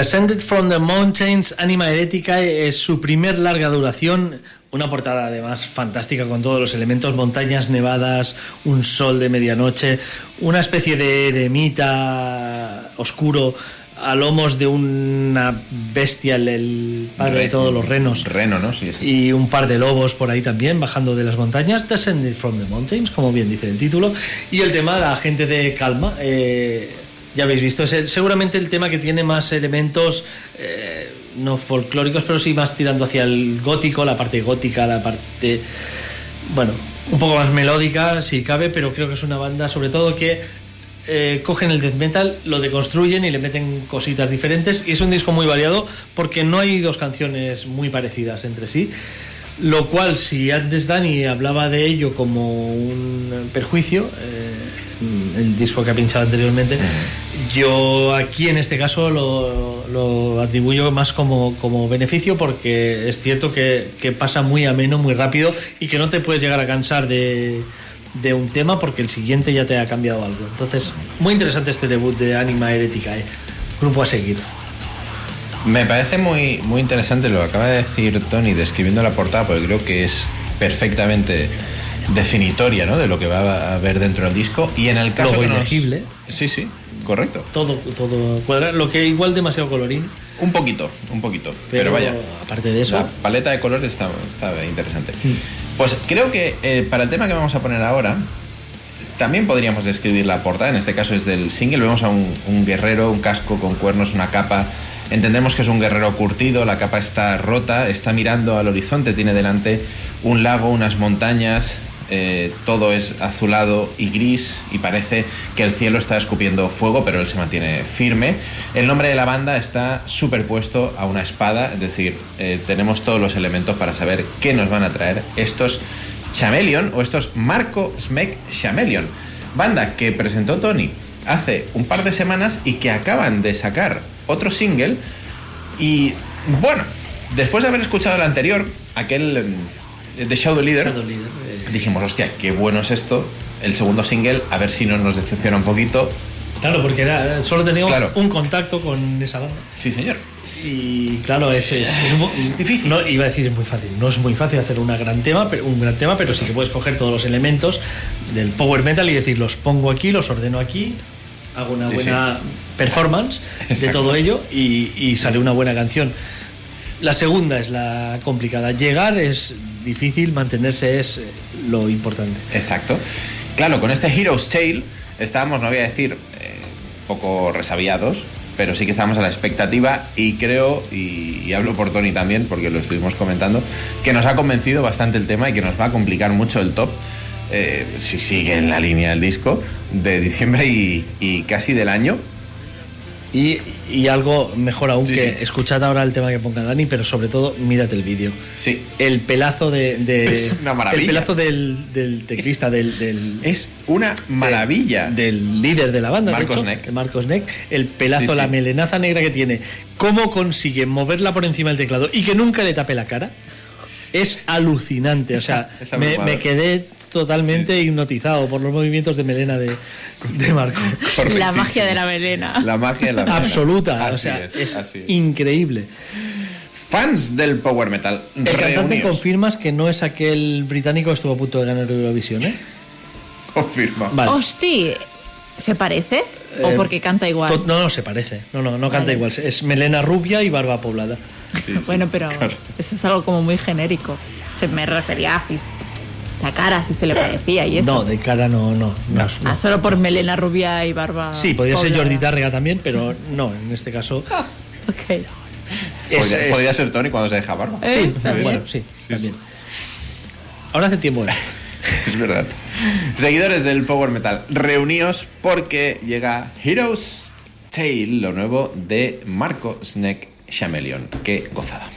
Descended from the Mountains, Anima Herética, es su primer larga duración. Una portada además fantástica con todos los elementos, montañas nevadas, un sol de medianoche, una especie de eremita oscuro a lomos de una bestia, el, padre de todos los renos. Reno, ¿no? Sí, sí. Y un par de lobos por ahí también, bajando de las montañas. Descended from the Mountains, como bien dice el título. Y el tema, la gente de calma. eh, ya habéis visto, es seguramente el tema que tiene más elementos, eh, no folclóricos, pero sí más tirando hacia el gótico, la parte gótica, la parte. Bueno, un poco más melódica, si cabe, pero creo que es una banda, sobre todo, que eh, cogen el death metal, lo deconstruyen y le meten cositas diferentes. Y es un disco muy variado porque no hay dos canciones muy parecidas entre sí. Lo cual, si antes Dani hablaba de ello como un perjuicio, eh, el disco que ha pinchado anteriormente, yo aquí en este caso lo, lo atribuyo más como, como beneficio porque es cierto que, que pasa muy ameno, muy rápido y que no te puedes llegar a cansar de, de un tema porque el siguiente ya te ha cambiado algo. Entonces, muy interesante este debut de Anima Herética, ¿eh? grupo a seguir. Me parece muy, muy interesante lo que acaba de decir Tony describiendo la portada, porque creo que es perfectamente definitoria ¿no? de lo que va a haber dentro del disco. Y en el caso Logo que nos- ilegible. Sí, sí, correcto. Todo, todo cuadra, lo que igual demasiado colorín. Un poquito, un poquito. Pero, Pero, vaya. aparte de eso- La paleta de colores está, está interesante. Pues creo que eh, para el tema que vamos a poner ahora, también podríamos describir la portada. En este caso es del single. Vemos a un, un guerrero, un casco con cuernos, una capa. Entendemos que es un guerrero curtido, la capa está rota, está mirando al horizonte, tiene delante un lago, unas montañas, eh, todo es azulado y gris y parece que el cielo está escupiendo fuego, pero él se mantiene firme. El nombre de la banda está superpuesto a una espada, es decir, eh, tenemos todos los elementos para saber qué nos van a traer estos Chameleon o estos Marco Smek Chameleon, banda que presentó Tony hace un par de semanas y que acaban de sacar otro single y bueno, después de haber escuchado el anterior, aquel em, de Shadow Leader, eh. Dijimos, hostia, qué bueno es esto, el segundo single, a ver si no nos decepciona un poquito. Claro, porque era, solo teníamos Claro. un contacto con esa banda. Sí, señor. Y claro, es, es, es mu- difícil. No, iba a decir es muy fácil. No es muy fácil hacer una gran tema, pero, un gran tema, pero sí que puedes coger todos los elementos del power metal y decir, los pongo aquí, los ordeno aquí, hago una Sí, buena performance de todo ello y, y sale una buena canción. La segunda es la complicada. Llegar es difícil, mantenerse es eh, lo importante. Exacto. Claro, con este Hero's Tale estábamos, no voy a decir, eh, poco resabiados, pero sí que estábamos a la expectativa y creo, y, hablo por Tony también, porque lo estuvimos comentando, que nos ha convencido bastante el tema y que nos va a complicar mucho el top. eh, si sigue en la línea del disco de diciembre y casi del año. Y, y algo mejor aún Sí, que sí. escuchad ahora el tema que ponga Dani, pero sobre todo mírate el vídeo. Sí. El pelazo de, de- Es una maravilla. El pelazo del, del teclista, del, del- Es una maravilla. del líder de la banda, de Marcos hecho, Neck. de Marcos Neck, el pelazo, Sí, la melenaza negra que tiene, cómo consigue moverla por encima del teclado y que nunca le tape la cara, es alucinante. O sea, me quedé totalmente hipnotizado por los movimientos de melena de, de Marco. La magia de la melena. La magia de la melena. Absoluta, o Así sea, es, es, así es. increíble. Fans del power metal. El cantante confirmas que no es aquel británico que estuvo a punto de ganar Eurovisión, ¿eh? Confirma. Vale. Hosti, ¿se parece? ¿O Eh, porque canta igual? No, no, se parece. No, no, no canta Vale. igual. Es melena rubia y barba poblada. bueno, pero eso es algo como muy genérico. Se me refería a fis- la cara, si se le parecía y eso. No, de cara no, no. no, no. Ah, solo por melena rubia y barba. Sí, podría ser. Jordi Tárrega también, pero no, en este caso. Ok. es- Podría, es- podría ser Tony cuando se deja barba. Sí, bueno, sí, también. Ahora hace tiempo. ¿eh? Es verdad. Seguidores del Power Metal, reuníos porque llega Heroes Tale, lo nuevo de Marco Snack Chameleon. Qué gozada.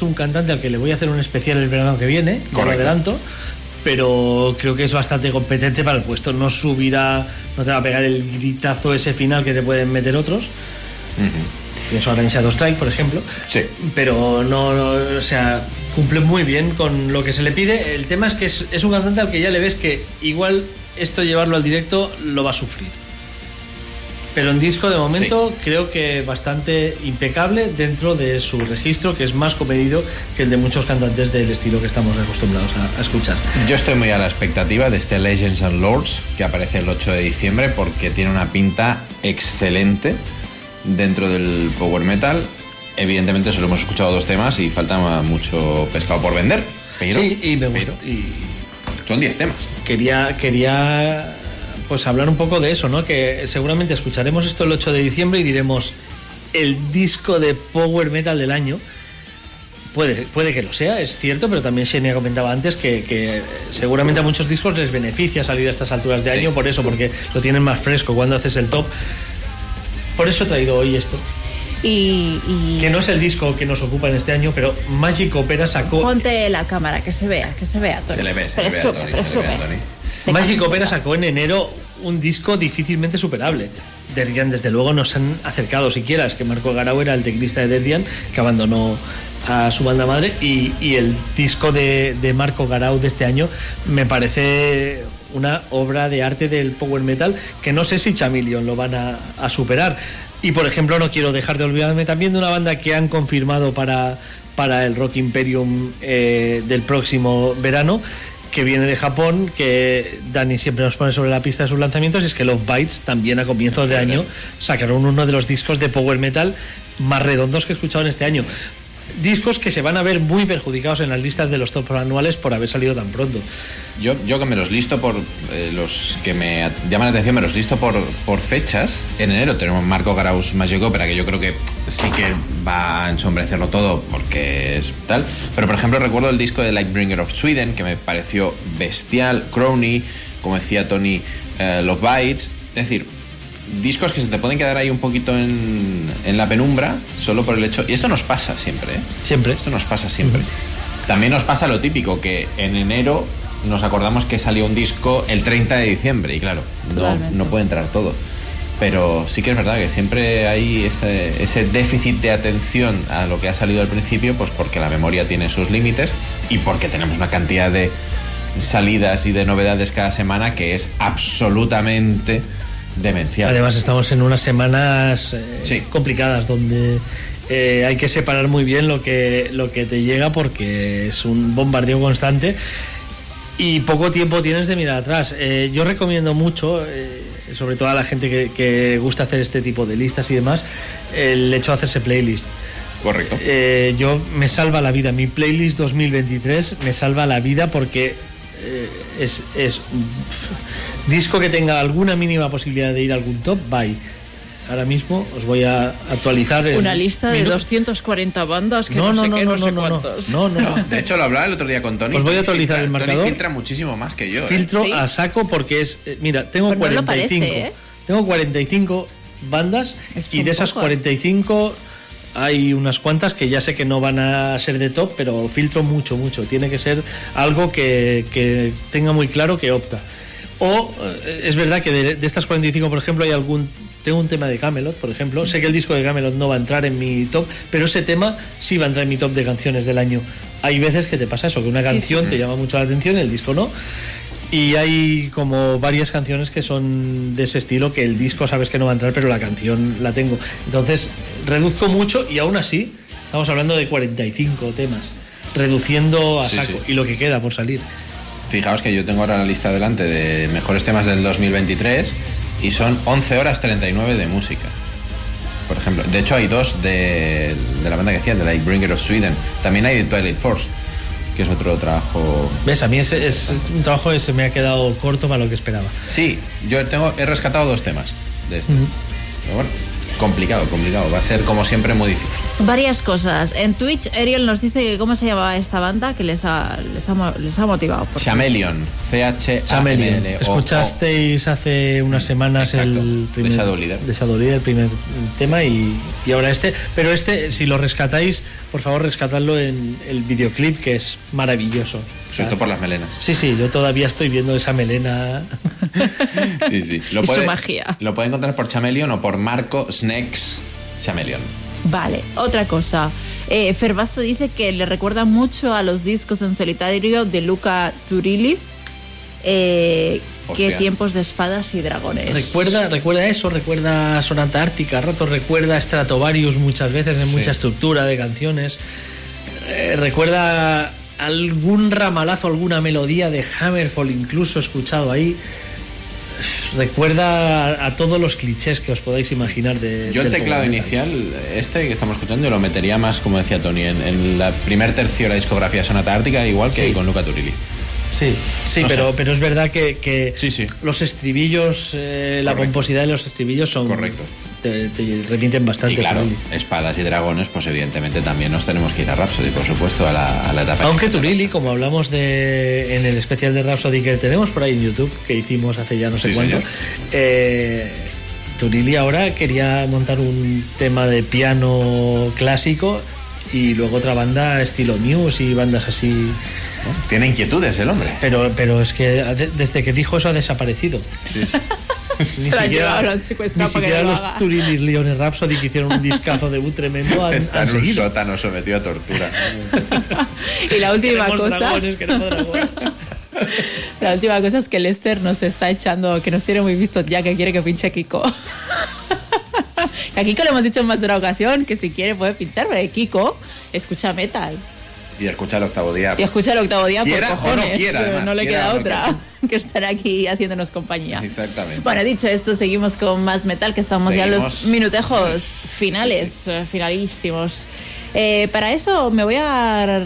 Es un cantante al que le voy a hacer un especial el verano que viene, Correcto. adelanto, pero creo que es bastante competente para el puesto. No subirá, no te va a pegar el gritazo ese final que te pueden meter otros. Pienso ahora en Shadow Strike, por ejemplo. Sí. Pero no, no, o sea, cumple muy bien con lo que se le pide. El tema es que es, es un cantante al que ya le ves que igual esto llevarlo al directo lo va a sufrir. Pero en disco de momento creo que bastante impecable dentro de su registro, que es más comedido que el de muchos cantantes del estilo que estamos acostumbrados a, a escuchar. Yo estoy muy a la expectativa de este Legends and Lords que aparece el 8 de diciembre porque tiene una pinta excelente dentro del power metal. Evidentemente solo hemos escuchado dos temas y falta mucho pescado por vender. Pero, sí, y me gustó. Y son 10 temas. quería, quería pues hablar un poco de eso, ¿no? Que seguramente escucharemos esto el 8 de diciembre y diremos el disco de power metal del año. Puede, puede que lo sea, es cierto, pero también Xenia comentaba antes que, que seguramente a muchos discos les beneficia salir a estas alturas de Sí. año por eso, porque lo tienen más fresco cuando haces el top. Por eso he traído hoy esto, Y, y que no es el disco que nos ocupa en este año, pero Magic Opera sacó ponte la cámara, que se vea, que se vea. Tony. Se le ve, se le ve a Presume, Tony, se le ve a presume. Tony. Te Magic. Opera sacó en enero un disco difícilmente superable. Derdian, desde luego, no se han acercado siquiera. Es que Marco Garau era el teclista de Derdian, que abandonó a su banda madre. Y, y el disco de, de Marco Garau de este año me parece una obra de arte del power metal que no sé si Chameleon lo van a, a superar. Y por ejemplo, no quiero dejar de olvidarme también de una banda que han confirmado para, para el Rock Imperium eh, del próximo verano, que viene de Japón, que Dani siempre nos pone sobre la pista de sus lanzamientos, y es que Love Bites también a comienzos de año sacaron uno de los discos de power metal más redondos que he escuchado en este año. Discos que se van a ver muy perjudicados en las listas de los top anuales por haber salido tan pronto. Yo, yo que me los listo por eh, los que me llaman la atención, me los listo por, por fechas. En enero tenemos Marco Garaus Magic Opera, que yo creo que sí que va a ensombrecerlo todo porque es tal. Pero por ejemplo recuerdo el disco de Lightbringer of Sweden, que me pareció bestial. Crony, como decía Tony, eh, Love Bites. Es decir, discos que se te pueden quedar ahí un poquito en, en la penumbra solo por el hecho. Y esto nos pasa siempre, ¿eh? Siempre. Esto nos pasa siempre. También nos pasa lo típico, que en enero nos acordamos que salió un disco el 30 de diciembre y claro, no, no puede entrar todo. Pero sí que es verdad que siempre hay ese, ese déficit de atención a lo que ha salido al principio, pues porque la memoria tiene sus límites y porque tenemos una cantidad de salidas y de novedades cada semana que es absolutamente demencial. Además estamos en unas semanas eh, complicadas donde eh, hay que separar muy bien lo que, lo que te llega porque es un bombardeo constante y poco tiempo tienes de mirar atrás. Eh, yo recomiendo mucho, eh, sobre todo a la gente que, que gusta hacer este tipo de listas y demás, el hecho de hacerse playlist. Correcto. Eh, yo me salva la vida. Mi playlist 2023 me salva la vida porque es, es disco que tenga alguna mínima posibilidad de ir a algún top, bye. Ahora mismo os voy a actualizar. el Una lista de minu- 240 bandas que No, no, no, sé no, qué, no, no, sé no, no, no. cuántos. No, no, no. De hecho, lo hablaba el otro día con Tony. Os voy a actualizar filtra- el marcador. Tony filtra muchísimo más que yo. ¿eh? filtro a saco porque es eh, mira tengo Pues no lo 45 parece, ¿eh? tengo 45 bandas Es y de esas pocos. 45 hay unas cuantas que ya sé que no van a ser de top pero filtro mucho mucho tiene que ser algo que, que tenga muy claro que opta o eh, es verdad que de, de estas 45 por ejemplo hay algún tengo un tema de Camelot, por ejemplo. Sé que el disco de Camelot no va a entrar en mi top, pero ese tema sí va a entrar en mi top de canciones del año. Hay veces que te pasa eso, que una canción te llama mucho la atención y el disco no. Y hay como varias canciones que son de ese estilo, que el disco sabes que no va a entrar, pero la canción la tengo. Entonces, reduzco mucho y aún así, estamos hablando de 45 temas, reduciendo a Sí, saco sí. y lo que queda por salir. Fijaos que yo tengo ahora la lista delante de mejores temas del 2023 y son 11 horas 39 de música. Por ejemplo, de hecho hay dos de, de la banda que decía, de Lightbringer of Sweden. También hay de Twilight Force, que es otro trabajo. ¿Ves? A mí ese es un trabajo que se me ha quedado corto para lo que esperaba. Sí, yo tengo, he rescatado dos temas de este. Pero bueno. Complicado, complicado. Va a ser como siempre muy difícil. Varias cosas. En Twitch, Ariel nos dice que cómo se llamaba esta banda que les ha, les ha, mo- les ha motivado. Chameleon. c h Chameleon. Escuchasteis hace unas semanas el primer de Shadow Leader. de Shadow Leader, el primer tema y, y ahora este. Pero este, si lo rescatáis, por favor rescatadlo en el videoclip que es maravilloso. O sea, Sobre todo por las melenas. Sí, sí, yo todavía estoy viendo esa melena. Sí, sí. Lo Y su puede, magia. Lo puede encontrar por Chameleon o por Marco Snacks Chameleon. Vale, otra cosa. Eh, dice que le recuerda mucho a los discos en solitario de Luca Turilli. Eh, que tiempos de espadas y dragones. Recuerda, recuerda eso, recuerda Sonata Ártica, a ratos recuerda Stratovarius muchas veces en mucha estructura de canciones. Eh, recuerda algún ramalazo, alguna melodía de Hammerfall incluso escuchado ahí. Recuerda a, a todos los clichés que os podáis imaginar de. Yo el teclado inicial, este que estamos escuchando, lo metería más, como decía Tony, en, en la primer tercio de la discografía Sonata Ártica, igual que Sí. con Luca Turilli. Sí, sí, No pero, sé. pero es verdad que, que los estribillos, eh, la Correcto. composidad de los estribillos son. Correcto. Te, te remiten bastante. Y claro, espadas y dragones, pues evidentemente también nos tenemos que ir a Rhapsody, por supuesto, a la, a la etapa. Aunque Turilli, como hablamos de en el especial de Rhapsody que tenemos por ahí en YouTube, que hicimos hace ya no sé Sí, cuánto, eh, Turilli ahora quería montar un tema de piano clásico y luego otra banda estilo Muse y bandas así. Tiene inquietudes el hombre. Pero, pero es que de- desde que dijo eso ha desaparecido. Ni Se lo han siquiera, lo ni siquiera lo los haga. Turilli Leones Rhapsody que hicieron un discazo debut tremendo han, Está han en un seguido. sótano sometido a tortura. Y la última Queremos cosa. dragones. La última cosa es que Lester nos está echando, que nos tiene muy visto ya que quiere que pinche a Kiko. Que a Kiko le hemos dicho en más de una ocasión que si quiere puede pinchar, pero Kiko escucha metal. Y escucha el octavo día. Y escucha el octavo día Quiera por no cojones. quiera, además, no le quiera queda no otra que estar aquí haciéndonos compañía. Exactamente. Bueno, dicho esto, seguimos con más metal, que estamos ya en los minutejos finales, eh, finalísimos. Eh, para eso me voy a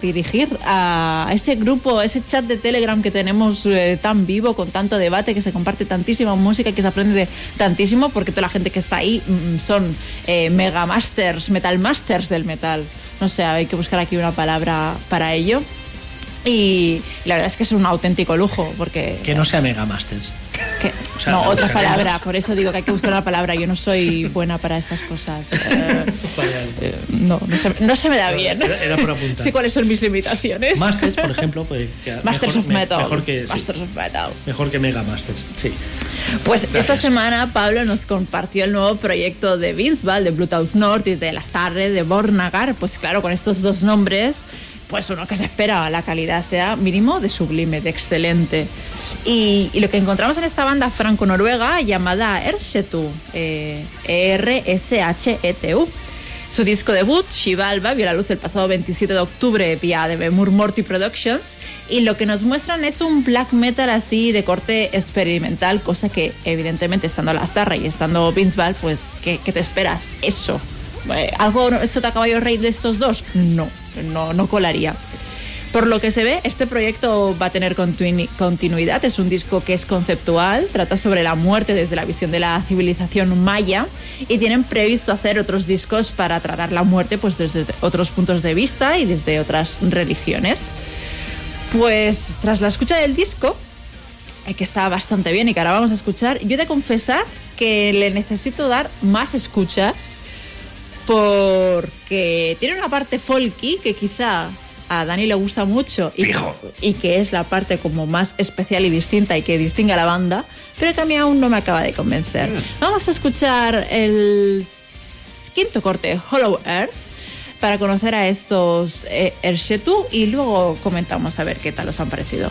dirigir a ese grupo, a ese chat de Telegram que tenemos eh, tan vivo, con tanto debate, que se comparte tantísima música, que se aprende de tantísimo, porque toda la gente que está ahí mm, son eh, mega masters, metal masters del metal. No sé, hay que buscar aquí una palabra para ello. Y la verdad es que es un auténtico lujo, porque Que no sea Mega Masters. Que- sea, no, la otra palabra, por eso digo que hay que buscar una palabra. Yo no soy buena para estas cosas. Eh, eh, no, no se, no se me da bien. Era, era por apuntar. Sé cuáles son mis limitaciones. Masters, por ejemplo, pues, Masters mejor, of me- Metal. Mejor que, sí, Masters of Metal. mejor que Mega Masters. Sí. Pues esta semana Pablo nos compartió el nuevo proyecto de Vince Val, de Bluetooth North y de la tarde de Bornagar. Pues claro, con estos dos nombres, pues uno que se espera la calidad sea mínimo de sublime, de excelente. Y, lo que encontramos en esta banda franco-noruega llamada Ershetu, eh, E-R-S-H-E-T-U. Su disco debut, Shivalba, vio la luz el pasado 27 de octubre vía de Bemur Morty Productions y lo que nos muestran es un black metal así de corte experimental, cosa que evidentemente estando la zarra y estando Vince pues ¿qué, qué te esperas? Eso. Eh, ¿Algo eso te caballo rey de estos dos? No, no, no colaría. Por lo que se ve, este proyecto va a tener continu- continuidad. Es un disco que es conceptual, trata sobre la muerte desde la visión de la civilización maya y tienen previsto hacer otros discos para tratar la muerte pues desde otros puntos de vista y desde otras religiones. Pues tras la escucha del disco, eh, que está bastante bien y que ahora vamos a escuchar, yo he de confesar que le necesito dar más escuchas porque tiene una parte folky que quizá a Dani le gusta mucho y, y que es la parte como más especial y distinta y que distingue a la banda, pero también aún no me acaba de convencer. Vamos a escuchar el quinto corte, Hollow Earth, para conocer a estos eh, Ershetu y luego comentamos a ver qué tal os han parecido.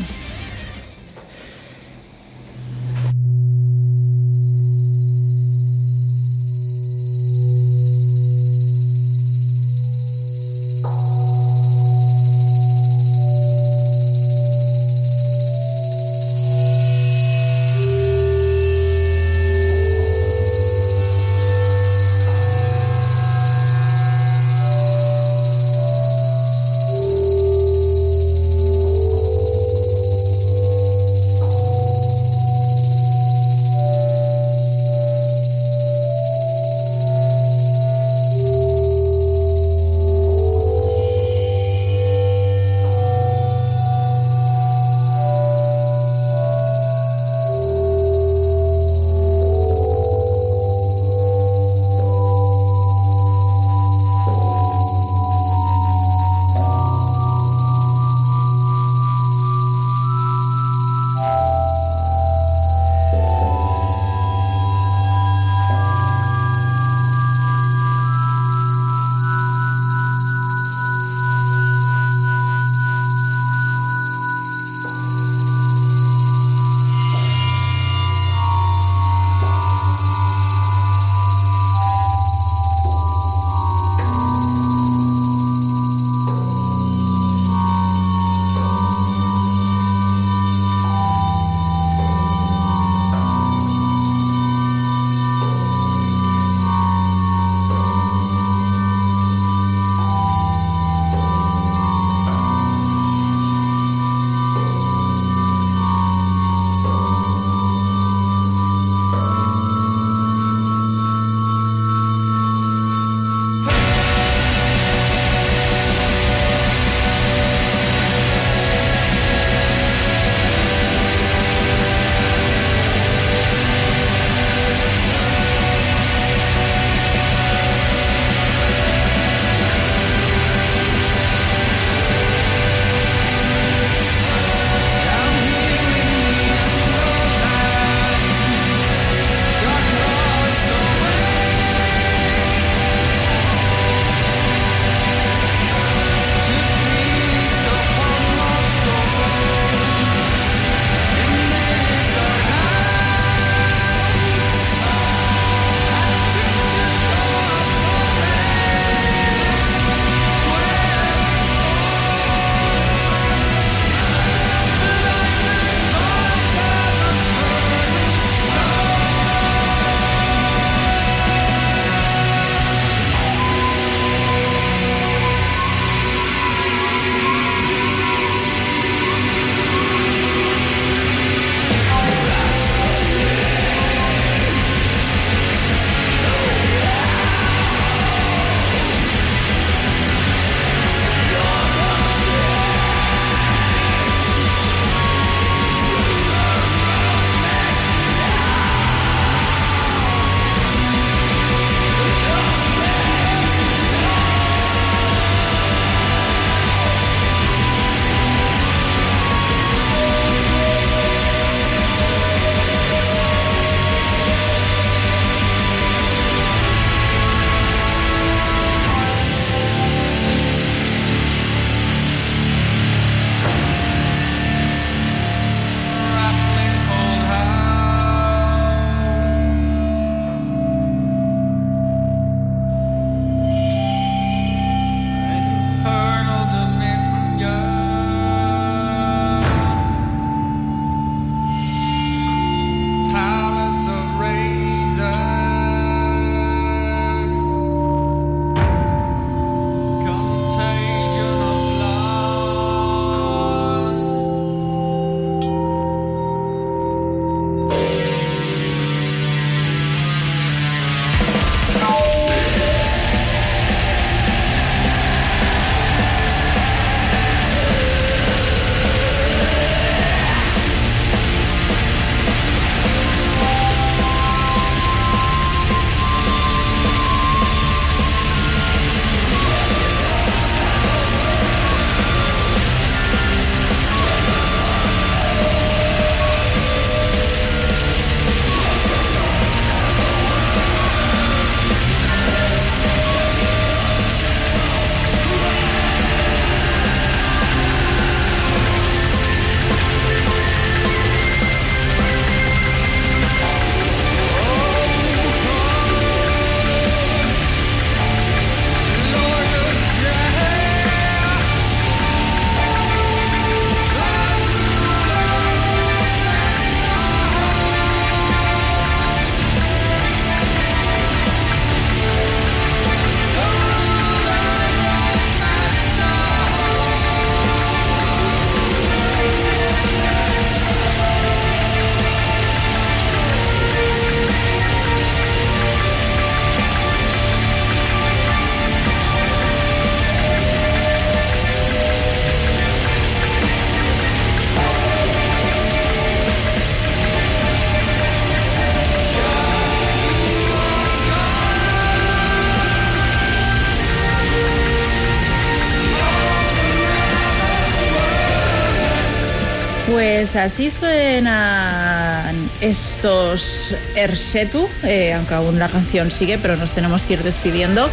Pues así suenan estos Ersetu, eh, aunque aún la canción sigue, pero nos tenemos que ir despidiendo.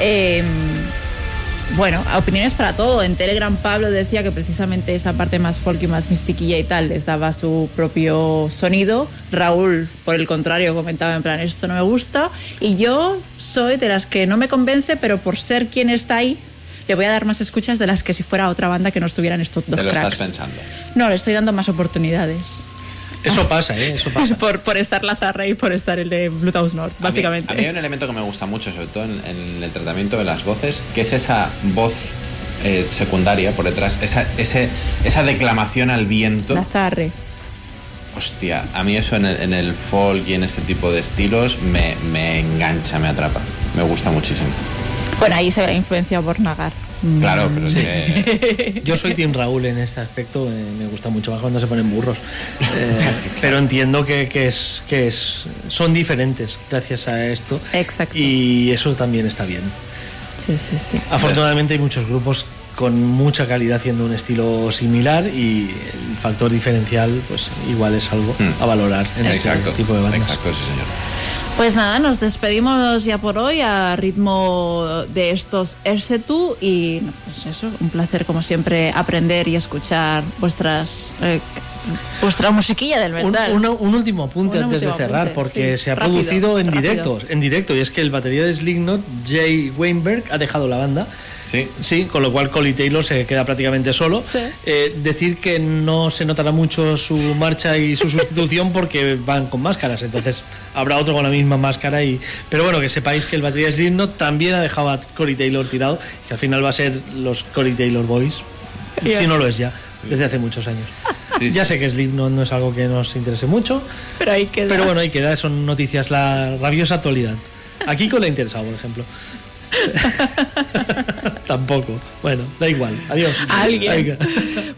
Eh, bueno, opiniones para todo. En Telegram Pablo decía que precisamente esa parte más folk y más mistiquilla y tal les daba su propio sonido. Raúl, por el contrario, comentaba en plan, esto no me gusta. Y yo soy de las que no me convence, pero por ser quien está ahí, le voy a dar más escuchas de las que si fuera otra banda que no estuvieran estos dos Te lo cracks. estás pensando. No, le estoy dando más oportunidades. Eso pasa, ¿eh? Eso pasa. por, por estar la Zarra y por estar el de Bluetooth North, A mí- básicamente. A mí, hay un elemento que me gusta mucho, sobre todo en, en el tratamiento de las voces, que es esa voz eh, secundaria por detrás, esa, ese, esa declamación al viento. La Zarre. Hostia, a mí eso en el, en el folk y en este tipo de estilos me, me engancha, me atrapa. Me gusta muchísimo. Bueno, ahí se ve la influencia por Nagar. Claro, pero Sí. Yo soy Team Raúl en este aspecto, eh, me gusta mucho más cuando se ponen burros. Eh, Pero entiendo que, que es, que es, son diferentes gracias a esto. Exacto. Y eso también está bien. Sí, sí, sí. Afortunadamente hay muchos grupos con mucha calidad haciendo un estilo similar y el factor diferencial pues igual es algo a valorar en Hmm. Exacto, este tipo de bandas. exacto, sí señor. Pues nada, nos despedimos ya por hoy a ritmo de estos Ersetu y pues eso, un placer como siempre aprender y escuchar vuestras eh, vuestra musiquilla del metal. un- un último apunte Un antes de cerrar, apunte, porque sí. se ha Rápido, producido en directo, en directo, y es que el batería de Slipknot, Jay Weinberg, ha dejado la banda. Sí. Sí, con lo cual Collie Taylor se queda prácticamente solo. Eh, decir que no se notará mucho su marcha y su sustitución porque van con máscaras, entonces habrá otro con la misma máscara. y Pero bueno, que sepáis que el batería Slipknot también ha dejado a Collie Taylor tirado, que al final va a ser los Collie Taylor Boys, si no lo es ya, desde hace muchos años. ya sé que Slipknot no es algo que nos interese mucho, pero ahí queda. pero bueno, ahí queda, son noticias la rabiosa actualidad. A Kiko le ha interesado, por ejemplo. Tampoco. Bueno, da igual. Adiós. Alguien. Venga.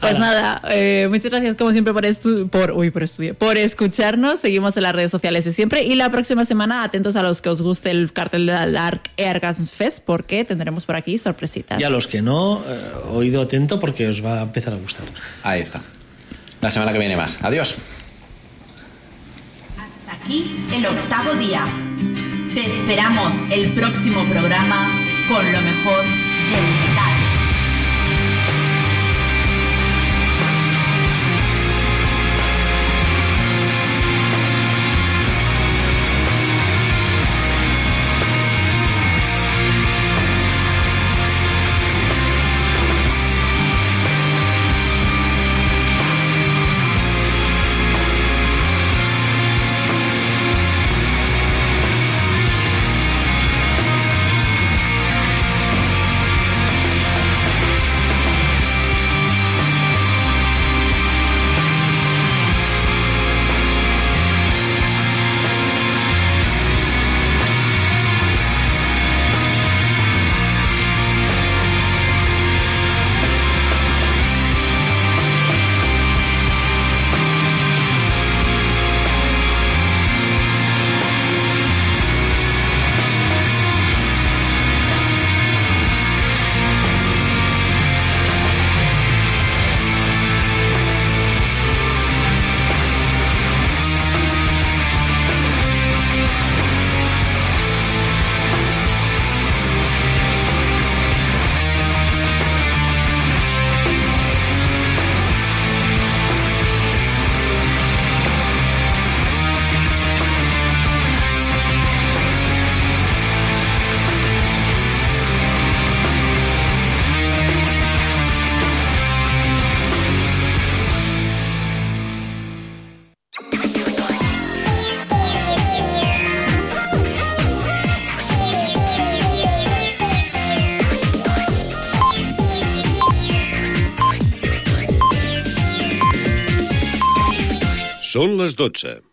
Pues nada, eh, muchas gracias como siempre por, estu- por, uy, por, estudio, por escucharnos. Seguimos en las redes sociales de siempre. Y la próxima semana, atentos a los que os guste el cartel de la Dark Orgasm Fest, porque tendremos por aquí sorpresitas. Y a los que no, eh, oído atento porque os va a empezar a gustar. Ahí está. La semana que viene más. Adiós. Aquí el octavo día. Te esperamos el próximo programa con lo mejor del Són les 12.